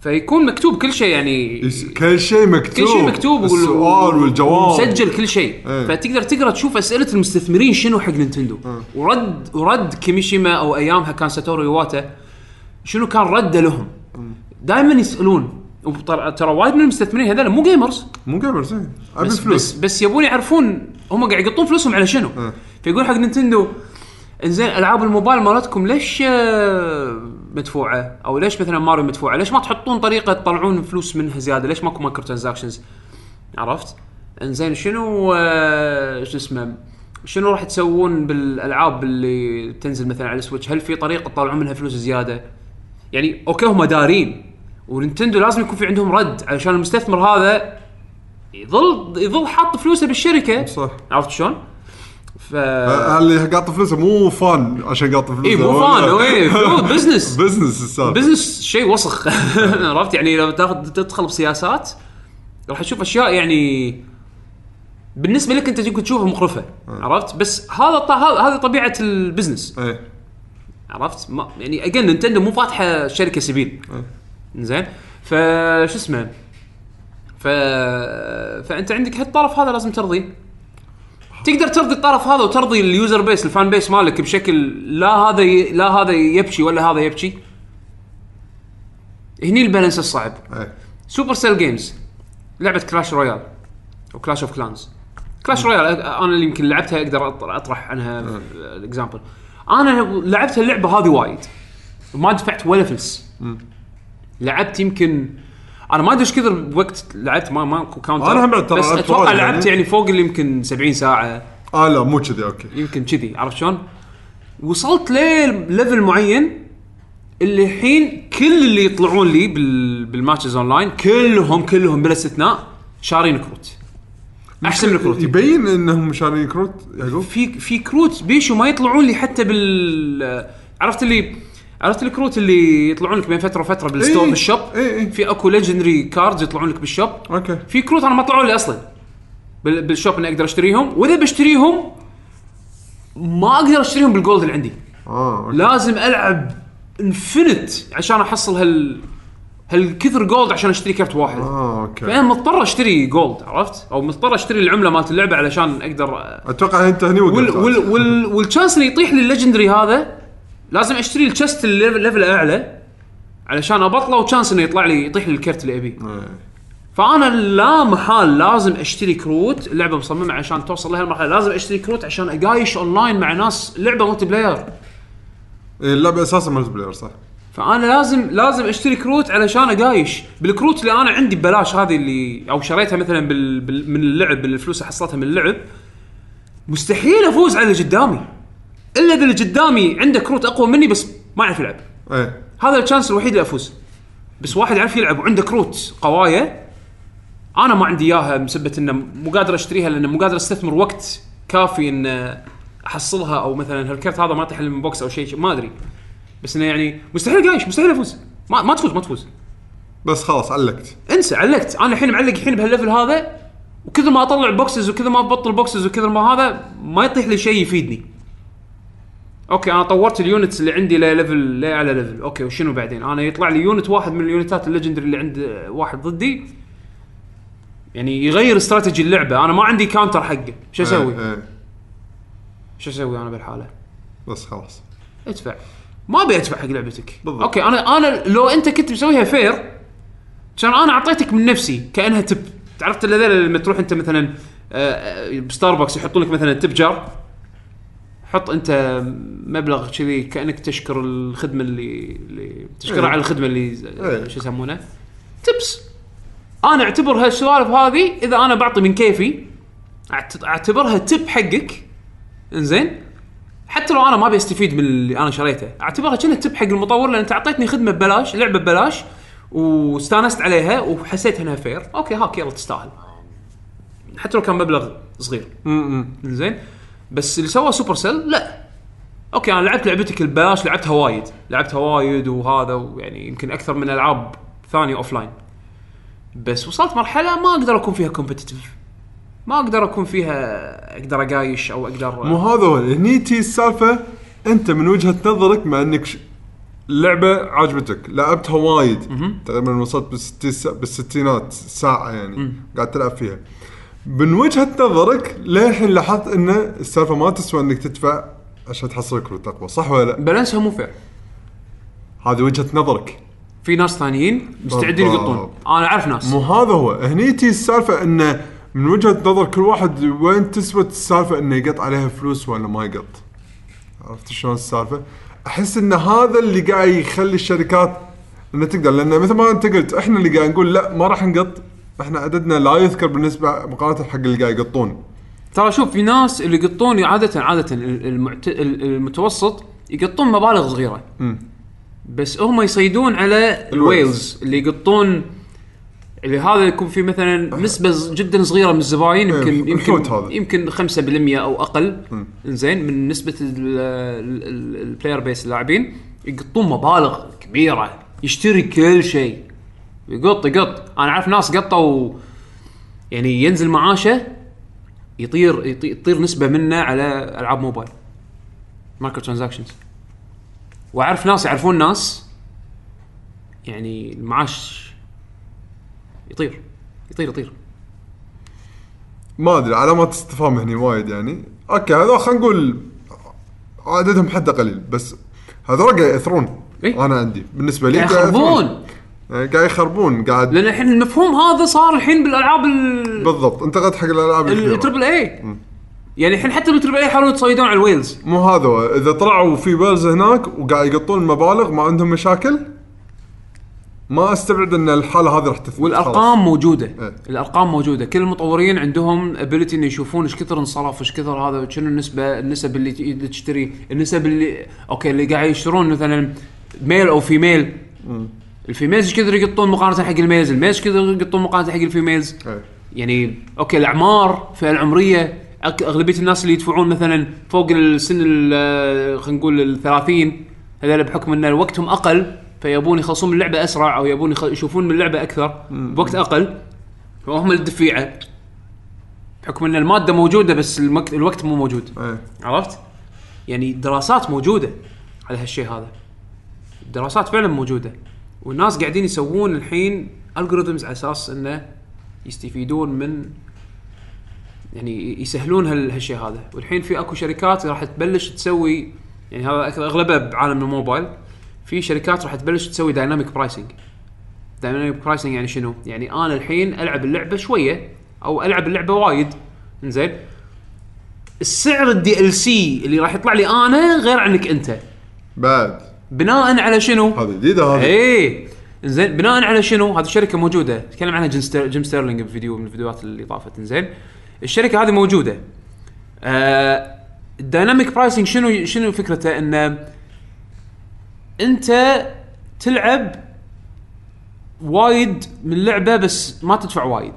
فيكون مكتوب كل شيء يعني. كل شيء مكتوب. كل شيء مكتوب السؤال والجواب. مسجل كل شيء. إيه. فتقدر تقرأ تشوف أسئلة المستثمرين شنو حق نينتندو. ورد ورد كيميشيما أو أيامها كان ساتورو يواتا شنو كان رده لهم. دائما يسألون. ترى وايد من المستثمرين هذول مو gamers مو gamers اي بس, فلوس. بس بس يبون يعرفون هم قاعد يقطون فلوسهم على شنو. إيه. فيقول حق نينتندو إنزين ألعاب الموبايل مالتكم ليش آه، مدفوعة؟ أو ليش مثلا ماريو مدفوعة؟ ليش ما تحطون طريقة تطلعون فلوس منها زيادة؟ ليش ماكو microtransactions عرفت؟ إنزين شنو آه، شو اسمه شنو راح تسوون بالألعاب اللي تنزل مثلا على السويتش هل في طريقة تطلعون منها فلوس زيادة؟ يعني okay هم دارين ونينتندو لازم يكون في عندهم رد علشان المستثمر هذا يظل يظل حاط فلوسه بالشركة. صح. عرفت شلون؟ ف آه، اللي قاط فلوسه مو fan عشان قاط فلوسه. اي مو fan اي business business السالفة. business شيء وسخ. عرفت؟ يعني لو تاخذ تدخل بسياسات راح تشوف أشياء يعني بالنسبة لك أنت يمكن تشوفها مقرفة. عرفت؟ بس هذا ط- هذا- هذه طبيعة ال business إيه. عرفت؟ ما يعني اجين نينتندو مو فاتحة شركة سبيل. زين؟ فشو اسمه؟ ف فأنت عندك هالطرف هذا لازم ترضيه. تقدر ترضي الطرف هذا وترضي ال user base ال fan base مالك بشكل لا هذا ي... لا هذا يبكي ولا هذا يبكي. هني ال balance الصعب. إيه. Supercell games لعبه Clash Royale أو Clash of Clans Clash Royale أنا اللي يمكن لعبتها أقدر أطرح عنها ال example أنا لعبت اللعبة هذه وايد ما دفعت ولا فلس. لعبت يمكن أنا ما أدري إيش كثر وقت لعبت ما ما counter أنا هم بعد ترى بس لعبت أتوقع وايد لعبت يعني. يعني فوق اللي يمكن 70 ساعة. آه لا مو كذي okay. يمكن كذي عرفت شلون؟ وصلت لل level معين اللي الحين كل اللي يطلعون لي بال... بال matches online كلهم كلهم بلا استثناء شارين كروت. أحسن من كروت. يبين إنهم شارين كروت يعقوب؟ في في كروت بيشو ما يطلعون لي حتى بال عرفت اللي عرفت الكروت اللي يطلعون لك بين فترة وفترة بال store إيه. بال shop؟ إيه إيه. في أكو legendary cards يطلعون لك بال shop. okay. في كروت أنا ما طلعوا لي أصلا. بال- بال shop إني أقدر أشتريهم. وإذا بشتريهم ما أقدر أشتريهم بال gold اللي عندي. آه okay. لازم ألعب infinite عشان أحصل هال هالكثر gold عشان أشتري كرت واحد. آه okay. فأنا مضطر أشتري gold عرفت؟ أو مضطر أشتري العملة مالت اللعبة علشان أقدر أتوقع أنت هني وقفت. وال وال وال وال chance اللي يطيح لي ال legendary هذا لازم اشتري ال chest ال level level اعلى علشان ابطله و chance إنه يطلع لي يطيح لي الكرت اللي أبيه. إيه. فأنا لا محال لازم اشتري كروت اللعبه مصممة عشان توصل لهالمرحله لازم اشتري كروت عشان أقايش اونلاين مع ناس لعبة multiplayer اللعبة أساسا multiplayer صح. فأنا لازم لازم اشتري كروت علشان أقايش. بالكروت اللي أنا عندي ببلاش هذه اللي أو شريتها مثلا بال بال من اللعب بالفلوس اللي حصلتها من اللعب مستحيل أفوز على اللي قدامي. إلا إذا اللي قدامي عنده كروت أقوى مني بس ما يعرف يلعب. إيه. هذا ال chance الوحيد اللي أفوز. بس واحد يعرف يلعب وعنده كروت قوية أنا ما عندي إياها بسبة إنه مو قادر أشتريها لأن مو قادر أستثمر وقت كافي إن أحصلها أو مثلا هالكرت هذا ما يطيح لي من box أو شيء ما أدري. بس إنه يعني مستحيل أقايش مستحيل أفوز. ما, ما تفوز ما تفوز. بس خلاص علقت. انسى علقت. أنا الحين معلق الحين بهال level هذا وكثر ما أطلع boxes وكثر ما أبطل boxes وكثر ما هذا ما يطيح لي شيء يفيدني. أوكي أنا طورت ال units اللي عندي ل level لاعلى level. أوكي وشنو بعدين؟ أنا يطلع لي unit واحد من اليونتات ال legendary اللي عند واحد ضدي. يعني يغير استراتيجي اللعبة. أنا ما عندي counter حقه. شو أسوي؟ إيه، إيه. شو أسوي أنا بالحالة؟ بس خلاص. ادفع. ما أبي أدفع حق لعبتك. بالضبط. أوكي أنا أنا لو أنت كنت مسويها fair عشان أنا أعطيتك من نفسي كأنها tip عرفت اللي لما تروح أنت مثلا بستاربكس يحطون لك مثلا tip jar حط انت مبلغ كذي كأنك تشكر الخدمة اللي اللي تشكرها إيه. على الخدمة اللي إيه. شو يسمونه؟ tips. أنا أعتبر هالسوالف هذه إذا أنا بعطي من كيفي أعتبرها tip حقك. إنزين؟ حتى لو أنا ما أبي أستفيد من اللي أنا شريته أعتبرها كأنها tip حق المطور لأن أنت أعطيتني خدمة ببلاش لعبة ببلاش واستانست عليها وحسيت إنها fair أوكي هاك يلا تستاهل. حتى لو كان مبلغ صغير. زين بس اللي سواه Supercell لا. أوكي أنا لعبت لعبتك البلاش لعبتها وايد. لعبتها وايد وهذا ويعني يمكن أكثر من ألعاب ثانية offline بس وصلت مرحلة ما أقدر أكون فيها competitive ما أقدر أكون فيها أقدر أقايش أو أقدر مو هذا هو. هني تي السالفة أنت من وجهة نظرك مع إنك ش... لعبه عجبتك لعبتها وايد. تقريبا وصلت بالستي. بالستينات ساعة يعني. قاعد تلعب فيها. من وجهة نظرك للحين لاحظت إن السالفة ما تسوى إنك تدفع عشان تحصل كروت اقوى صح ولا لا؟ balance ها مو fair هذه وجهة نظرك. في ناس ثانيين مستعدين بالضبط. يقطون. أنا أعرف ناس. مو هذا هو. هني تي السالفة انه من وجهة نظر كل واحد وين تسوى السالفة إنه يقط عليها فلوس ولا ما يقط. عرفت شلون السالفة؟ أحس إن هذا اللي قاعد يخلي الشركات انها تقدر لأن مثل ما أنت قلت إحنا اللي قاعد نقول لا ما راح نقط. إحنا عددنا لا يذكر بالنسبة مقارنة حق اللي قاعد يقطون. ترى شوف في ناس اللي يقطون عادة عادة المعت... المتوسط يقطون مبالغ صغيرة. بس هم يصيدون على ال whales. اللي يقطون اللي هذا يكون في مثلا نسبة جدا صغيرة من الزباين يمكن إيه، يمكن هذا. يمكن 5% أو أقل. زين من نسبة ال player base اللاعبين يقطون مبالغ كبيرة. يشتري كل شيء. يقط يقط. أنا أعرف ناس قطوا يعني ينزل معاشه يطير يطير, نسبة منه على ألعاب موبايل. microtransactions وأعرف ناس يعرفون ناس يعني المعاش يطير يطير يطير. ما أدري علامات استفهام هني وايد يعني. أوكي هذا خلينا نقول عددهم حده قليل بس هذول قاعد يأثرون إيه؟ أنا عندي. بالنسبة لي. يخربون قاعد يخربون قاعد لأن الحين المفهوم هذا صار الحين بالألعاب ال- بالضبط. انتقد حق الألعاب الكبيرة. ال triple A يعني الحين حتى بال triple A يحاولون يتصيدون على ال whales. مو هذا إذا طلعوا في whales هناك وقاعد يقطون مبالغ ما عندهم مشاكل ما أستبعد إن الحالة هذه راح تثبت والأرقام موجودة. إيه. الأرقام موجودة. كل المطورين عندهم ability انه يشوفون إيش كثر انصرف إيش كثر هذا شنو النسبة النسب اللي تشتري النسب اللي أوكي اللي قاعد يشترون مثلا male أو female ال females إيش كثر يقطون مقارنة حق ال males ال males إيش كثر يقطون مقارنة حق ال females. يعني أوكي الأعمار الفئه العمرية أك- أغلبية الناس اللي يدفعون مثلا فوق السن ال- خلينا نقول ال 30 هذول بحكم إن وقتهم أقل فيبون يخلصون من اللعبة أسرع أو يبون يخ- يشوفون من اللعبة أكثر بوقت أقل فهم الدفيعة. بحكم إن المادة موجودة بس المك... الوقت مو موجود. إيه. عرفت؟ يعني دراسات موجودة على هالشيء هذا. دراسات فعلا موجودة. والناس قاعدين يسوون الحين algorithms على أساس إنه يستفيدون من يعني يسهلون هال- هالشيء هذا. والحين في أكو شركات راح تبلش تسوي يعني هذا اغلبها بعالم الموبايل في شركات راح تبلش تسوي dynamic pricing dynamic pricing يعني شنو؟ يعني أنا الحين ألعب اللعبة شوية أو ألعب اللعبة وايد. زين السعر ال DLC اللي راح يطلع لي أنا غير عنك أنت. بعد. بناء على شنو؟ هذه جديدة هذه. إيه. زين بناء على شنو؟ هذه الشركة موجودة. تكلم عنها جيم, جيم ستيرلينج بفيديو من الفيديوهات اللي طافت. زين الشركة هذه موجودة. آه ال dynamic pricing شنو شنو فكرته؟ انه أنت تلعب وايد من لعبة بس ما تدفع وايد.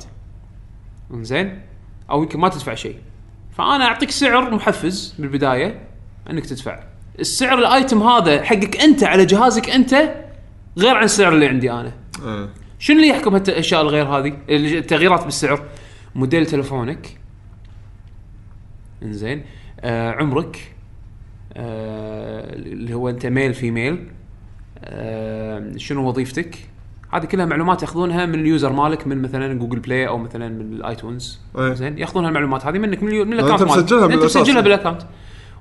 زين أو يمكن ما تدفع شيء. فأنا أعطيك سعر محفز بالبداية إنك تدفع. السعر الايتم هذا حقك انت على جهازك انت غير عن السعر اللي عندي أنا. إيه. شنو اللي يحكم هالاشياء الغير هذه؟ التغييرات بالسعر. موديل تلفونك. إنزين. آه عمرك. آه اللي هو أنت ميل فيميل آه شنو وظيفتك؟ هذه كلها معلومات ياخذونها من ال user مالك من مثلا Google Play أو مثلا من ال iTunes. إيه. زين ياخذون المعلومات هذه منك من, اليو- من ال account مالك. مسجلها أنت. مسجلها بال account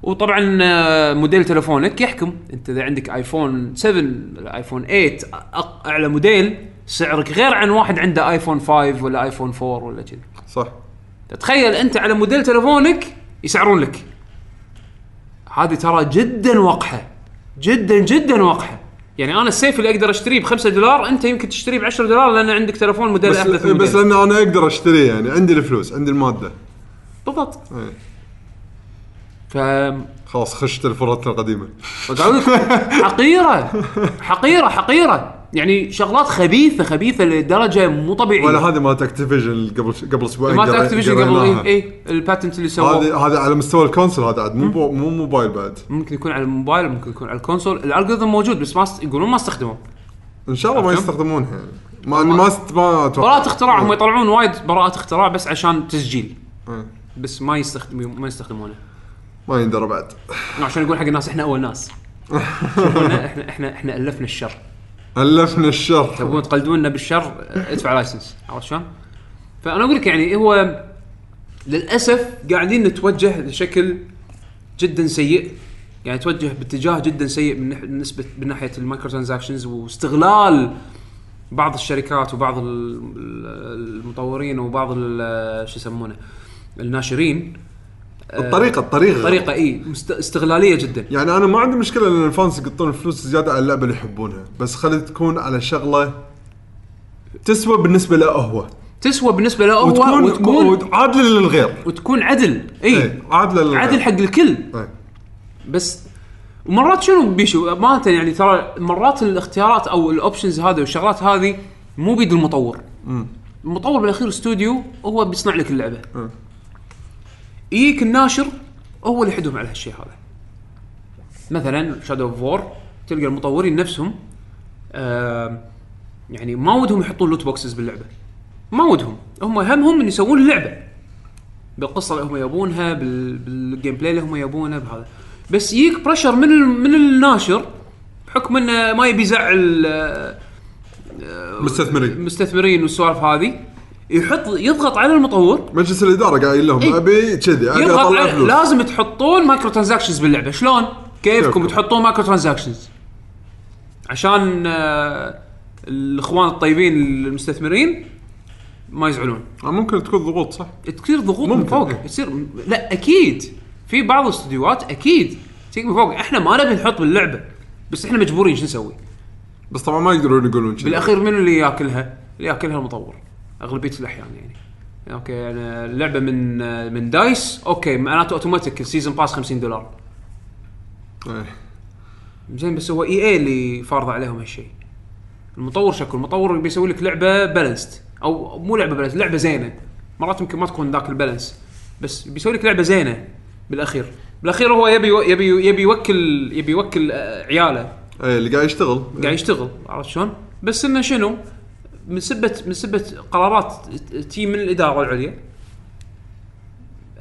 وطبعا آه، موديل تلفونك يحكم. أنت إذا عندك iPhone 7 ولا iPhone 8 أق- أعلى موديل سعرك غير عن واحد عنده iPhone 5 ولا iPhone 4 ولا كذي. صح. تخيل أنت على موديل تلفونك يسعرون لك. هذه ترى جدا وقحة. جدا جدا وقحة. يعني أنا ال save اللي أقدر أشتريه ب 5 دولار أنت يمكن تشتريه ب 10 دولار لأن عندك تلفون موديل بس أحدث بس. لأن أنا أقدر أشتريه يعني عندي الفلوس عندي المادة. بالضبط. إيه. ف خلاص خش تلفوناتنا القديمة. حقيرة حقيرة حقيرة. يعني شغلات خبيثة خبيثة لدرجة مو طبيعية. ولا هذه مالت Activision قبل قبل أسبوعين مالت Activision قبل. اي اي ال patent اللي سووه. هذه هذه على مستوى ال console هذا عاد مو مو موبايل بعد. ممكن يكون على الموبايل ممكن يكون على ال console ال algorithm موجود بس ما. يقولون ما استخدموه. إن شاء الله ما؟ يستخدمونها يعني ما ما ما أتوقع. براءة اختراع هم يطلعون وايد براءة اختراع بس عشان تسجيل. إيه. بس ما يستخدم ما يستخدمونه. ما يندرى بعد. عشان يقول حق الناس إحنا أول ناس. شوفونا إحنا إحنا إحنا ألفنا الشر. ألفنا الشر. تبون تقلدونا بالشر ادفع لايسنس. عرفت شلون؟ فأنا أقول لك يعني هو للأسف قاعدين نتوجه لشكل جدا سيء. يعني نتوجه باتجاه جدا سيء من ناحيه نسبه من ناحية ال micro transactions واستغلال بعض الشركات وبعض ال- ال- المطورين وبعض شو يسمونه الناشرين. الطريقة الطريقة. طريقة إي مست... استغلالية جدا. يعني أنا ما عندي مشكلة إن ال fans يقطون فلوس زيادة على اللعبة اللي يحبونها بس خلي تكون على شغلة تسوى بالنسبة له هو. تسوى بالنسبة له هو وتكون, وتكون وتكون عادله للغير. وتكون عدل إي. إيه، عادله للغير. عدل حق الكل. إيه. بس ومرات شنو بيشو؟ أمانة يعني ترى مرات الاختيارات أو ال options هذه والشغلات هذه مو بيد المطور. المطور بالأخير استوديو هو بيصنع لك اللعبة. مم. يجيك الناشر هو اللي يحدهم على هالشيء هذا. مثلا Shadow of War تلقى المطورين نفسهم آه يعني ما ودهم يحطون loot boxes باللعبة. ما ودهم. هم همهم إن يسوون اللعبة. بالقصة اللي هم يبونها بال... بال gameplay اللي هم يبونه بهذا. بس يجيك pressure من ال... من الناشر بحكم إنه ما يبي يزعل آه، مستثمرين. المستثمرين والسوالف هذه. يحط يضغط على المطور مجلس الإدارة قايل لهم إيه. أبي كذي أبي يضغط أطلع على فلوس لازم تحطون micro transactions باللعبة شلون؟ كيفكم كيفكم. تحطون micro transactions عشان آه، الإخوان الطيبين المستثمرين ما يزعلون آه، ممكن تكون ضغوط صح تصير ضغوط من ممكن. فوق تصير لا أكيد في بعض الاستديوهات أكيد تيجي من فوق إحنا ما نبي نحط باللعبة بس إحنا مجبورين شو نسوي؟ بس طبعا ما يقدرون يقولون بالأخير منو اللي ياكلها؟ اللي ياكلها المطور أغلبية الأحيان يعني. أوكي يعني اللعبة من من DICE okay معناته automatic ال season pass 50 دولار. إيه. زين بس هو EA اللي فارض عليهم هالشيء. المطور شكل المطور بيسوي لك لعبة balanced أو مو لعبة balance لعبة زينة. مرات يمكن ما تكون ذاك ال balance بس بيسوي لك لعبة زينة بالأخير. بالأخير هو يبي يبي يبي يوكل يبي يوكل آه، عياله. إيه اللي قاعد يشتغل. قاعد يشتغل عرفت شلون؟ بس إنه شنو؟ من سبه من سبة قرارات تي من الإدارة العليا.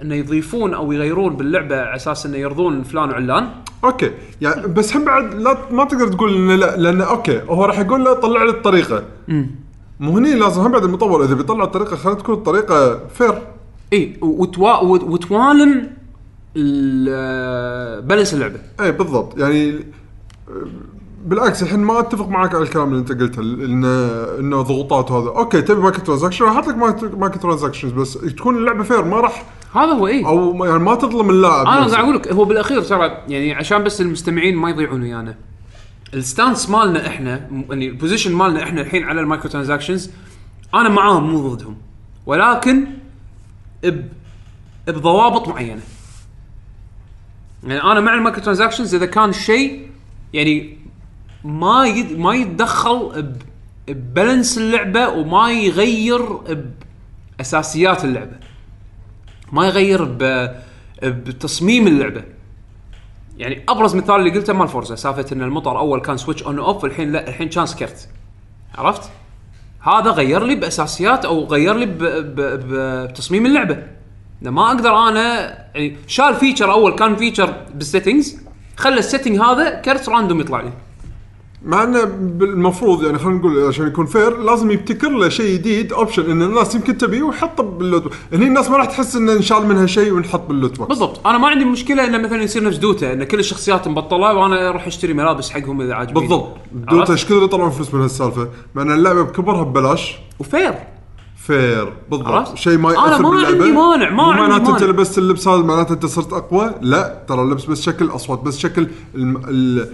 أنه يضيفون أو يغيرون باللعبة على أساس أنه يرضون فلان وعلان. Okay. يعني بس هم بعد لا ما تقدر تقول إنه لا لأن okay. هو راح يقول له طلع لي الطريقة. مو هني لازم هم بعد المطور إذا بيطلع الطريقة خلينا تكون الطريقة fair اي وتوا وت- وتوالم ال- balance اللعبة. اي بالضبط. يعني بالعكس الحين ما أتفق معك على الكلام اللي أنت قلته انه انه ضغوطات وهذا okay تبي micro transaction راح أحط لك micro transactions بس تكون اللعبة fair ما راح هذا هو إي. أو يعني ما تظلم اللاعب. أنا. قاعد أقول لك هو بالأخير ترى يعني عشان بس المستمعين ما يضيعون ويانا ال stance مالنا إحنا يعني ال position مالنا إحنا الحين على ال micro transactions أنا معاهم مو ضدهم. ولكن ب بضوابط معينة. يعني أنا مع ال micro transactions إذا كان الشيء يعني ما يد ما يتدخل ب- ب balance اللعبة وما يغير باساسيات اللعبة. ما يغير ب بتصميم اللعبة. يعني أبرز مثال اللي قلته مال Forza سالفة إن المطر اول كان switch on off الحين لا الحين كان سكرت عرفت؟ هذا غير لي بأساسيات أو غير لي ب- ب- بتصميم اللعبة. ما أقدر أنا يعني شال feature أول كان feature بال settings خلى ال setting هذا كرت random يطلع لي. مع انه المفروض يعني خلينا نقول عشان يكون fair لازم يبتكر له شيء جديد option إن الناس يمكن تبيه ويحطه بال loot box. هني الناس ما راح تحس انه نشال منها شيء ونحط بال loot box بالضبط. أنا ما عندي مشكلة إنه مثلا يصير نفس Dota إن كل الشخصيات مبطلة وأنا أروح أشتري ملابس حقهم إذا عاجبني. بالضبط. Dota إيش كثر يطلعون فلوس من هالسالفة؟ مع إن اللعبة بكبرها ببلاش. و fair. Fair. بالضبط؟ شيء ما يأثر ما باللعبة. عندي مانع، ما عندي معناته انت. لبست اللبس هذا معناته أنت صرت أقوى. لا ترى اللبس بس شكل أصوات بس شكل الم... ال...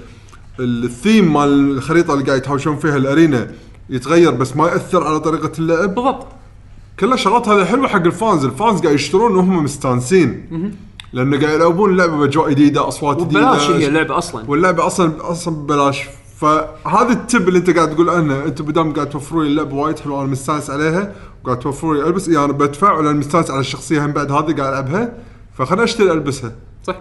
الثيم مال الخريطة اللي قاعد يتهاوشون فيها ال arena يتغير بس ما يأثر على طريقة اللعب؟ بالضبط. كلها شغلات هذه حلوة حق ال fans. ال fans قاعد يشترون وهم مستانسين. لأنه قاعد يلعبون اللعبه بأجواء جديدة أصوات جديدة. وبلاش هي اللعبة أصلا. واللعبة أصلا أصلا ببلاش. فهذا التب اللي أنت قاعد تقول عنه أنتم بدام قاعد توفروا لي اللعبة وايد حلوة أنا مستانس عليها وقاعد توفروا لي ألبس. يعني بدفع ولا مستانس على الشخصية هم بعد هذه قاعد ألعبها؟ فخلنا اشتري ألبسها. صح.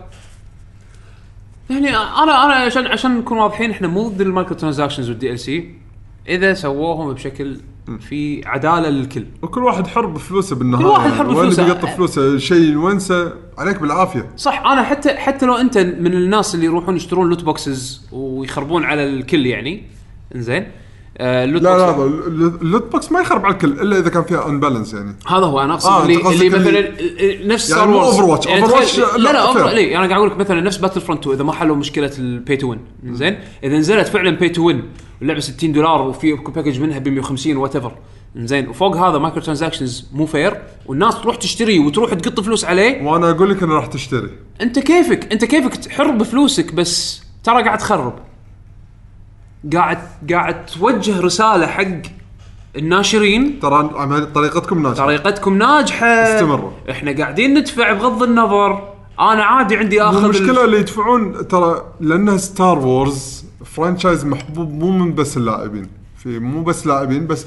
يعني أنا أنا عشان عشان نكون واضحين إحنا مو ضد ال microtransactions وال DLC إذا سووهم بشكل في عدالة للكل. وكل واحد حر بفلوسه بالنهايه كل واحد حر وين بفلوسه. اللي بيقط فلوسه شيء وينسى عليك بالعافية. صح أنا حتى حتى لو أنت من الناس اللي يروحون يشترون loot boxes ويخربون على الكل يعني إنزين. آه ال loot لا لا box لا، ال loot box ما يخرب على الكل إلا إذا كان فيها imbalance يعني. هذا هو أنا أقصد آه، اللي اللي مثلا ال- نفس يعني Star مو Wars Overwatch. Overwatch تخيل- لا، لا لا. أوفر لي أنا قاعد أقول لك مثلا نفس Battlefront 2 إذا ما حلوا مشكلة ال pay to win زين؟ إذا نزلت فعلا pay to win اللعبة 60 دولار وفي package منها ب 150 whatever زين؟ وفوق هذا microtransactions مو fair والناس تروح تشتري وتروح تقط فلوس عليه. وأنا أقول لك انه راح تشتري. أنت كيفك؟ أنت كيفك حر بفلوسك بس ترى قاعد تخرب. قاعد قاعد توجه رسالة حق الناشرين. ترى طريقتكم ناجحة. طريقتكم ناجحة. استمروا. إحنا قاعدين ندفع بغض النظر. أنا عادي عندي اخذ المشكلة ال- اللي يدفعون ترى لانها Star Wars franchise محبوب مو من بس اللاعبين. في مو بس لاعبين بس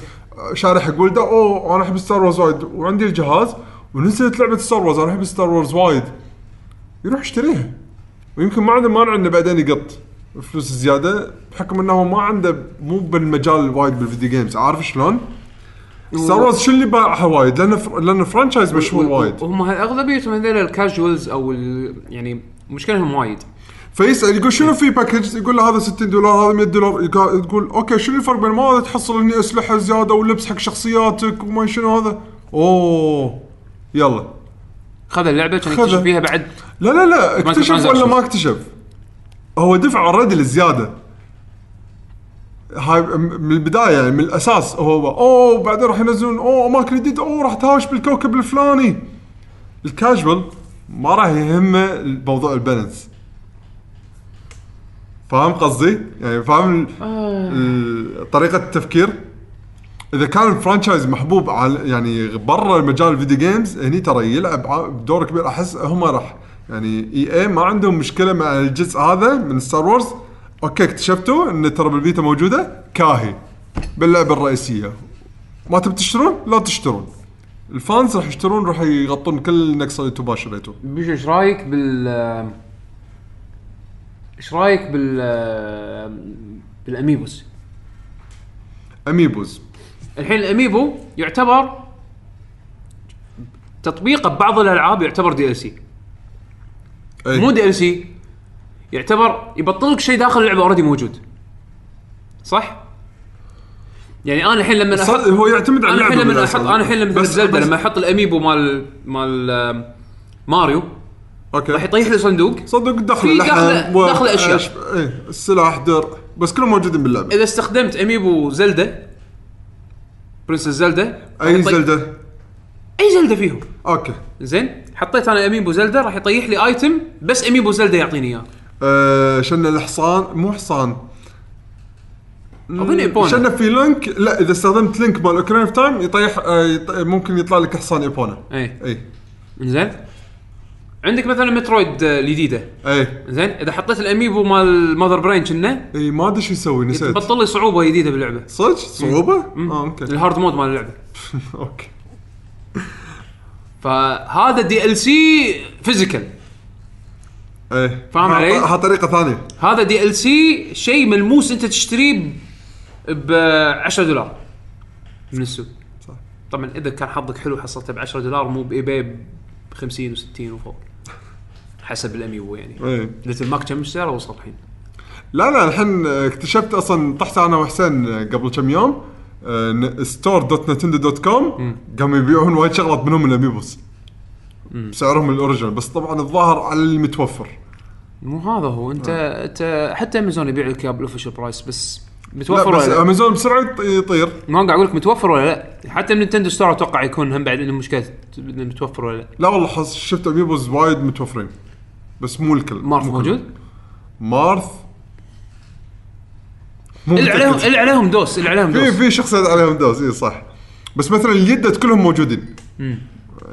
شارح يقول ده أوه أنا أحب Star Wars وايد. وعندي الجهاز ونزلت لعبة Star Wars أنا أحب Star Wars وايد. يروح يشتريها. ويمكن ما عنده مانع إنه بعدين يقط. فلوس زيادة بحكم إنه ما عنده مو بالمجال وايد بال video games عارف شلون؟ Star Wars شو اللي باعها وايد؟ لأن فر... لأن franchise مشهور وايد. وهم اغلبيتهم هذول ال casuals أو ال- يعني مشكلتهم وايد. فيسال يقول شنو في package يقول له هذا 60 دولار هذا 100 دولار. تقول okay شنو الفرق بين ما هذا؟ تحصل إني أسلحة زيادة ولبس حق شخصياتك وما شنو هذا؟ أوه. يلا. خذ اللعبة كان. يكتشف فيها بعد. لا لا لا. اكتشف ولا. ما اكتشف؟ هو دفع already الزياده هاي من البداية يعني من الأساس هو أوه بعدين راح ينزلون أوه اماكن جديده أوه راح تهاوش بالكوكب الفلاني. الكاجوال ما راح يهمه موضوع ال balance. فاهم قصدي؟ يعني فاهم ال- طريقة التفكير؟ إذا كان ال franchise محبوب على يعني برا مجال ال video games هني ترى يلعب دور كبير. أحس هم راح يعني اي اي ما عندهم مشكلة مع الجزء هذا من Star Wars okay اكتشفتوا إن ترى بالبيتا موجودة كاهي باللعبة الرئيسية. ما تبي تشترون؟ لا تشترون. ال fans راح يشترون راح يغطون كل نقص اللي أنتم شريتوه بيشو إيش رأيك بال إيش رأيك بال بال Amiibos؟ Amiibos الحين ال Amiibo يعتبر تطبيقه ببعض الألعاب يعتبر DLC أي. مو DLC يعتبر يبطل لك شيء داخل اللعبة already موجود صح؟ يعني أنا الحين لما أحط هو يعتمد على أنا الحين اللعبة لما. أحط أنا الحين لما بس- Zelda لما أحط ال Amiibo مال مال آم، Mario okay راح يطيح لي صندوق صدق دخل في و- دخلة أشياء. أش- إيه السلاح در بس كلهم موجودين باللعبة إذا استخدمت Amiibo Zelda Princess Zelda أي يطي- Zelda أي Zelda فيهم؟ okay. زين. حطيت أنا Amiibo Zelda راح يطيح لي item بس Amiibo Zelda يعطيني إياه. آه شلنا الحصان مو حصان اظن Epona شلنا في Link؟ لا إذا استخدمت Link مال Ocarina of Time يطيح آه يط... ممكن يطلع لك حصان Epona اي اي زين. عندك مثلا Metroid آه، الجديدة. اي زين. إذا حطيت ال Amiibo مال Mother Brain كنا اي ما أدري شو يسوي نسيت. بطل لي صعوبة جديدة باللعبة. صدق؟ صعوبة؟ آه okay. ال hard mode مال اللعبة. okay. فهذا DLC physical إيه. فاهم علي؟ ها طريقة ثانية. هذا DLC شيء ملموس أنت تشتريه ب 10 دولار من السوق. صح. طبعا إذا كان حظك حلو حصلته ب 10 دولار مو ب eBay ب 50 و60 وفوق. حسب ال Amiibo يعني. إيه. Little Mac كم سعره وصل الحين؟ لا لا الحين اكتشفت أصلا طحت أنا وحسين قبل كم يوم. store dot Nintendo dot com قاموا يبيعون وايد شغلات منهم ال Amiibos بسعرهم ال original بس طبعا الظاهر على المتوفر مو هذا هو انت انت حتى امازون يبيع لك إياه بال official price بس لا متوفر بس ولا لا؟ امازون بسرعة يط- يطير. ما قاعد أقول لك متوفر ولا لا. حتى من Nintendo Store أتوقع يكون هم بعد إنه مشكلة متوفر ولا لا. لا والله حس شفت Amiibos وايد متوفرين بس مو الكل Marth مو موجود؟ Marth اللي عليهم. اللي عليهم دوس اللي عليهم في دوس. في شخصيات عليهم دوس اي صح. بس مثلا اليديدة كلهم موجودين.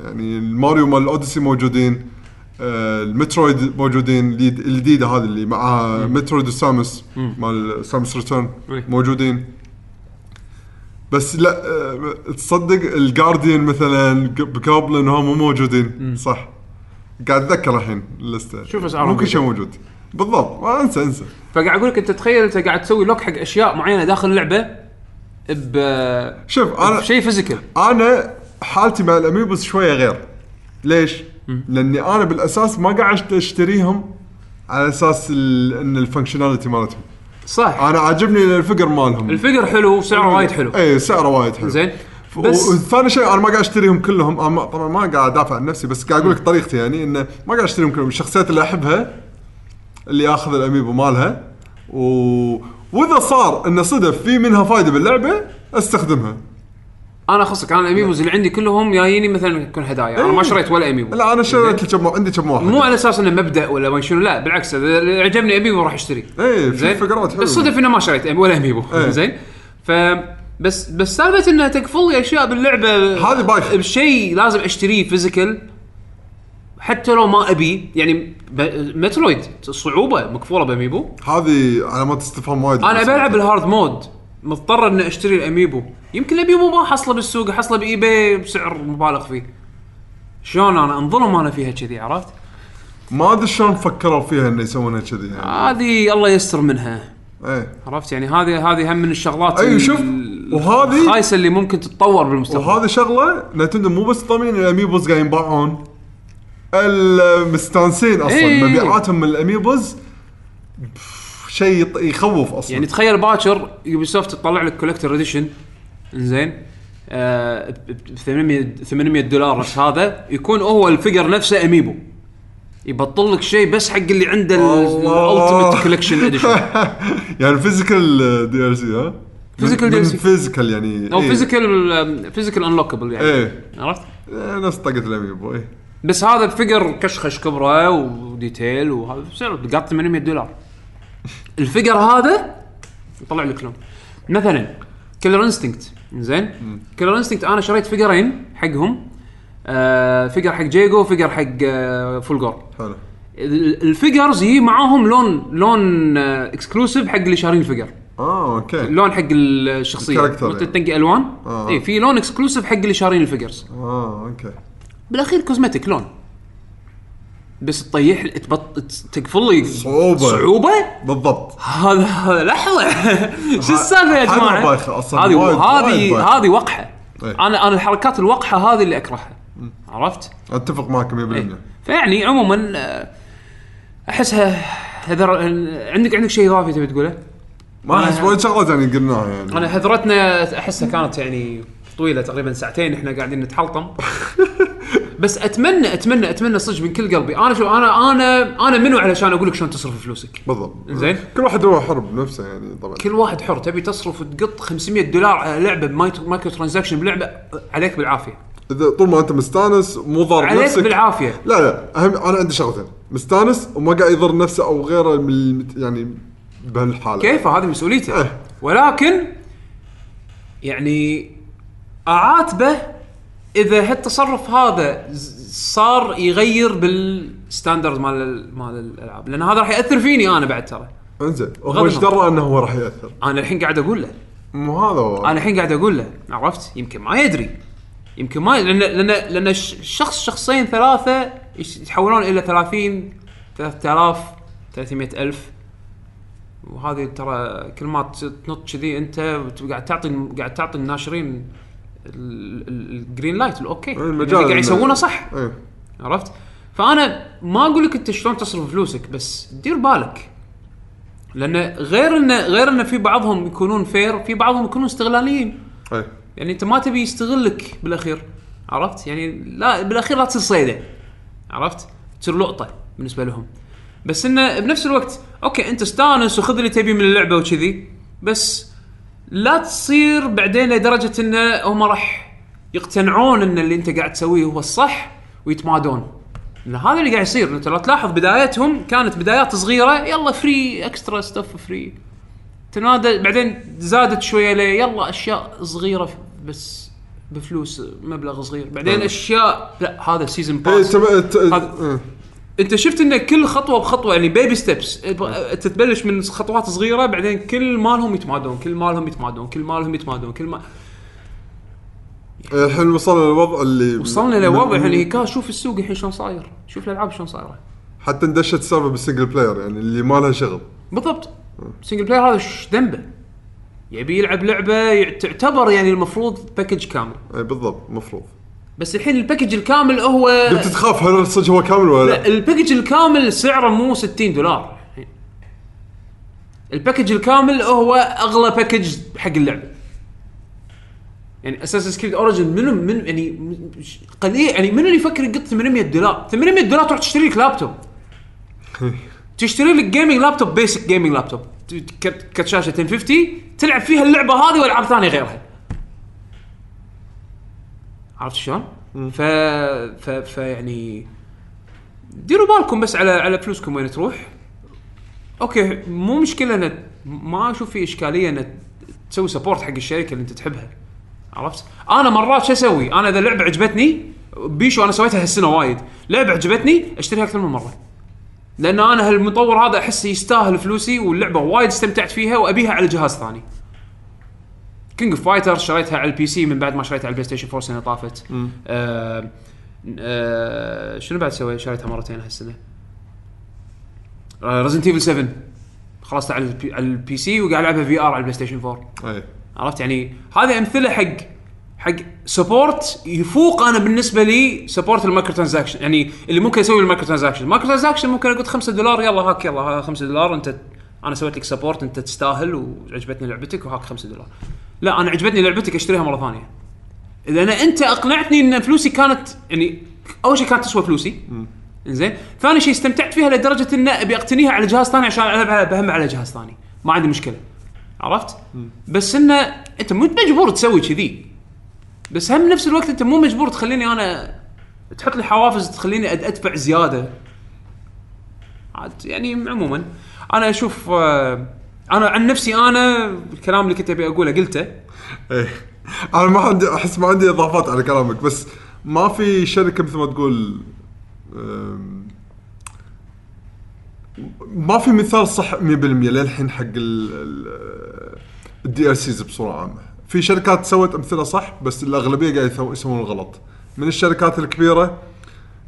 يعني الماريو مال ال Odyssey موجودين آه ال Metroid موجودين الجديد- الجديده هذه اللي معها Metroid و Samus مال Samus Returns إيه. موجودين. بس لا آه تصدق ال Guardian مثلا Bokoblin هم مو موجودين صح. قاعد أتذكر الحين اللسته شوف أسعارهم مو كل شيء موجود. بالضبط. ما أنسى أنسى. فقاعد أقول لك أنت تخيل أنت قاعد تسوي lock حق أشياء معينة داخل اللعبة ب شوف أنا شيء physical أنا حالتي مع ال Amiibos شوية غير. ليش؟ لأني أنا بالأساس ما قاعد أشتريهم على أساس إن ال functionality مالتهم. صح. أنا عاجبني ال figure مالهم. ال figure حلو وسعره وايد حلو. اي سعره وايد حلو. زين. بس وثاني شيء أنا ما قاعد أشتريهم كلهم. طبعا ما قاعد أدافع عن نفسي بس قاعد أقول لك طريقتي. يعني إنه ما قاعد أشتريهم كلهم. الشخصيات اللي أحبها اللي اخذ الأميبو مالها. و... وإذا صار إنه صدف في منها فايدة باللعبة أستخدمها. أنا أخصك أنا الأميبوز اللي عندي كلهم جاييني مثلا يكون هدايا. أنا ما شريت ولا أميبو. لا أنا شريت كم عندي كم واحد. مو على أساس إنه مبدأ ولا ما شنو لا بالعكس. إذا عجبني أميبو راح أشتري. إيه في زين؟ figure ات حلوة. بس صدف إنه ما شريت ولا أميبو. إيه. زين؟ ف بس بس سالفة إنها تقفل لي أشياء باللعبة هذه بايخة. بشيء لازم أشتريه physical حتى لو ما أبي يعني مترويد صعوبة مقفولة بأميبو. هذه علامات استفهام وايد. أنا بلعب ال hard mode مضطر إني أشتري الأميبو. يمكن الأميبو ما حصله بالسوق حصله بإي باي بسعر مبالغ فيه. شلون أنا أنظلم أنا فيها كذي عرفت؟ ما أدري شلون فكروا فيها إنه يسوونها كذي يعني. هذه الله يستر منها. إيه. عرفت؟ يعني هذه هذه هم من الشغلات أيوة، ال- شوف، وهذه- الخايسة اللي ممكن تتطور بالمستقبل. وهذه شغلة نتندو مو بس ضامنين الأميبوز قاعد ينباعون. المستانسين أصلا إيه. مبيعاتهم من الأميبوز شيء يط- يخوف أصلا يعني تخيل باكر يوبي سوفت تطلع لك collector edition إنزين آه ب 800 800 دولار بس هذا يكون هو ال figure نفسه أميبو يبطل لك شيء بس حق اللي عنده الله. ال ultimate collection edition يعني physical DLC ها Physical DLC. physical يعني أو إيه. physical physical unlockable يعني إيه عرفت؟ إيه، نفس طاقة الأميبو إيه بس هذا ال figure كشخش كبره و detail وهذا قاط 800 دولار. ال figure هذا يطلع لك لون. مثلا كيلر انستنكت زين؟ كيلر انستنكت أنا شريت فيجرين حقهم. آه figure حق جيجو و figure حق آه فولجور حلو. ال- ال figures يجي معاهم لون لون آه exclusive حق اللي شارين ال figure آه okay. لون حق الشخصية. ال character يعني. تنقي ألوان؟ آه. اي في لون exclusive حق اللي شارين ال figures آه okay. بالاخير cosmetic لون بس تطيح تبط تقفل لي صعوبة. صعوبة بالضبط هذا هذا لحظة شو السالفة يا جماعة هذه هذه. هذه وقحة إيه. أنا أنا الحركات الوقحة هذه اللي أكرهها عرفت؟ أتفق معك 100% إيه. فيعني عموما آه، أحسها هذر عندك عندك شيء إضافي تبي تقوله؟ ما احس وايد شغلات يعني قلناها يعني أنا حذرتنا أحسها كانت يعني طويلة تقريبا ساعتين إحنا قاعدين نتحلطم بس اتمنى اتمنى أتمنى صدق من كل قلبي. أنا شو أنا أنا أنا منو علشان أقول لك شلون تصرف فلوسك؟ بالضبط. زين. كل واحد هو حر بنفسه يعني طبعا. كل واحد حر. تبي تصرف وتقط 500 دولار على لعبة ب micro microtransaction بلعبة عليك بالعافية. إذا طول ما أنت مستانس مو ضار عليك نفسك بالعافية. لا لا. اهم أنا عندي شغلتين. مستانس وما قاعد يضر نفسه أو غيره من المت- يعني بهالحالة. كيف؟ هذه مسؤوليته. إيه. ولكن يعني أعاتبه إذا هالتصرف هذا صار يغير بالستاندرد مال ال- مال الألعاب. لأن هذا راح يأثر فيني أنا بعد ترى. انزين هو إيش. درى إنه هو راح يأثر؟ أنا الحين قاعد أقول له. مو هذا هو. أنا الحين قاعد أقول له عرفت؟ يمكن ما يدري. يمكن ما لأن لأن لأن شخص شخصين ثلاثة يتحولون إلى 30 3000 300 ألف. وهذه ترى كل ما تنط كذي أنت قاعد تعطي قاعد تعطي الناشرين ال- ال- ال green light ال okay المجال اللي قاعد يسوونه صح. إيه. عرفت؟ فأنا ما أقول لك أنت شلون تصرف فلوسك بس دير بالك. لأن غير انه غير انه في بعضهم يكونون fair في بعضهم يكونون استغلاليين. إيه. يعني أنت ما تبي يستغلك بالأخير. عرفت؟ يعني لا بالأخير لا تصير صيدة. عرفت؟ تصير لقطة بالنسبة لهم. بس انه بنفس الوقت okay أنت استانس وخذ اللي تبي من اللعبة وكذي بس لا تصير بعدين لدرجة انه هم راح يقتنعون إن اللي أنت قاعد تسويه هو الصح ويتمادون. هذا اللي قاعد يصير. أنت لو تلاحظ بدايتهم كانت بدايات صغيرة يلا free extra stuff free تنادى بعدين زادت شوية ليه؟ يلا أشياء صغيرة بس بفلوس مبلغ صغير. بعدين نعم. اشياء لا هذا season إيه pass إيه. انت شفت ان كل خطوة بخطوة يعني baby steps تتبلش من خطوات صغيرة بعدين كل مالهم يتمادون كل مالهم يتمادون كل مالهم يتمادون كل ما الحين وصلنا للوضع اللي وصلنا لوضع يعني كا شوف السوق الحين شلون صاير. شوف الألعاب شلون صايرة. حتى اندشت السالفه بال single player يعني اللي ما لها شغل. بالضبط. single player هذا إيش ذنبه. يبي يلعب لعبة تعتبر يعني المفروض package كامل. اي بالضبط المفروض بس الحين ال package الكامل هو قمت تخاف هل صدق هو كامل ولا لا؟ لا؟ ال package الكامل سعره مو 60 دولار. ال package الكامل هو أغلى package حق اللعبة. يعني أساسنز كريد اوريجنز منو من يعني قليل يعني منو اللي يفكر يقط 800 دولار؟ 800 دولار تروح تشتري لك لابتوب تشتري لك gaming laptop basic gaming laptop كرت شاشه 1050 تلعب فيها اللعبة هذه والعاب ثانية غيرها. عرفت شلون؟ ف... ف... يعني ديروا بالكم بس على على فلوسكم وين تروح okay مو مشكلة ان ما أشوف في إشكالية ان تسوي support حق الشركة اللي أنت تحبها عرفت؟ أنا مرات شو أسوي؟ أنا إذا لعبة عجبتني بيشو أنا سويتها هالسنة وايد، لعبة عجبتني أشتريها أكثر من مرة. لأن أنا هالمطور هذا أحس يستاهل فلوسي واللعبة وايد استمتعت فيها وأبيها على جهاز ثاني. كينج اوف فايتر شريتها على ال PC من بعد ما شريتها على البلاي ستيشن 4 السنة طافت. آه آه شنو بعد سويت؟ شريتها مرتين هالسنة. Resident Evil 7 خلصت على ال P, على ال PC وقاعد ألعبها في VR على ال PlayStation 4 أي. عرفت؟ يعني هذه أمثلة حق حق support يفوق أنا بالنسبة لي support ال microtransaction يعني اللي ممكن أسوي ال microtransaction ال microtransaction ممكن أقول 5 دولار يلا هاك يلا ها 5 دولار انت أنا سويت لك support أنت تستاهل وعجبتني لعبتك وهاك 5 دولار. لا أنا عجبتني لعبتك أشتريها مرة ثانية. لأن أنت أقنعتني إن فلوسي كانت يعني أول شيء كانت تسوى فلوسي. زين ثاني شيء استمتعت فيها لدرجة إن أبي أقتنيها على جهاز ثاني عشان العبها بهم على جهاز ثاني. ما عندي مشكلة. عرفت؟ بس انه أنت مو مجبور تسوي كذي. بس هم نفس الوقت أنت مو مجبور تخليني أنا تحط لي حوافز تخليني أدفع زيادة. عاد يعني عموما أنا أشوف آه، أنا عن نفسي أنا الكلام اللي كنت أبي أقوله قلته. إيه. أنا ما عندي أحس ما عندي إضافات على كلامك بس ما في شركة مثل ما تقول ما في مثال صح 100% للحين حق ال DLCs بصورة عامة. في شركات سوت أمثلة صح بس الأغلبية قاعد يسو- يسوون الغلط. من الشركات الكبيرة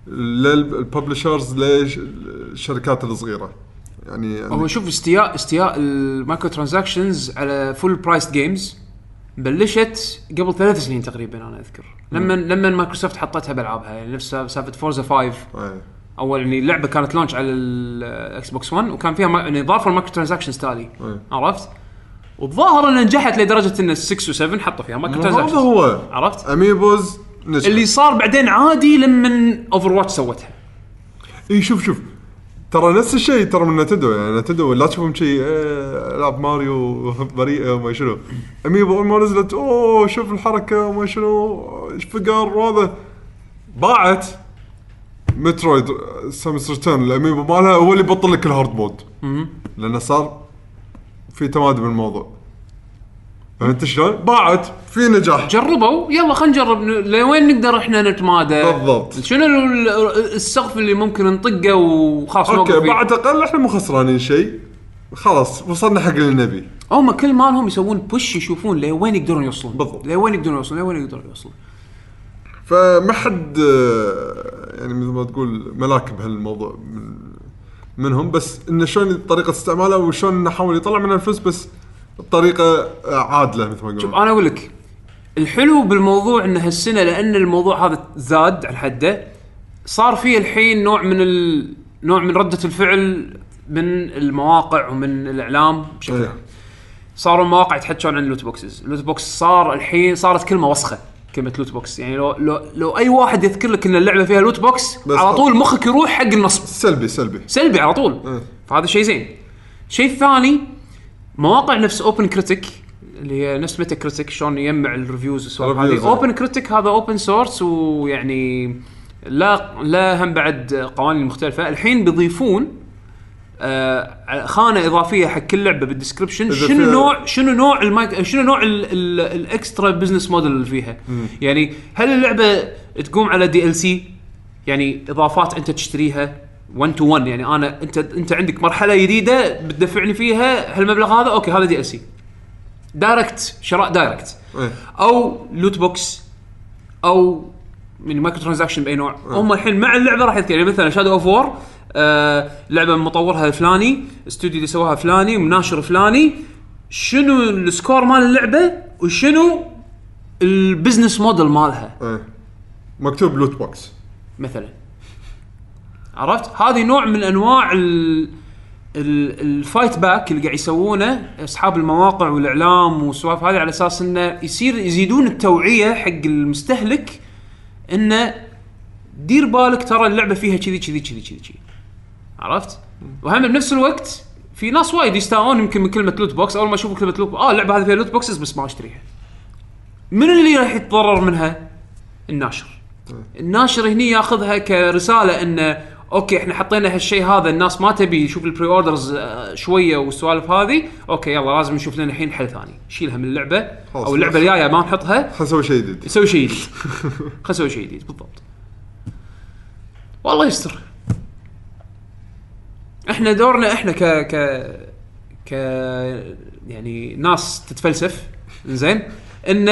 لل publishers للشركات الصغيرة. يعني, هو يعني شوف استياء استياء ال microtransactions على full price games بلشت قبل ثلاث سنين تقريبا أنا أذكر. لما لما مايكروسوفت حطتها بألعابها يعني نفس سالفه Forza 5 إيه. أول يعني اللعبه كانت launch على ال Xbox One وكان فيها يعني ضافوا ال microtransactions تالي. عرفت؟ والظاهر انها نجحت لدرجة إن 6 و7 حطوا فيها مايكرو هذا transactions هو. عرفت؟ amiibos نجح اللي صار بعدين عادي لما Overwatch سوتها. إي شوف شوف. ترى نفس الشيء ترى من Nintendo يعني Nintendo لا تشوفهم شيء إيه، ألعاب ماريو بريئة وما شنو. amiibo أول ما نزلت أوه شوف الحركة وما شنو فقر وهذا. باعت Metroid Samus Returns ال amiibo مالها هو اللي بطل لك ال hard mode. لأنه صار في تمادي بالموضوع. فهمت شلون؟ باعت. في نجاح. جربوا. يلا خلينا نجرب. لوين نقدر إحنا نتمادى؟ بالضبط. شنو ال- ال- السقف اللي ممكن نطقه وخلاص أوكي نوقف فيه؟ بعد أقل إحنا مو خسرانين شيء. خلاص وصلنا حق اللي نبي. هم كل مالهم يسوون بوش يشوفون لوين يقدرون يوصلون. بالضبط. لوين يقدرون يوصلون لوين يقدرون يوصلون. فما حد آه، يعني مثل ما تقول ملاك بهالموضوع من منهم بس إنه شلون طريقة استعماله وشلون نحاول يطلع منها الفلوس بس بطريقة عادلة مثل ما شوف يقولون. أنا أقول لك الحلو بالموضوع إن هالسنة لأن الموضوع هذا زاد عن حده صار في الحين نوع من ال... نوع من ردة الفعل من المواقع ومن الإعلام بشكل إيه. عام. صاروا المواقع يتحكون عن ال loot boxes ال loot box صار الحين صارت كلمة وسخة كلمة loot box يعني لو لو لو أي واحد يذكر لك إن اللعبة فيها loot box بس على. طول مخك يروح حق النصب. سلبي سلبي. سلبي على طول. إيه. فهذا شيء زين. الشيء الثاني مواقع نفس OpenCritic اللي هي نفس Metacritic شلون يجمع ال reviews والسوالف هذه. OpenCritic هذا open source ويعني لا لا هم بعد قوانين مختلفة. الحين بيضيفون آه خانة إضافية حق كل لعبة بال description شنو نوع شنو نوع المايك شنو نوع ال- ال- ال extra business model اللي فيها؟ يعني هل اللعبة تقوم على DLC يعني إضافات أنت تشتريها؟ 1 to 1 يعني أنا انت أنت عندك مرحلة جديدة بتدفعني فيها هالمبلغ هذا أوكي هذا DLC direct شراء دايركت إيه. أو loot box أو من microtransaction بأي نوع. هم الحين مع اللعبة راح يذكر. يعني مثلا Shadow of War آه لعبة مطورها الفلاني استوديو اللي سواها فلاني مناشر فلاني. شنو ال score مال اللعبة؟ وشنو ال business model مالها؟ إيه. مكتوب loot box مثلا. عرفت هذه نوع من أنواع ال ال- ال fight back اللي قاعد يسوونه أصحاب المواقع والإعلام والسوالف هذه على أساس إنه يصير يزيدون التوعية حق المستهلك إنه دير بالك ترى اللعبة فيها كذي كذي كذي كذي كذي عرفت؟ وهم بنفس الوقت في ناس وايد يستاءون يمكن من كلمة loot box أول ما يشوفوا كلمة loot آه اللعبة هذه فيها loot boxes بس ما أشتريها. من اللي راح يتضرر منها؟ الناشر الناشر هني ياخذها كرسالة إنه أوكي إحنا حطينا هالشيء هذا الناس ما تبي يشوف ال pre-orders آه، شوية والسوالف هذه. أوكي يلا لازم نشوف لنا الحين حل ثاني. شيلها من اللعبة أو اللعبة. الجاية ما نحطها. خلينا نسوي شيء جديد. نسوي شيء جديد. خلينا نسوي شيء جديد بالضبط. والله يستر. إحنا دورنا إحنا ك ك ك يعني ناس تتفلسف. زين. إن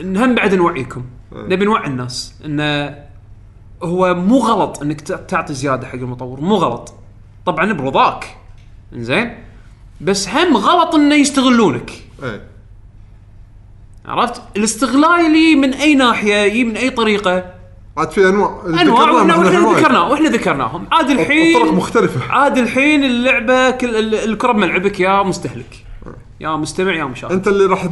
إن هم بعد نوعيكم. نبي نوعي الناس. انه هو مو غلط إنك تعطي زيادة حق المطور مو غلط. طبعا برضاك زين بس هم غلط إنه يستغلونك. إيه. عرفت؟ الاستغلالي من أي ناحية يجي من أي طريقة. عاد في أنواع أنواع وإحنا إحنا وإحنا وايد. ذكرناه وإحنا ذكرناهم. عاد الحين طرق مختلفة. عاد الحين اللعبة كل ال- الكرة بملعبك يا مستهلك. يا مستمع يا مشاهد. أنت اللي راح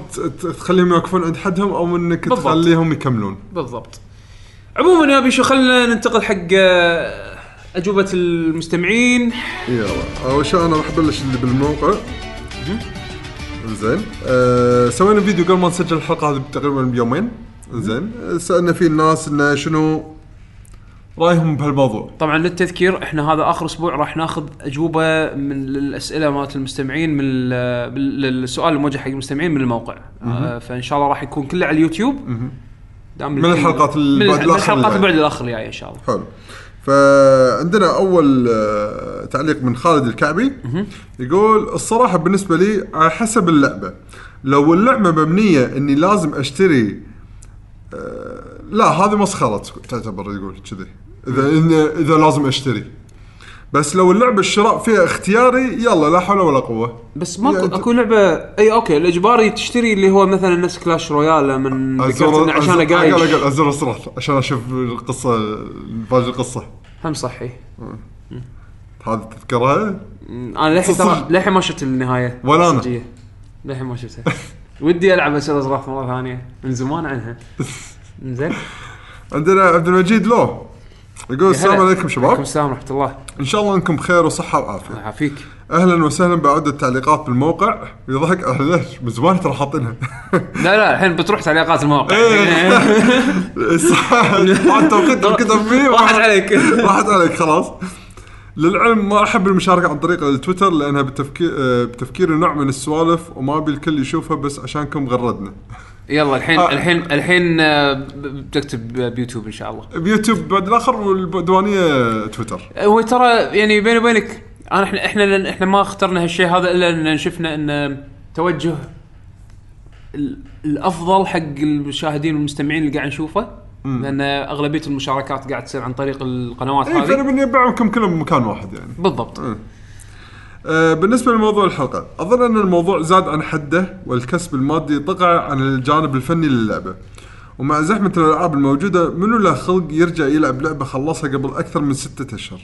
تخليهم يوقفون عند حدهم أو إنك بالضبط. تخليهم يكملون. بالضبط. عموما يا بيشو خلينا ننتقل حق آه، أجوبة المستمعين. يلا أول شيء أنا راح أبلش اللي بالموقع. زين. أه سوينا فيديو قبل ما نسجل الحلقة هذه تقريبا بيومين. زين. سألنا فيه الناس إنه شنو رأيهم بهالموضوع. طبعا للتذكير إحنا هذا آخر أسبوع راح ناخذ أجوبة من الاسئله مالت المستمعين من السؤال الموجه حق المستمعين من الموقع. آه فإن شاء الله راح يكون كله على اليوتيوب. دام من الحلقات البعد من الحلقات البعد الآخر الجايه إن شاء الله. حلو. فعندنا أول آه، تعليق من خالد الكعبي. يقول الصراحة بالنسبة لي على حسب اللعبة. لو اللعبة مبنية إني لازم أشتري آه، لا هذه مسخره تعتبر يقول كذي. إذا إذا لازم أشتري. بس لو اللعبة الشراء فيها اختياري يلا لا حول ولا قوة. بس ماكو يعني أكو لعبه إي أوكي الإجباري تشتري اللي هو مثلا نفس كلاش رويال من إنه عشان قاعد قايش ازر اسرع عشان أشوف القصة باقي القصة. هم صحي. هذه تذكرها؟ أنا للحين ترى. للحين ما شفت النهاية. ولا. الصجية. للحين ما شفتها. ودي ألعب اسئله أزراف مرة ثانية. من زمان عنها. زين عندنا عبد المجيد لو. يقول السلام عليكم عليكم شباب السلام ورحمة الله. إن شاء الله أنكم بخير وصحة الله وعافيه يعافيك. أهلا وسهلا بعد التعليقات بالموقع. يضحك أهلا ليش؟ من زمان ترى حاطينها. لا لا الحين بتروح تعليقات الموقع. صح. بعد توقيت الكتب فيه راحت عليك. راحت عليك خلاص. للعلم ما أحب المشاركة عن طريق التويتر لأنها بتفكير آه، بتفكيري نوع من السوالف وما أبي الكل يشوفها بس عشانكم غردنا. يلا الحين آه. الحين الحين آه، بتكتب بيوتيوب إن شاء الله. بيوتيوب بعد الآخر والديوانية تويتر. هو ترى يعني بيني وبينك أنا إحنا إحنا إحنا ما اخترنا هالشيء هذا إلا إن شفنا إن توجه ال- الأفضل حق المشاهدين والمستمعين اللي قاعد نشوفه. لأن أغلبية المشاركات قاعد تصير عن طريق القنوات اي فأنا هذه بنجمعهم كلهم بمكان واحد يعني. بالضبط. آه، بالنسبة لموضوع الحلقة أظن أن الموضوع زاد عن حده والكسب المادي طغى عن الجانب الفني للعبة. ومع زحمة الألعاب الموجودة منو له خلق يرجع يلعب لعبة خلصها قبل أكثر من ستة أشهر؟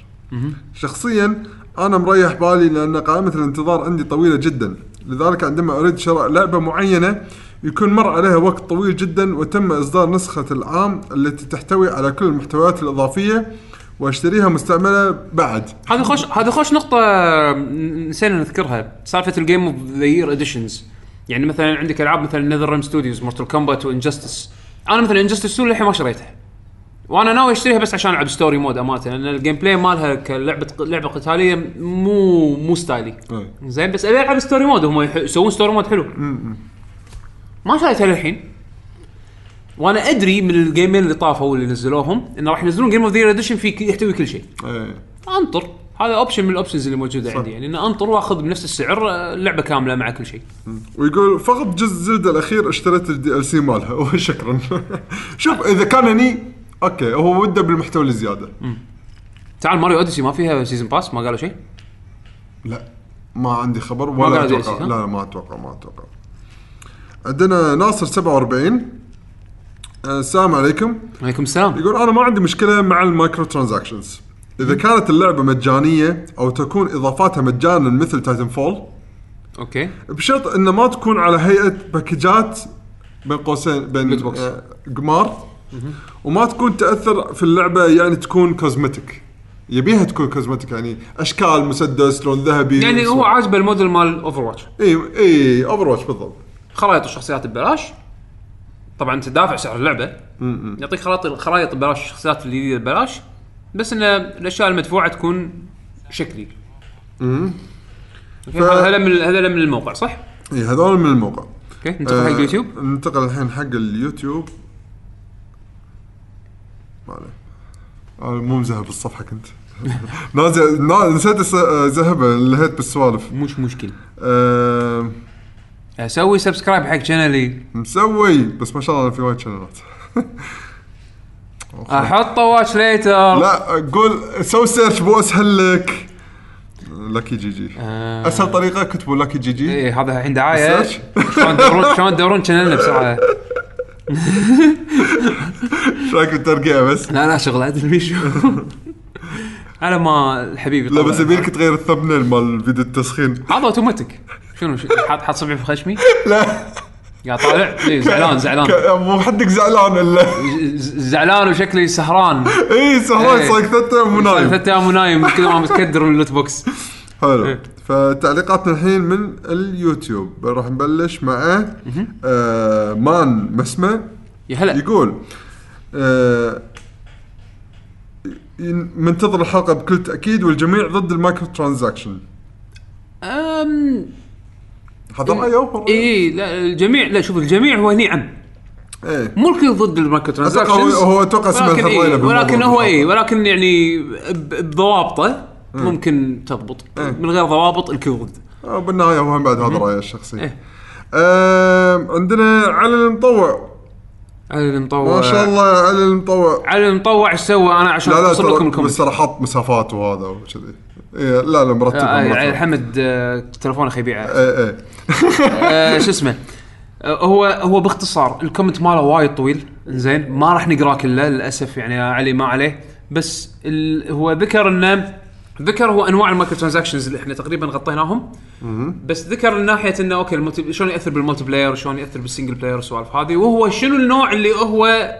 شخصيا أنا مريح بالي لأن قائمة الانتظار عندي طويلة جدا. لذلك عندما أريد شراء لعبة معينة يكون مر عليها وقت طويل جدا وتم إصدار نسخة العام التي تحتوي على كل المحتويات الإضافية وأشتريها مستعملة بعد. هذا خوش هذا خوش نقطة نسينا نذكرها. سالفة ال game of the year editions يعني مثلا عندك ألعاب مثلا NetherRealm Studios Mortal Kombat و Injustice أنا مثلا Injustice 2 للحين ما شريتها. وأنا ناوي أشتريها بس عشان ألعب story mode أمانة لأن ال gameplay مالها كلعبة لعبة قتالية مو مو style ي. زين بس أبي ألعب story mode هم يسوون story mode حلو. ما شريتها للحين وأنا أدري من ال game ين اللي طافوا اللي نزلوهم انه راح ينزلون game of the edition في يحتوي كل شيء. إيه. أنطر. هذا option من ال options اللي موجودة عندي. يعني انه أنطر وأخذ بنفس السعر آه، لعبة كاملة مع كل شيء. ويقول فقط جزء Zelda الأخير اشتريت ال DLC مالها. وشكرا شوف إذا كان هني أوكي هو وده بالمحتوى الزياده تعال Mario Odyssey ما فيها season pass ما قالوا شيء؟ لا. ما عندي خبر ما ولا قالوا أتوقع؟ لا لا ما أتوقع ما أتوقع. عندنا ناصر 47 آه، السلام عليكم. عليكم السلام. يقول أنا ما عندي مشكلة مع ال microtransactions. إذا كانت اللعبة مجانية أو تكون إضافاتها مجانا مثل Titanfall okay. بشرط انه ما تكون على هيئة باكجات بين قوسين بين box. آه، قمار. وما تكون تأثر في اللعبة يعني تكون cosmetic يبيها تكون cosmetic يعني أشكال مسدس لون ذهبي يعني هو عاجبه الموديل مال Overwatch اي اي Overwatch بالضبط. خرائط الشخصيات ببلاش. طبعا تدافع سعر اللعبة. يعطيك خرائط خرائط ببلاش الشخصيات الجديده ببلاش. بس إن الأشياء المدفوعة تكون شكلي. okay، ف- هذا من هذا من الموقع صح؟ اي هذول من الموقع. okay ننتقل حق اليوتيوب. آه ننتقل الحين حق اليوتيوب. ما عليه. أنا مو مزهب الصفحه كنت. نازل نا- نسيت أس- ازهبها لهيت بالسوالف. مش مشكل آه أسوي subscribe حق شانلي مسوي بس ما شاء الله في وايد شانلات أحطه watch later لا قول سوي search مو اسهل لك Lucky GG آه. أسهل طريقة كتبوا Lucky GG إيه هذا الحين دعايه. شلون تدورون شلون تدورون شانلنا بسرعة؟ إيش رايك بالترقيع بس؟ لا لا شغل عدل بيشو على ما الحبيب لا. بس يبيلك تغير ال thumbnail مال فيديو التسخين. هذا اوتوماتيك شنو حاط حاط صبعي في خشمي؟ لا. قاعد طالع. إيه، زعلان زعلان. مو حدك زعلان الا زعلان وشكلي سهران. اي سهران. صار ثلاث أيام مو نايم. ثلاث أيام ونايم من كذا ما متكدر من ال loot box. حلو. إيه. فتعليقاتنا الحين من اليوتيوب. راح نبلش مع آه مان مسمى. يا هلا. يقول آه منتظر الحلقة بكل تأكيد والجميع ضد ال microtransaction. هذا رايه هو رأيه. اي لا الجميع لا شوف الجميع هو عن إيه. مو الكل ضد ال microtransactions هو أتوقع سمع ولكن إيه بالموضوع ولكن هو. اي ولكن يعني بضوابطه ممكن تضبط. إيه. من غير ضوابط الكل ضد. آه، بالنهاية هو بعد هذا رايه الشخصي. إيه. آه عندنا علي المطوع. علي المطوع. ما شاء الله علي المطوع. علي المطوع إيش سوى؟ أنا عشان لا لا أوصل لكم ال comment. بس ترى حط مسافات وهذا وكذي. إيه لا لا مرتب آه، حمد آه، تلفونه خي يبيعه إيه إيه. آه، شو اسمه؟ آه، هو هو باختصار ال comment ماله وايد طويل. زين ما راح نقراه كله للأسف يعني علي ما عليه. بس ال... هو ذكر إنه ذكر هو أنواع ال microtransactions اللي إحنا تقريبا غطيناهم. بس ذكر من ناحية إنه okay ال multi... شلون يأثر بال multiplayer شلون يأثر بال single player والسوالف هذه. وهو شنو النوع اللي هو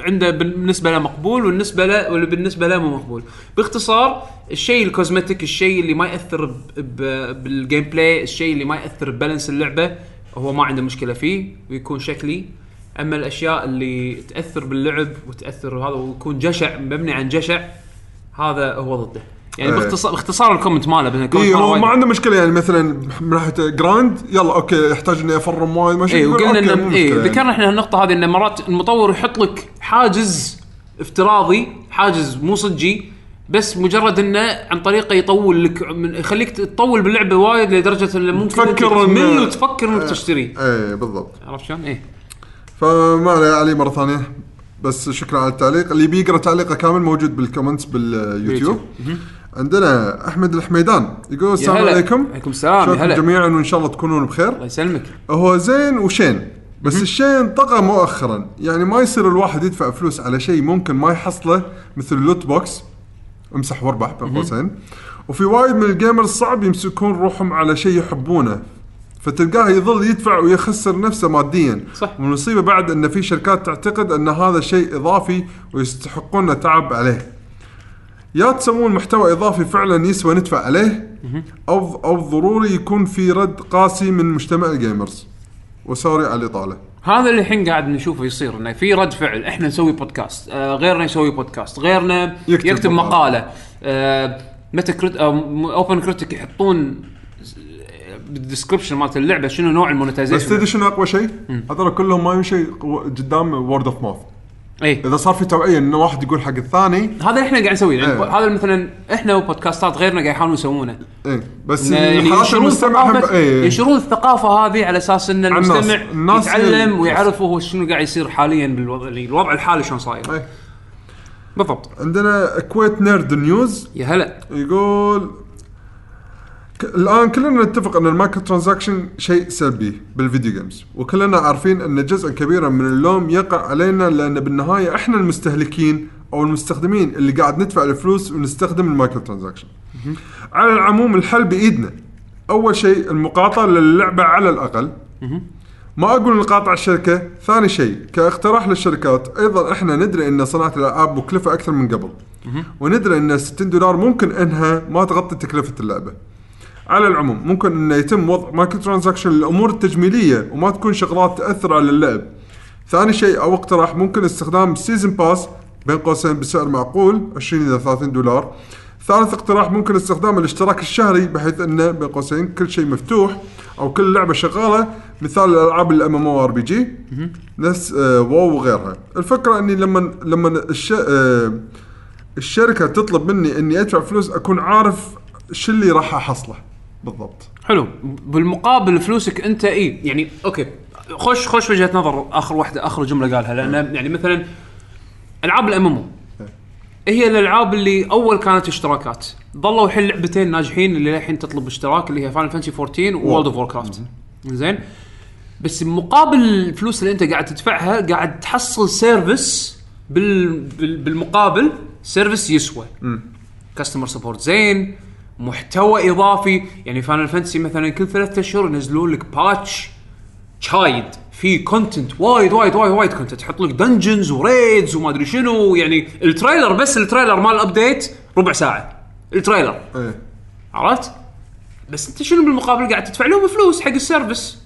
عنده بالنسبة له مقبول والنسبة له واللي بالنسبة له مو مقبول. باختصار الشيء ال cosmetic الشيء اللي ما يأثر. بال gameplay الشيء اللي ما يأثر ب balance اللعبة هو ما عنده مشكلة فيه ويكون شكلي. أما الأشياء اللي تأثر باللعب وتأثر هذا ويكون جشع مبني عن جشع هذا هو ضده. يعني إيه. باختصار باختصار ال comment ماله مثلا ال comment اي ماله هو وايد- ما عنده مشكلة يعني مثلا من ناحيه grind يلا okay يحتاج إني أفرم وايد ماشي اي وقلنا okay، ان اي مشكلة يعني. ذكرنا إحنا النقطه هذه إن مرات المطور يحط لك حاجز افتراضي حاجز مو صجي بس مجرد إنه عن طريقه يطول لك من يخليك تطول باللعبة وايد لدرجة إنه ممكن تفكر إن- تمل وتفكر إنك تشتري. إيه بالضبط. عرفت شلون؟ إيه. فما عليه علي مرة ثانية بس شكرا على التعليق. اللي بيقرأ تعليقه كامل موجود بال comments باليوتيوب. عندنا أحمد الحميدان. يقول السلام. عليكم. عليكم السلام، يا هلا. جميعا؟ وإن شاء الله تكونون بخير. الله يسلمك. هو زين وشين. بس الشين طغى مؤخرا. يعني ما يصير الواحد يدفع فلوس على شيء ممكن ما يحصله مثل ال loot box امسح واربح بين قوسين وفي وايد من ال gamers صعب يمسكون روحهم على شيء يحبونه. فتلقاه يظل يدفع ويخسر نفسه ماديا. صح. والمصيبة بعد إن في شركات تعتقد إن هذا شيء إضافي ويستحقون تعب عليه. يا تسوون محتوى إضافي فعلا يسوى ندفع عليه أو أو ضروري يكون في رد قاسي من مجتمع ال gamers. و sorry على الاطاله هذا اللي الحين قاعد نشوفه يصير إنه في رد فعل. إحنا نسوي بودكاست. آه غيرنا يسوي بودكاست. غيرنا يكتب يكتب, يكتب مقال. مقالة. آه Metacritic OpenCritic يحطون بال description مالت اللعبة شنو نوع بس ال monetization تدري شنو أقوى شيء؟ هذول كلهم ما يمشي قدام word of mouth اي إذا صار في توعية إنه واحد يقول حق الثاني هذا إحنا قاعد نسويه يعني إيه. هذا مثلا إحنا وبودكاستات غيرنا قاعد يحاولون يسوونه. إيه. بس يعني حالات ينشرون المستمع الثقافه إيه. ينشرون الثقافة هذه على أساس إن الناس. المستمع الناس هي يتعلم ال- ويعرف هو شنو قاعد يصير حاليا بالوضع اللي الوضع الحالي شلون صاير. إيه. بالضبط. عندنا Kuwait Nerd News يا هلا. يقول الآن كلنا نتفق أن ال microtransaction شيء سلبي بال video games وكلنا عارفين أن جزء كبيرا من اللوم يقع علينا لأن بالنهاية إحنا المستهلكين أو المستخدمين اللي قاعد ندفع الفلوس ونستخدم ال microtransaction على العموم الحل بايدنا أول شيء المقاطعه للعبة على الأقل. ما أقول نقاطع الشركة. ثاني شيء كاقتراح للشركات أيضا إحنا ندري أن صناعة الألعاب مكلفة أكثر من قبل. وندري أن 60 دولار ممكن إنها ما تغطي تكلفة اللعبة. على العموم ممكن إنه يتم وضع microtransaction للأمور التجميلية وما تكون شغلات تأثر على اللعب. ثاني شيء أو اقتراح ممكن استخدام season pass بين قوسين بسعر معقول 20 إلى 30 دولار. ثالث اقتراح ممكن استخدام الاشتراك الشهري بحيث إنه بين قوسين كل شيء مفتوح أو كل لعبة شغالة. مثال الألعاب الأم إم أو آر بي جي. نفس آه، WoW وغيرها. الفكرة إني لما لما الش... آه، الشركة تطلب مني إني أدفع فلوس أكون عارف شو اللي راح أحصله. بالضبط. حلو. بالمقابل فلوسك أنت إي يعني okay. خوش خوش وجهة نظر آخر واحدة آخر جملة قالها. لأن يعني مثلا ألعاب ال MMO هي الألعاب اللي أول كانت اشتراكات. ظلوا الحين لعبتين ناجحين اللي للحين تطلب اشتراك اللي هي Final Fantasy 14 و World of Warcraft زين؟ بس مقابل الفلوس اللي أنت قاعد تدفعها قاعد تحصل service بال... بال... بالمقابل service يسوى. customer support زين. محتوى إضافي. يعني Final Fantasy مثلا كل ثلاثة اشهر ينزلون لك patch شايد في content وايد وايد وايد وايد content يحط لك dungeons و raids وما أدري شنو. يعني ال trailer بس ال trailer مال ال update ربع ساعة. ال trailer. إيه. عرفت؟ بس أنت شنو بالمقابل قاعد تدفع لهم فلوس حق ال service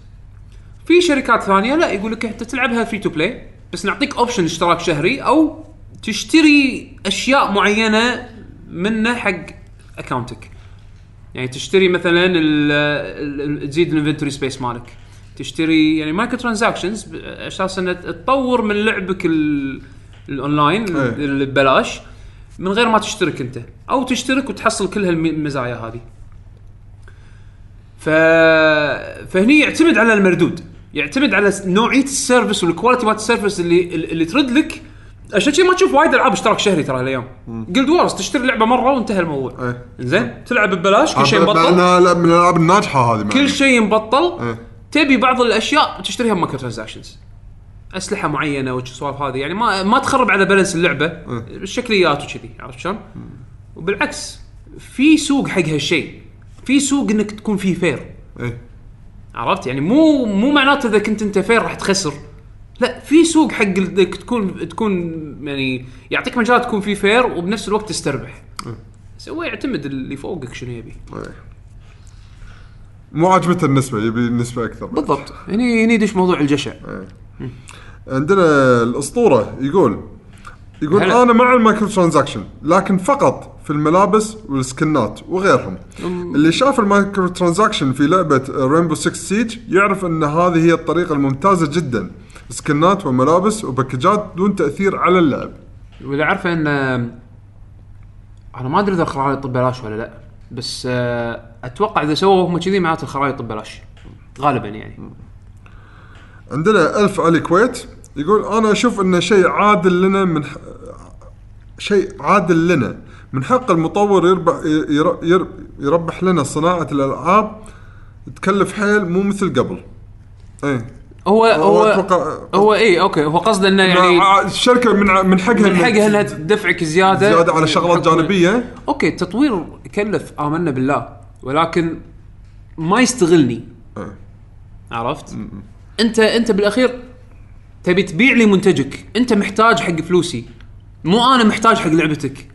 في شركات ثانية لا يقول لك أنت تلعبها free to play بس نعطيك option اشتراك شهري أو تشتري أشياء معينة منه حق اكونتك يعني تشتري مثلا تزيد ال inventory space مالك. تشتري يعني micro transactions أساس ان تطور من لعبك ال- الأونلاين إيه. اللي ببلاش من غير ما تشترك أنت. أو تشترك وتحصل كل هالمزايا هذه. ف... فهني يعتمد على المردود. يعتمد على نوعية ال service وال quality مالت ال service اللي اللي ترد لك عشان شي ما تشوف وايد ألعاب اشتراك شهري ترى الأيام Guild Wars تشتري لعبة مرة وانتهى الموضوع. إيه. زين؟ تلعب ببلاش كل شيء مبطل. انها لا- من الألعاب الناجحة هذه كل شيء مبطل. إيه. تبي بعض الأشياء تشتريها ب micro transactions. أسلحة معينة والسوالف هذه. يعني ما ما تخرب على balance اللعبة. الشكليات وكذي عرفت شلون؟ وبالعكس في سوق حق هالشيء. في سوق إنك تكون فيه fair إيه. عرفت؟ يعني مو مو معناته إذا كنت أنت fair راح تخسر. لا في سوق حق إنك تكون تكون يعني يعطيك مجال تكون فيه fair وبنفس الوقت تستربح. بس هو يعتمد اللي فوقك شنو يبي؟ إيه. مو عاجبته النسبة يبي النسبة أكثر. بالضبط. هني هني يدش موضوع الجشع. عندنا الأسطورة يقول يقول هلا. أنا مع ال micro transaction لكن فقط في الملابس والسكنات وغيرهم. اللي شاف ال micro transaction في لعبة Rainbow 6 Siege يعرف إن هذه هي الطريقة الممتازة جدا. سكنات وملابس وباكجات دون تأثير على اللعب. وإذا عارفه إن أنا ما أدري إذا الخرائط ببلاش ولا لا بس آه، أتوقع إذا سووا هم كذي معناته الخرائط ببلاش غالبا يعني. عندنا ألف علي كويت يقول أنا أشوف انه شيء عادل لنا من ح... شيء عادل لنا من حق المطور يربح ير... ير... يربح لنا صناعة الألعاب تكلف حيل مو مثل قبل. إيه. هو هو هو اي okay. هو قصده إنه يعني مع- الشركة من من حقها من حقها إنها تدفعك زيادة. زيادة على شغلات جانبية. okay التطوير يكلف آمنا بالله. ولكن ما يستغلني. إيه. عرفت؟ أنت أنت بالأخير تبي تبيع لي منتجك. أنت محتاج حق فلوسي. مو أنا محتاج حق لعبتك.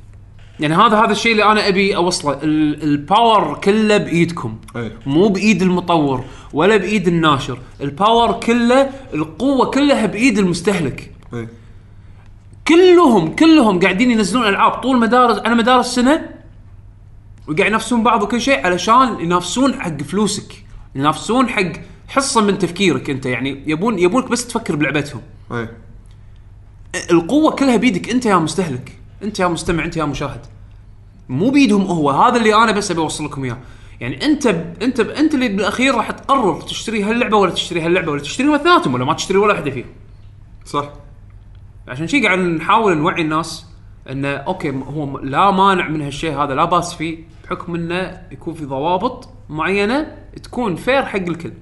يعني هذا هذا الشيء اللي أنا أبي أوصله. ال- الـ power كله بإيدكم. أي. مو بإيد المطور ولا بإيد الناشر. الباور كله القوة كلها بإيد المستهلك. إيه. كلهم كلهم قاعدين ينزلون ألعاب طول مدار على مدار السنة وقاعد ينافسون بعض وكل شيء علشان ينافسون حق فلوسك. ينافسون حق حصة من تفكيرك أنت. يعني يبون يبونك بس تفكر بلعبتهم. إيه. القوة كلها بيدك أنت يا مستهلك. انت يا مستمع انت يا مشاهد. مو بيدهم هو هذا اللي أنا بس أبي اوصل لكم إياه. يعني أنت ب... أنت ب... أنت اللي بالأخير راح تقرر تشتري هاللعبة ولا تشتري هاللعبة ولا تشتري اثنيناتهم ولا ما تشتري ولا واحدة فيهم. صح. عشان شي قاعد نحاول نوعي الناس انه okay هو لا مانع من هالشيء هذا لا باس فيه بحكم إنه يكون في ضوابط معينة تكون fair حق الكل.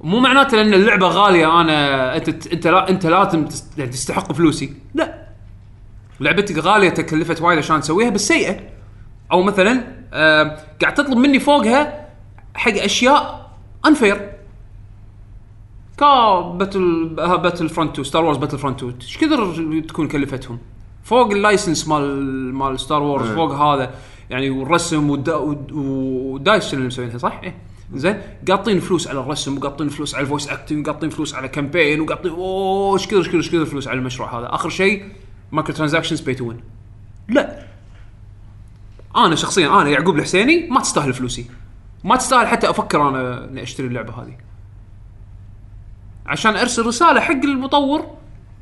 مو معناته لأن اللعبة غالية أنا أنت أنت لا أنت لازم يعني تستحق فلوسي. لا. لعبتك غالية تكلفت وايد عشان تسويها بس سيئة أو مثلا آه قاعد تطلب مني فوقها حق أشياء unfair ك Battle Battlefront 2 Star Wars Battlefront 2 إيش كثر تكون كلفتهم؟ فوق ال license مال مال Star Wars إيه. فوق هذا يعني والرسم والدا و DICE اللي مسوينها صح؟ إيه. زين قاطين فلوس على الرسم وقاطين فلوس على ال voice acting وقاطين فلوس على campaign وقاطين أوه إيش كثر إيش كثر إيش كثر فلوس على المشروع هذا آخر شيء micro transactions pay to لا. أنا شخصيا أنا يعقوب الحسيني ما تستاهل فلوسي. ما تستاهل حتى أفكر أنا إني أشتري اللعبة هذه. عشان أرسل رسالة حق المطور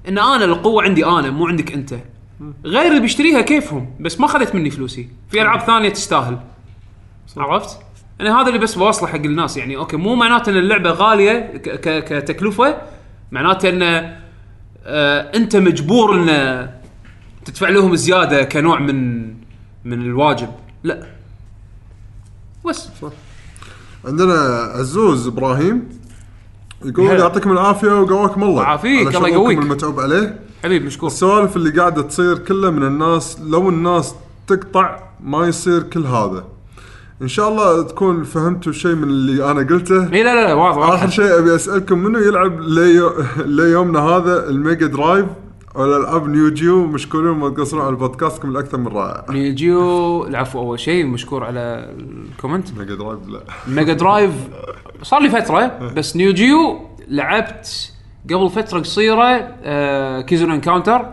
إن أنا القوة عندي أنا مو عندك أنت. غير اللي بيشتريها كيفهم بس ما خذت مني فلوسي. في ألعاب ثانية تستاهل. عرفت؟ يعني هذا اللي بس بوصله حق الناس يعني. okay مو معناته إن اللعبة غالية كتكلفة معناته إن آه أنت مجبور إن تدفع لهم زيادة كنوع من من الواجب؟ لا. بس عندنا عزوز إبراهيم يقول هلا. يعطيكم العافية وقواكم الله. يعافيك، على الله شغلكم يقويك. المتعوب عليه. حبيبي مشكور. السوالف اللي قاعدة تصير كلها من الناس لو الناس تقطع ما يصير كل هذا. إن شاء الله تكون فهمتوا شيء من اللي أنا قلته. إي لا لا لا واضح آخر واضح شيء أبي أسألكم منو يلعب ليو... ليومنا هذا ال Mega Drive؟ ولا العاب Neo Geo مشكورين ما تقصرون على بودكاستكم الاكثر من رائع Neo Geo العفو أول شيء مشكور على ال comment Mega Drive لا Mega Drive صار لي فترة بس Neo Geo لعبت قبل فترة قصيرة آه Kizuna Encounter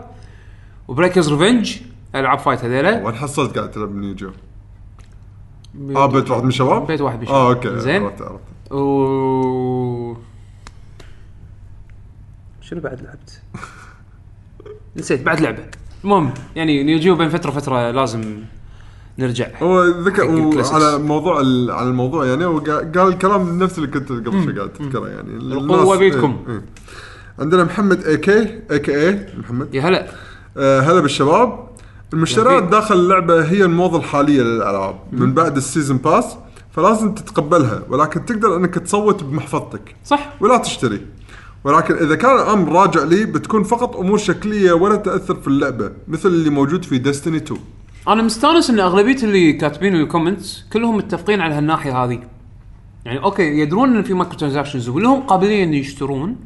و Breakers Revenge ألعاب fight هذيلا وين حصلت قاعد تلعب Neo Geo؟ آه بيت واحد من الشباب؟ بيت واحد من الشباب. آه okay زين. عرفت عرفت و شنو بعد لعبت؟ نسيت بعد لعبة. المهم يعني Neo Geo بين فترة فتره لازم نرجع هو ذكر. على موضوع ال- على الموضوع يعني هو قا- قال الكلام نفس اللي كنت قبل شوي قاعد تذكره يعني. الناس- بيدكم. إيه، إيه. عندنا محمد AKA KA محمد. يا هلا. آه هلا بالشباب. المشتريات يا داخل اللعبة هي الموضة الحالية للألعاب من بعد ال season pass فلازم تتقبلها ولكن تقدر إنك تصوت بمحفظتك. صح. ولا تشتري. ولكن إذا كان الأمر راجع لي بتكون فقط أمور شكلية ولا تأثر في اللعبة مثل اللي موجود في Destiny 2 أنا مستأنس إن أغلبية اللي كاتبين ال comments كلهم متفقين على هالناحية هذه. يعني okay يدرون إن في micro transactions ولهم قابليه إن يشترون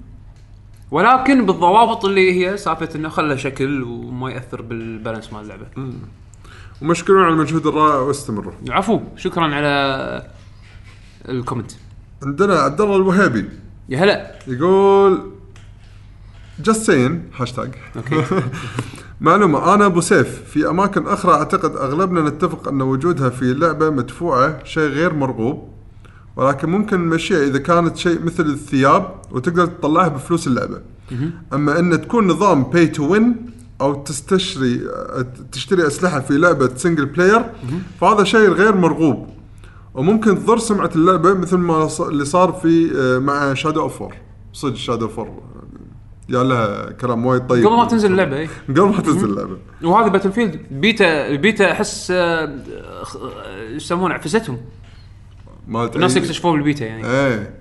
ولكن بالضوابط اللي هي سالفة إنه خله شكل وما يأثر بال balance مال اللعبة. ومشكورين على المجهود الرائع واستمروا. عفو شكرا على ال comment. عندنا عبد الله الوهيبي يا هلا. يقول just saying hashtag okay معلومة أنا أبو سيف. في أماكن أخرى أعتقد أغلبنا نتفق أن وجودها في لعبة مدفوعة شيء غير مرغوب ولكن ممكن نمشيها إذا كانت شيء مثل الثياب وتقدر تطلعها بفلوس اللعبة. أما أن تكون نظام pay to win أو تستشري تشتري أسلحة في لعبة single player فهذا شيء غير مرغوب. وممكن تضر سمعة اللعبة مثل ما اللي صار في آه، مع Shadow of War صدق Shadow of War يا لها كلام وايد طيب. قبل ما تنزل اللعبة إي. قبل ما تنزل اللعبة. وهذه Battlefield beta ال beta أحس آه، يسمونه عفستهم. مالت الناس يكتشفوه بالبيتا يعني. إيه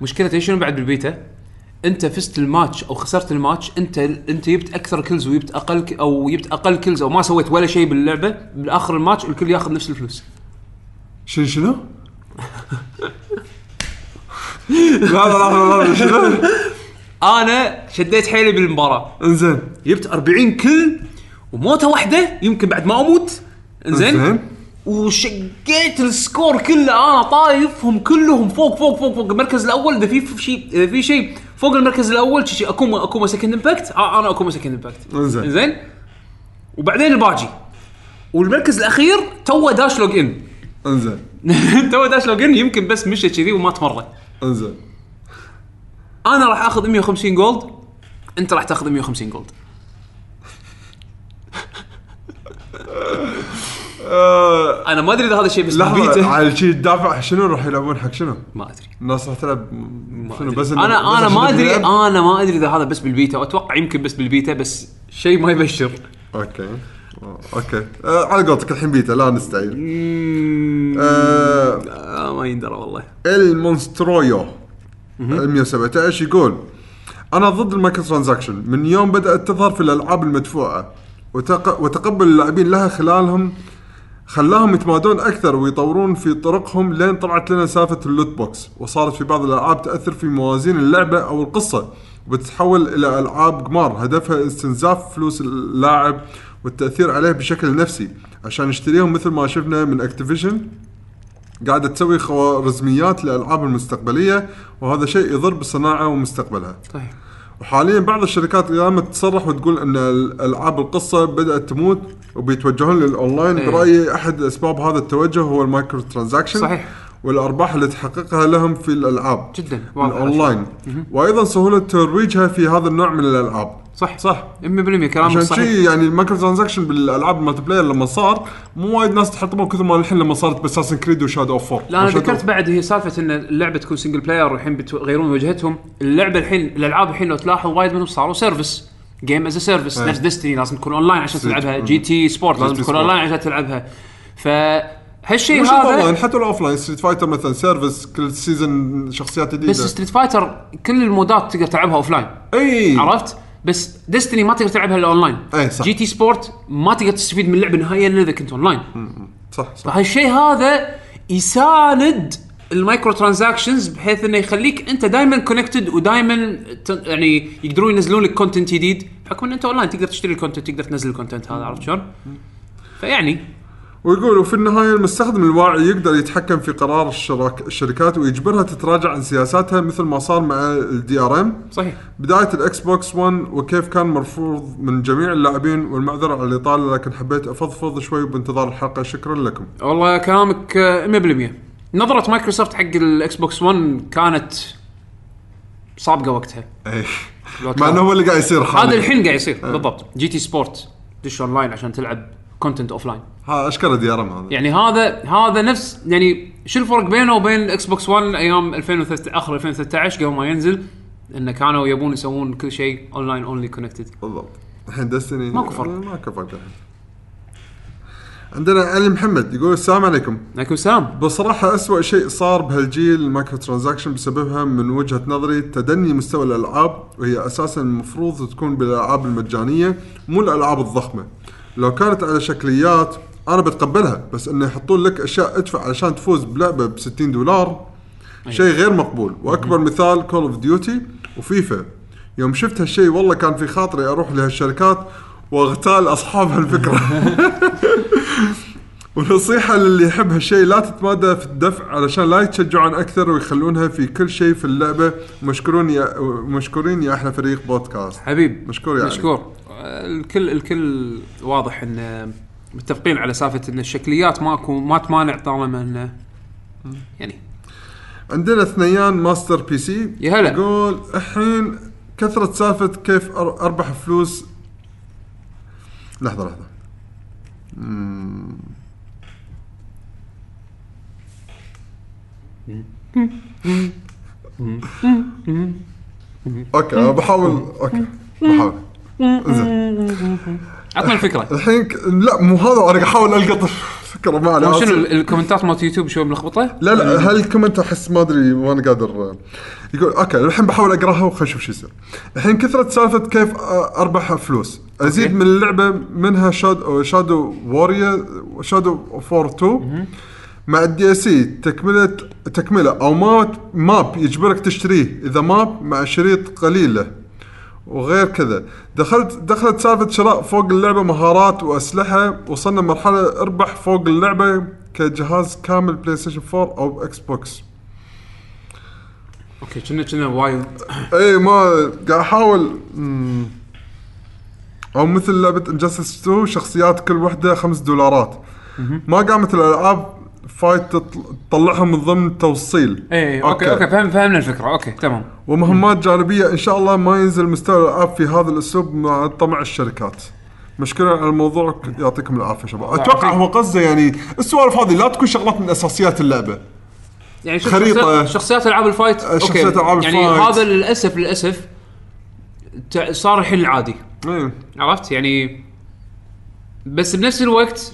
مشكلة إيش شنو بعد بالبيتا؟ أنت فزت الماتش أو خسرت الماتش أنت أنت جبت أكثر kills وجبت أقل أو جبت أقل kills أو ما سويت ولا شيء باللعبة بالآخر الماتش الكل ياخذ نفس الفلوس. شنو شنو؟ لا لا لا شنو؟ أنا شديت حيلي بالمباراة. انزين. جبت 40 kill وموتة واحدة يمكن بعد ما أموت. انزين. وشقيت ال score كله. أنا طايفهم كلهم فوق فوق فوق فوق المركز الأول. إذا في شيء إذا في شيء فوق المركز الأول شيء Akuma Akuma Second Impact أنا Akuma Second Impact إنزين. زين وبعدين الباجي. والمركز الأخير توه داش log in. انزين. توه داش log in يمكن بس مشى كذي ومات مره انزين. أنا راح اخذ 150 gold انت راح تاخذ 150 gold أنا ما ادري إذا هذا الشيء بس لحظة بالبيتا على شيء تدافع شنو راح يلعبون حق شنو؟ ما أدري. الناس راح تلعب شنو. بس أنا بس أنا عشان ما ادري؟ أنا ما أدري إذا هذا بس بالبيتا واتوقع يمكن بس بالبيتا بس شيء ما يبشر. okay. okay. آه، على قولتك الحين بيتا لا نستعيل آه، آه ما يندرى والله. المونسترويو 117 يقول أنا ضد ال micro transaction. من يوم بدأت تظهر في الألعاب المدفوعة وتق... وتقبل اللاعبين لها خلالهم خلاهم يتمادون أكثر ويطورون في طرقهم لين طلعت لنا سالفة ال loot box. وصارت في بعض الألعاب تأثر في موازين اللعبة أو القصة وبتتحول إلى ألعاب قمار. هدفها استنزاف فلوس اللاعب والتأثير عليه بشكل نفسي. عشان يشتريهم مثل ما شفنا من Activision قاعدة تسوي خوارزميات للالعاب المستقبلية وهذا شيء يضر بالصناعه ومستقبلها. طيب وحاليا بعض الشركات قامت تصرح وتقول إن الألعاب القصة بدأت تموت وبيتوجهون للأونلاين. إيه. برأيي أحد أسباب هذا التوجه هو ال micro transaction. صحيح. والأرباح اللي تحققها لهم في الألعاب جدا. واضح. الاونلاين وأيضا سهولة ترويجها في هذا النوع من الألعاب. صح صح. 100% كلامك عشان صحيح. شيء يعني ال micro transaction بالألعاب ال multiplayer لما صار مو وايد ناس تحطمه كثر ما الحين لما صارت ب Assassin's Creed و Shadow of War لا أنا ذكرت بعد هي سالفة إن اللعبة تكون single player والحين بيغيرون وجهتهم. اللعبة الحين الألعاب الحين لو تلاحظ وايد منهم صاروا service game as service. نفس Destiny لازم تكون اونلاين عشان صدق. تلعبها. GT Sport لازم تكون Sport. online عشان تلعبها. فهالشيء مش الاونلاين هذا حتى ال offline Street Fighter مثلا service كل season شخصيات جديدة. بس Street Fighter كل المودات تقدر تلعبها offline اي عرفت؟ بس Destiny ما تقدر تلعبها إلا اونلاين إيه، صح. GT Sport ما تقدر تستفيد من اللعبه نهائيا إلا إذا كنت اونلاين صح صح. فهالشيء هذا يساند ال micro transactions بحيث إنه يخليك أنت دائما connected ودائما يعني يقدرون ينزلون لك content جديد بحكم إن أنت اونلاين تقدر تشتري ال content تقدر تنزل ال content هذا عرفت شلون؟ فيعني ويقول وفي النهاية المستخدم الواعي يقدر يتحكم في قرار الشراك الشركات ويجبرها تتراجع عن سياساتها مثل ما صار مع ال DRM صحيح. بداية ال Xbox 1 وكيف كان مرفوض من جميع اللاعبين والمعذرة على الإطالة لكن حبيت أفضفض شوي بانتظار الحلقة. شكرا لكم. والله كلامك آه، 100% نظرة مايكروسوفت حق ال Xbox 1 كانت سابقه وقتها. اي مع. إنه هو اللي قاعد يصير هذا. الحين قاعد يصير بالضبط. GT Sport دش أونلاين عشان تلعب content offline ها اشكره DRM هذا. يعني هذا هذا نفس يعني شو الفرق بينه وبين ال Xbox 1 أيام 2013 آخر 2013 قبل ما ينزل انه كانوا يبون يسوون كل شيء online only connected بالضبط. الحين Destiny ماكو فرق. ماكو فرق الحين. عندنا علي محمد يقول السلام عليكم. عليكم السلام بصراحة أسوأ شيء صار بهالجيل ال micro transaction بسببها من وجهة نظري تدني مستوى الألعاب وهي أساسا المفروض تكون بالألعاب المجانية مو الألعاب الضخمة لو كانت على شكليات أنا بتقبلها بس إنه يحطون لك أشياء ادفع علشان تفوز بلعبة ب 60 دولار شيء غير مقبول. وأكبر مثال Call of Duty و FIFA. يوم شفت هالشيء والله كان في خاطري أروح لهالشركات وأغتال أصحاب هالفكرة. ونصيحة للي يحب هالشيء لا تتمادى في الدفع علشان لا يتشجعون أكثر ويخلونها في كل شيء في اللعبة. مشكورون يا مشكورين يا أحلى فريق بودكاست. حبيب مشكور يا علي. مشكور. آه، الكل الكل واضح ان متفقين على سالفة إن الشكليات ماكو ما تمانع طالما انه يعني. عندنا ثنيان Master PC. يا هلا. يقول الحين كثرة سالفة كيف أر- أربح فلوس. لحظة لحظة. مم. أوكي بحاول أوكي بحاول. زين عطنا الفكرة الحين ك... لا مو هذا أنا قاعد أحاول ألقط فكرة ما عليه شنو. ال- الكومنتات مالت يوتيوب شوي ملخبطة؟ لا لا هالكومنت أحس ما أدري ماني قادر يقول أوكي الحين بحاول أقراها وخلينا نشوف شو يصير. الحين كثرة سالفة كيف أربح فلوس. أزيد. من اللعبة منها شادو شادو وورير شادو فور 2 مع الدي سي تكمله تكملة أو ماب ماب يجبرك تشتريه إذا ماب مع شريط قليلة وغير كذا. دخلت دخلت سالفة شراء فوق اللعبة مهارات وأسلحة وصلنا مرحلة أربح فوق اللعبة كجهاز كامل بلاي ستيشن 4 أو إكس بوكس أوكي كنا كنا وايد. إي ما قاعد أحاول. مم. أو مثل لعبة انجستس 2 شخصيات كل وحدة 5 دولارات. ما قامت الألعاب fight تطل- تطلعها من ضمن توصيل اي okay okay. فهم فهمنا الفكرة. okay تمام. ومهمات جانبية إن شاء الله ما ينزل مستوى الالعاب في هذا الأسلوب مع طمع الشركات. مشكلة على الموضوع يعطيكم العافية شباب. أتوقع. هو قصده يعني السوالف هذه لا تكون شغلات من أساسيات اللعبة. يعني شوف خريطة. شخصيات, شخصيات ألعاب ال fight؟ okay شخصيات ألعاب يعني ال fight. هذا للاسف للأسف تع- صار الحين العادي إيه. عرفت؟ يعني بس بنفس الوقت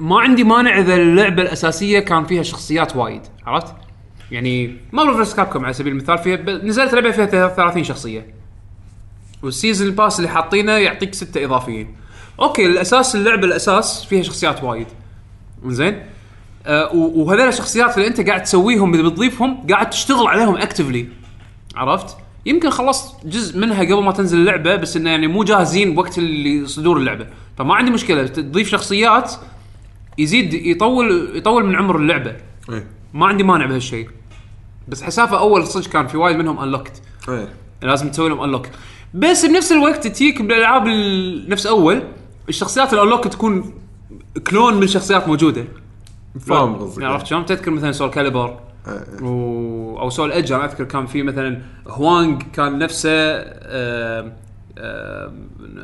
ما عندي مانع إذا اللعبة الأساسية كان فيها شخصيات وايد عرفت؟ يعني Marvel vs Capcom على سبيل المثال فيها ب- نزلت لعبة فيها 30 شخصية. وال season ال pass اللي حاطينه يعطيك ستة إضافيين. okay الأساس اللعبة الأساس فيها شخصيات وايد. زين و- وهذول الشخصيات اللي أنت قاعد تسويهم اللي بتضيفهم قاعد تشتغل عليهم actively عرفت؟ يمكن خلصت جزء منها قبل ما تنزل اللعبة بس إنه يعني مو جاهزين بوقت اللي صدور اللعبة، فما عندي مشكلة تضيف شخصيات يزيد يطول يطول من عمر اللعبة. إيه. ما عندي مانع بهالشيء بس حسافة أول صدق كان في وايد منهم unlocked إيه. لازم تسوي لهم unlock بس بنفس الوقت تجيك بالألعاب ال- نفس أول الشخصيات ال unlock تكون clone من شخصيات موجودة. فاهم قصدك. عرفت شلون؟ تذكر مثلا Soulcalibur. إيه. و... أو Soul Edge. أنا أذكر كان في مثلا هوانج كان نفسه آه... آه...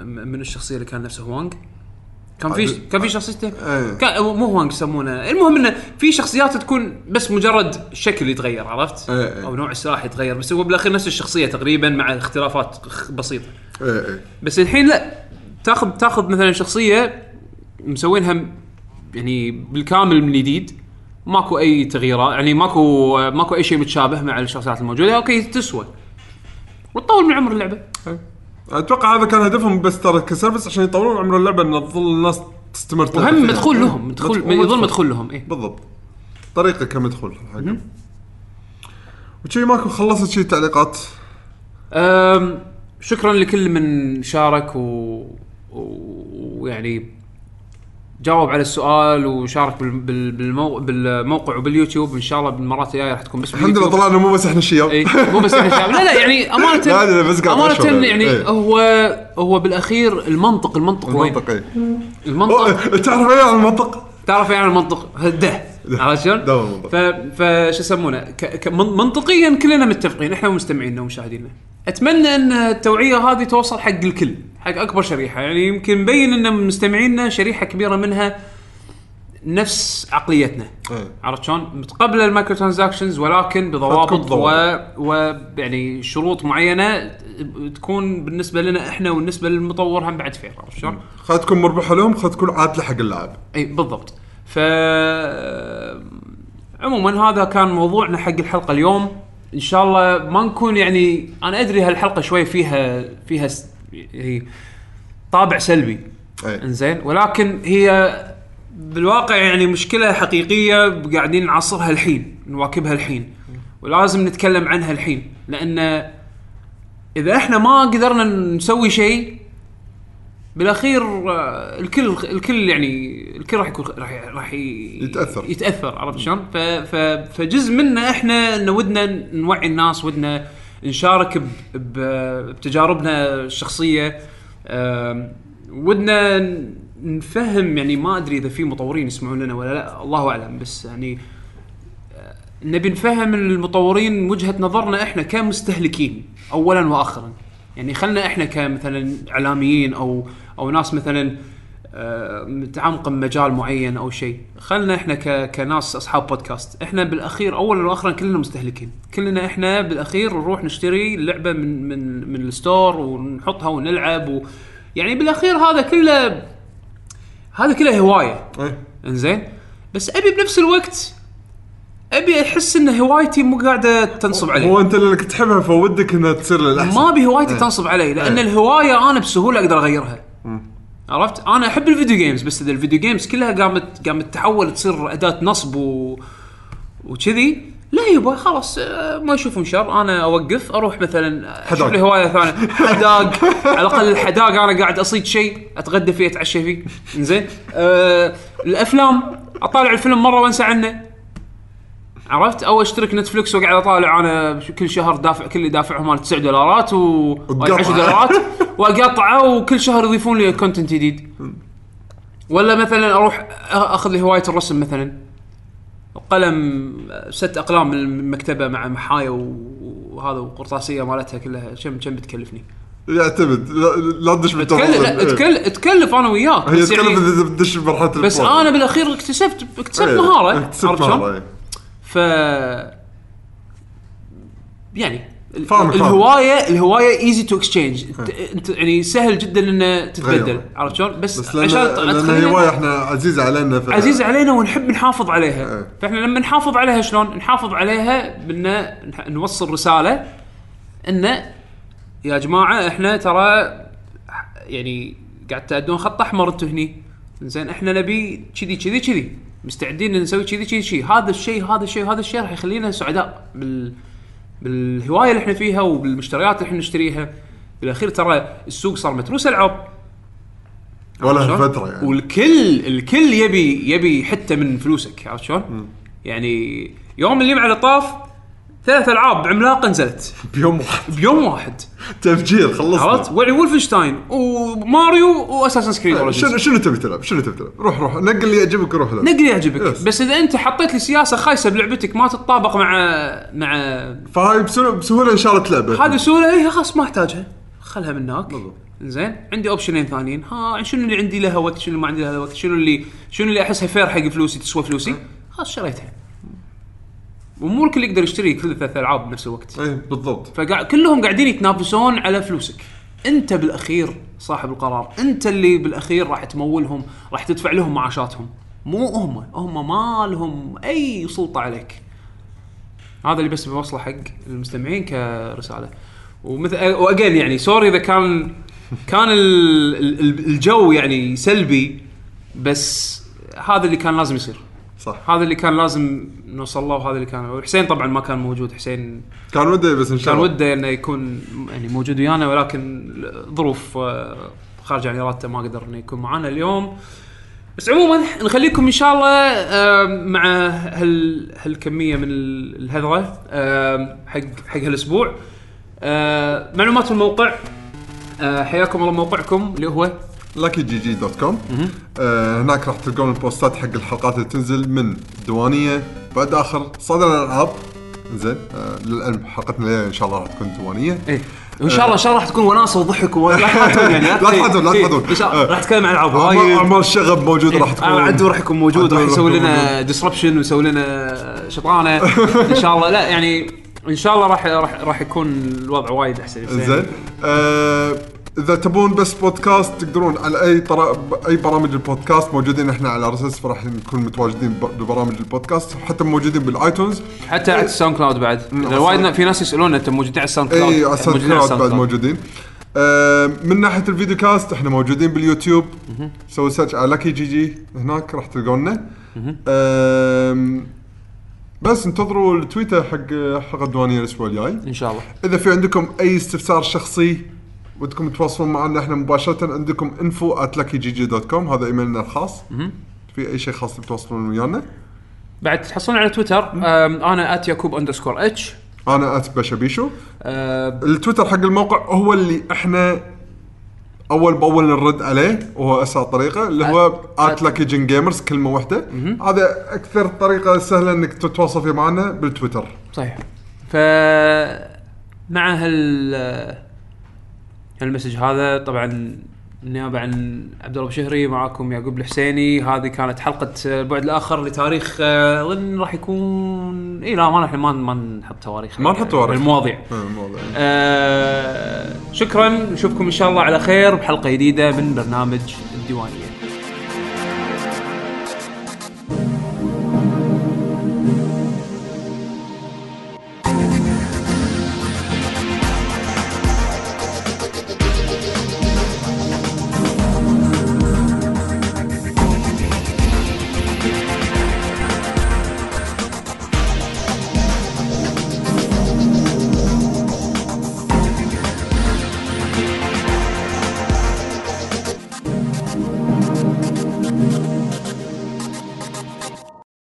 من الشخصية اللي كان نفسه هوانج كان في كان في شخصيته إيه. كان مو هوانج يسمونه المهم إنه في شخصيات تكون بس مجرد شكل يتغير عرفت؟ إيه، إيه. أو نوع السلاح يتغير بس هو بالأخير نفس الشخصية تقريبا مع اختلافات بسيطة إيه إيه بس الحين لا تاخذ تاخذ مثلا شخصية مسوينها يعني بالكامل من جديد ماكو أي تغييرات يعني ماكو ماكو أي شيء متشابه مع الشخصيات الموجودة okay تسوى وتطول من عمر اللعبة إيه. أتوقع هذا كان هدفهم بس ترى ك service عشان يطورون عمر اللعبة إن تظل الناس تستمر تلعب وهم فيها. مدخول لهم مدخول يظل مدخول لهم اي بالضبط. طريقة كمدخول حقهم وشي ماكو خلصت شي تعليقات؟ شكرا لكل من شارك. و- ويعني جاوب على السؤال وشارك بال... بال... بالمو... بالموقع وباليوتيوب إن شاء الله بالمرات الجاية راح تكون بس الحمد لله باليوتيوب. طلعنا مو بس إحنا شياب إي مو بس إحنا شباب لا لا يعني أمانة لا، لا، بس قاعد أشعر أمانة يعني. يعني إيه. هو هو بالأخير المنطق المنطق وين؟ المنطق إي المنطق أوه، تعرف إيه عن المنطق؟ تعرف يعني المنطق ده عرفت شلون؟ المنطق. ف فش يسمونه ك... ك... من- منطقيا كلنا متفقين إحنا ومستمعينا ومشاهدينا أتمنى إن التوعية هذه توصل حق الكل حق أكبر شريحة يعني يمكن مبين إن مستمعينا شريحة كبيرة منها نفس عقليتنا إيه. عرفت شلون؟ متقبله ال microtransactions ولكن بضوابط و... ضوابط. ويعني شروط معينة تكون بالنسبة لنا إحنا وبالنسبه للمطور هم بعد fair عرفت شلون؟ خلها تكون مربحه لهم خلها تكون عادلة حق اللاعب إي بالضبط ف عموما هذا كان موضوعنا حق الحلقة اليوم إن شاء الله ما نكون يعني أنا أدري هالحلقة شوي فيها فيها هي طابع سلبي. إنزين. ولكن هي بالواقع يعني مشكلة حقيقية قاعدين نعصرها الحين نواكبها الحين. ولازم نتكلم عنها الحين. لأن إذا إحنا ما قدرنا نسوي شيء بالأخير آه، الكل الكل يعني الكل راح يكون راح راح ي- يتأثر. يتأثر عرفت شلون؟ فجزء منا إحنا ان ودنا نوعي الناس ودنا نشارك بتجاربنا الشخصية. ودنا نفهم يعني ما أدري إذا في مطورين يسمعون لنا ولا لا الله أعلم. بس يعني آه، نبي نفهم المطورين وجهة نظرنا إحنا كمستهلكين اولا واخرا. يعني خلنا إحنا كمثلا إعلاميين أو أو ناس مثلا آه، متعمقه بمجال معين أو شيء. خلنا إحنا ك... كناس أصحاب بودكاست إحنا بالأخير اولا واخرا كلنا مستهلكين. كلنا إحنا بالأخير نروح نشتري اللعبه من من من الستور ونحطها ونلعب و... يعني بالأخير هذا كله هذا كله هواية. اي إنزين؟ بس أبي بنفس الوقت أبي أحس إن هوايتي مو قاعدة تنصب علي. هو أنت لانك تحبها بودك إنها تصير للأحسن. ما أبي هوايتي إيه. تنصب علي لأن إيه. الهواية أنا بسهولة أقدر أغيرها. عرفت؟ أنا أحب ال video games بس إذا ال video games كلها قامت قامت تحول تصير أداة نصب و وكذي لا يبا خلاص آه، ما يشوفون شر. أنا أوقف أروح مثلا أشوف حداق. لي هوايه ثانية حداق. على الأقل الحداق أنا قاعد أصيد شيء أتغدى فيه أتعشى فيه. زين آه الأفلام. أطالع الفيلم مرة وأنسى عنه. عرفت أو اشترك Netflix واقعد أطالع أنا كل شهر دافع كل اللي دافعهم مال 9 دولارات و وتقطع. 10 دولارات واقطعه وكل شهر يضيفون لي content جديد ولا مثلا أروح أخذ لي هواية الرسم مثلا قلم ست أقلام من المكتبة مع محاية و- وهذا وقرطاسية مالتها كلها كم كم بتكلفني؟ يعتمد لا, تدش تكلف لا إيه. تكلف تكلف أنا وياك هي بس تكلف يعني بتدش بمرحلة بس. أنا بالأخير اكتسبت اكتسبت إيه، مهارة اكتسبت عرفت شلون؟ ف يعني. الهوايه الهواية easy to exchange انت يعني سهل جدا إنه تتبدل. عرفت شلون؟ بس, بس لأن عشان لأن تخلينا- هوايه إحنا عزيزه علينا ف... عزيزه علينا ونحب نحافظ عليها إيه. فإحنا لما نحافظ عليها شلون نحافظ عليها بان نوصل رسالة إنه يا جماعة إحنا ترى يعني قاعد تأدون خط أحمر أنتم هني زين إحنا نبي كذي كذي كذي مستعدين نسوي كذي كذي كذي هذا الشيء هذا الشيء هذا الشيء راح يخلينا سعداء بال بالهواية اللي إحنا فيها وبالمشتريات اللي إحنا نشتريها بالاخير ترى السوق صار متروس العاب ولا؟ فترة يعني. والكل الكل يبي يبي حتة من فلوسك عرفت شلون؟ يعني يوم اللي على طاف ثلاث ألعاب عملاقه نزلت. بيوم واحد. بيوم واحد. تفجير خلصنا. عرفت؟ يعني وولفنشتاين وماريو وأساسن كريد شنو شنو تبي تلعب؟ شنو تبي تلعب؟ روح روح. نقل اللي يعجبك وروح لعب. نقل يعجبك. yes. بس إذا أنت حطيت لي سياسة خايسة بلعبتك ما تتطابق مع مع فهاي بسهوله إن شاء الله تلعبه هذه سهولة اي خلاص ما أحتاجها. خلها من هناك. بالضبط. زين. عندي option ين ثانيين؟ ها شنو اللي عندي لها وقت شنو اللي ما عندي لها وقت شنو اللي شنو اللي أحسها fair حق فلوسي تسوى فلوسي؟ خلاص شريتها. ومو الكل يقدر يشتري كل ثلاث ألعاب بنفس الوقت. اي بالضبط. فقاعد كلهم قاعدين يتنافسون على فلوسك. أنت بالأخير صاحب القرار. أنت اللي بالأخير راح تمولهم راح تدفع لهم معاشاتهم. مو هم. هم ما لهم أي سلطة عليك. هذا اللي بس بوصله حق المستمعين كرسالة. ومثل واجين يعني sorry إذا كان كان ال- ال- الجو يعني سلبي بس هذا اللي كان لازم يصير. صح. هذا اللي كان لازم نوصل له وهذا اللي كان. وحسين طبعا ما كان موجود حسين كان ودي بس إن شاء كان الله. وده إنه يكون يعني موجود ويانا ولكن ظروف آه، خارجه عن إرادته ما قدر إنه يكون معنا اليوم. بس عموما نخليكم إن شاء الله مع هال هالكمية من ال- الهذره حق حق هالأسبوع. آه، معلومات الموقع آه، حياكم الله موقعكم اللي هو لاكي جي جي dot com آه هناك راح تلقون ال post ات حق الحلقات اللي تنزل من ديوانيه بعد آخر صدر الألعاب. زين آه للعلم حلقتنا إن شاء الله راح تكون ديوانيه إيه وان شاء الله إن شاء الله راح تكون وناسه وضحك ولا تحاتون يعني لا تحاتون، لا إيه، تحاتون. إن شاء الله. راح نتكلم عن ألعاب. وايد أعمال الشغب موجوده راح تكون. آه، عدو راح يكون موجود راح يسوي لنا disruption ويسوي لنا شطانه إن شاء الله لا يعني إن شاء الله راح راح راح يكون الوضع وايد أحسن. زين. آه إذا تبون بس بودكاست تقدرون على أي طر... أي برامج البودكاست موجودين إحنا على RSS فراح نكون متواجدين ببرامج البودكاست حتى موجودين بالآيتونز. حتى على الساوند كلاود بعد. وايد في ناس يسالون انت موجودين على الساوند كلاود اي على الساوند كلاود بعد موجودين. آه من ناحية ال video cast إحنا موجودين باليوتيوب. سوي search على لاكي جي جي هناك راح تلقونا بس انتظروا التويتر حق حلقه الديوانية الأسبوع الجاي. إن شاء الله. إذا في عندكم أي استفسار شخصي ودكم تتواصلون معنا إحنا مباشرة عندكم at luckygg.com هذا إيميلنا الخاص. في أي شيء خاص تتواصلون ويانا. بعد تحصلون على تويتر أنا at يعقوب underscore H أنا at بشبيشو أه، التويتر حق الموقع هو اللي إحنا أول بأول نرد عليه وهو اسهل طريقة اللي هو at لاكي جن جيمرز كلمة واحدة. هذا أكثر طريقة سهلة إنك تتواصل فيها معنا بالتويتر. صحيح. ف مع هال هالمسج هذا. طبعا نيابه عن عبد الله بشهري معاكم يعقوب الحسيني. هذه كانت حلقة البعد الآخر لتاريخ آه، اظن راح يكون إي لا ما إحنا ما ما نحط تواريخ. ما نحط تواريخ. المواضيع آه، الموضوع. آه شكرا. نشوفكم إن شاء الله على خير بحلقة جديدة من برنامج الديوانية.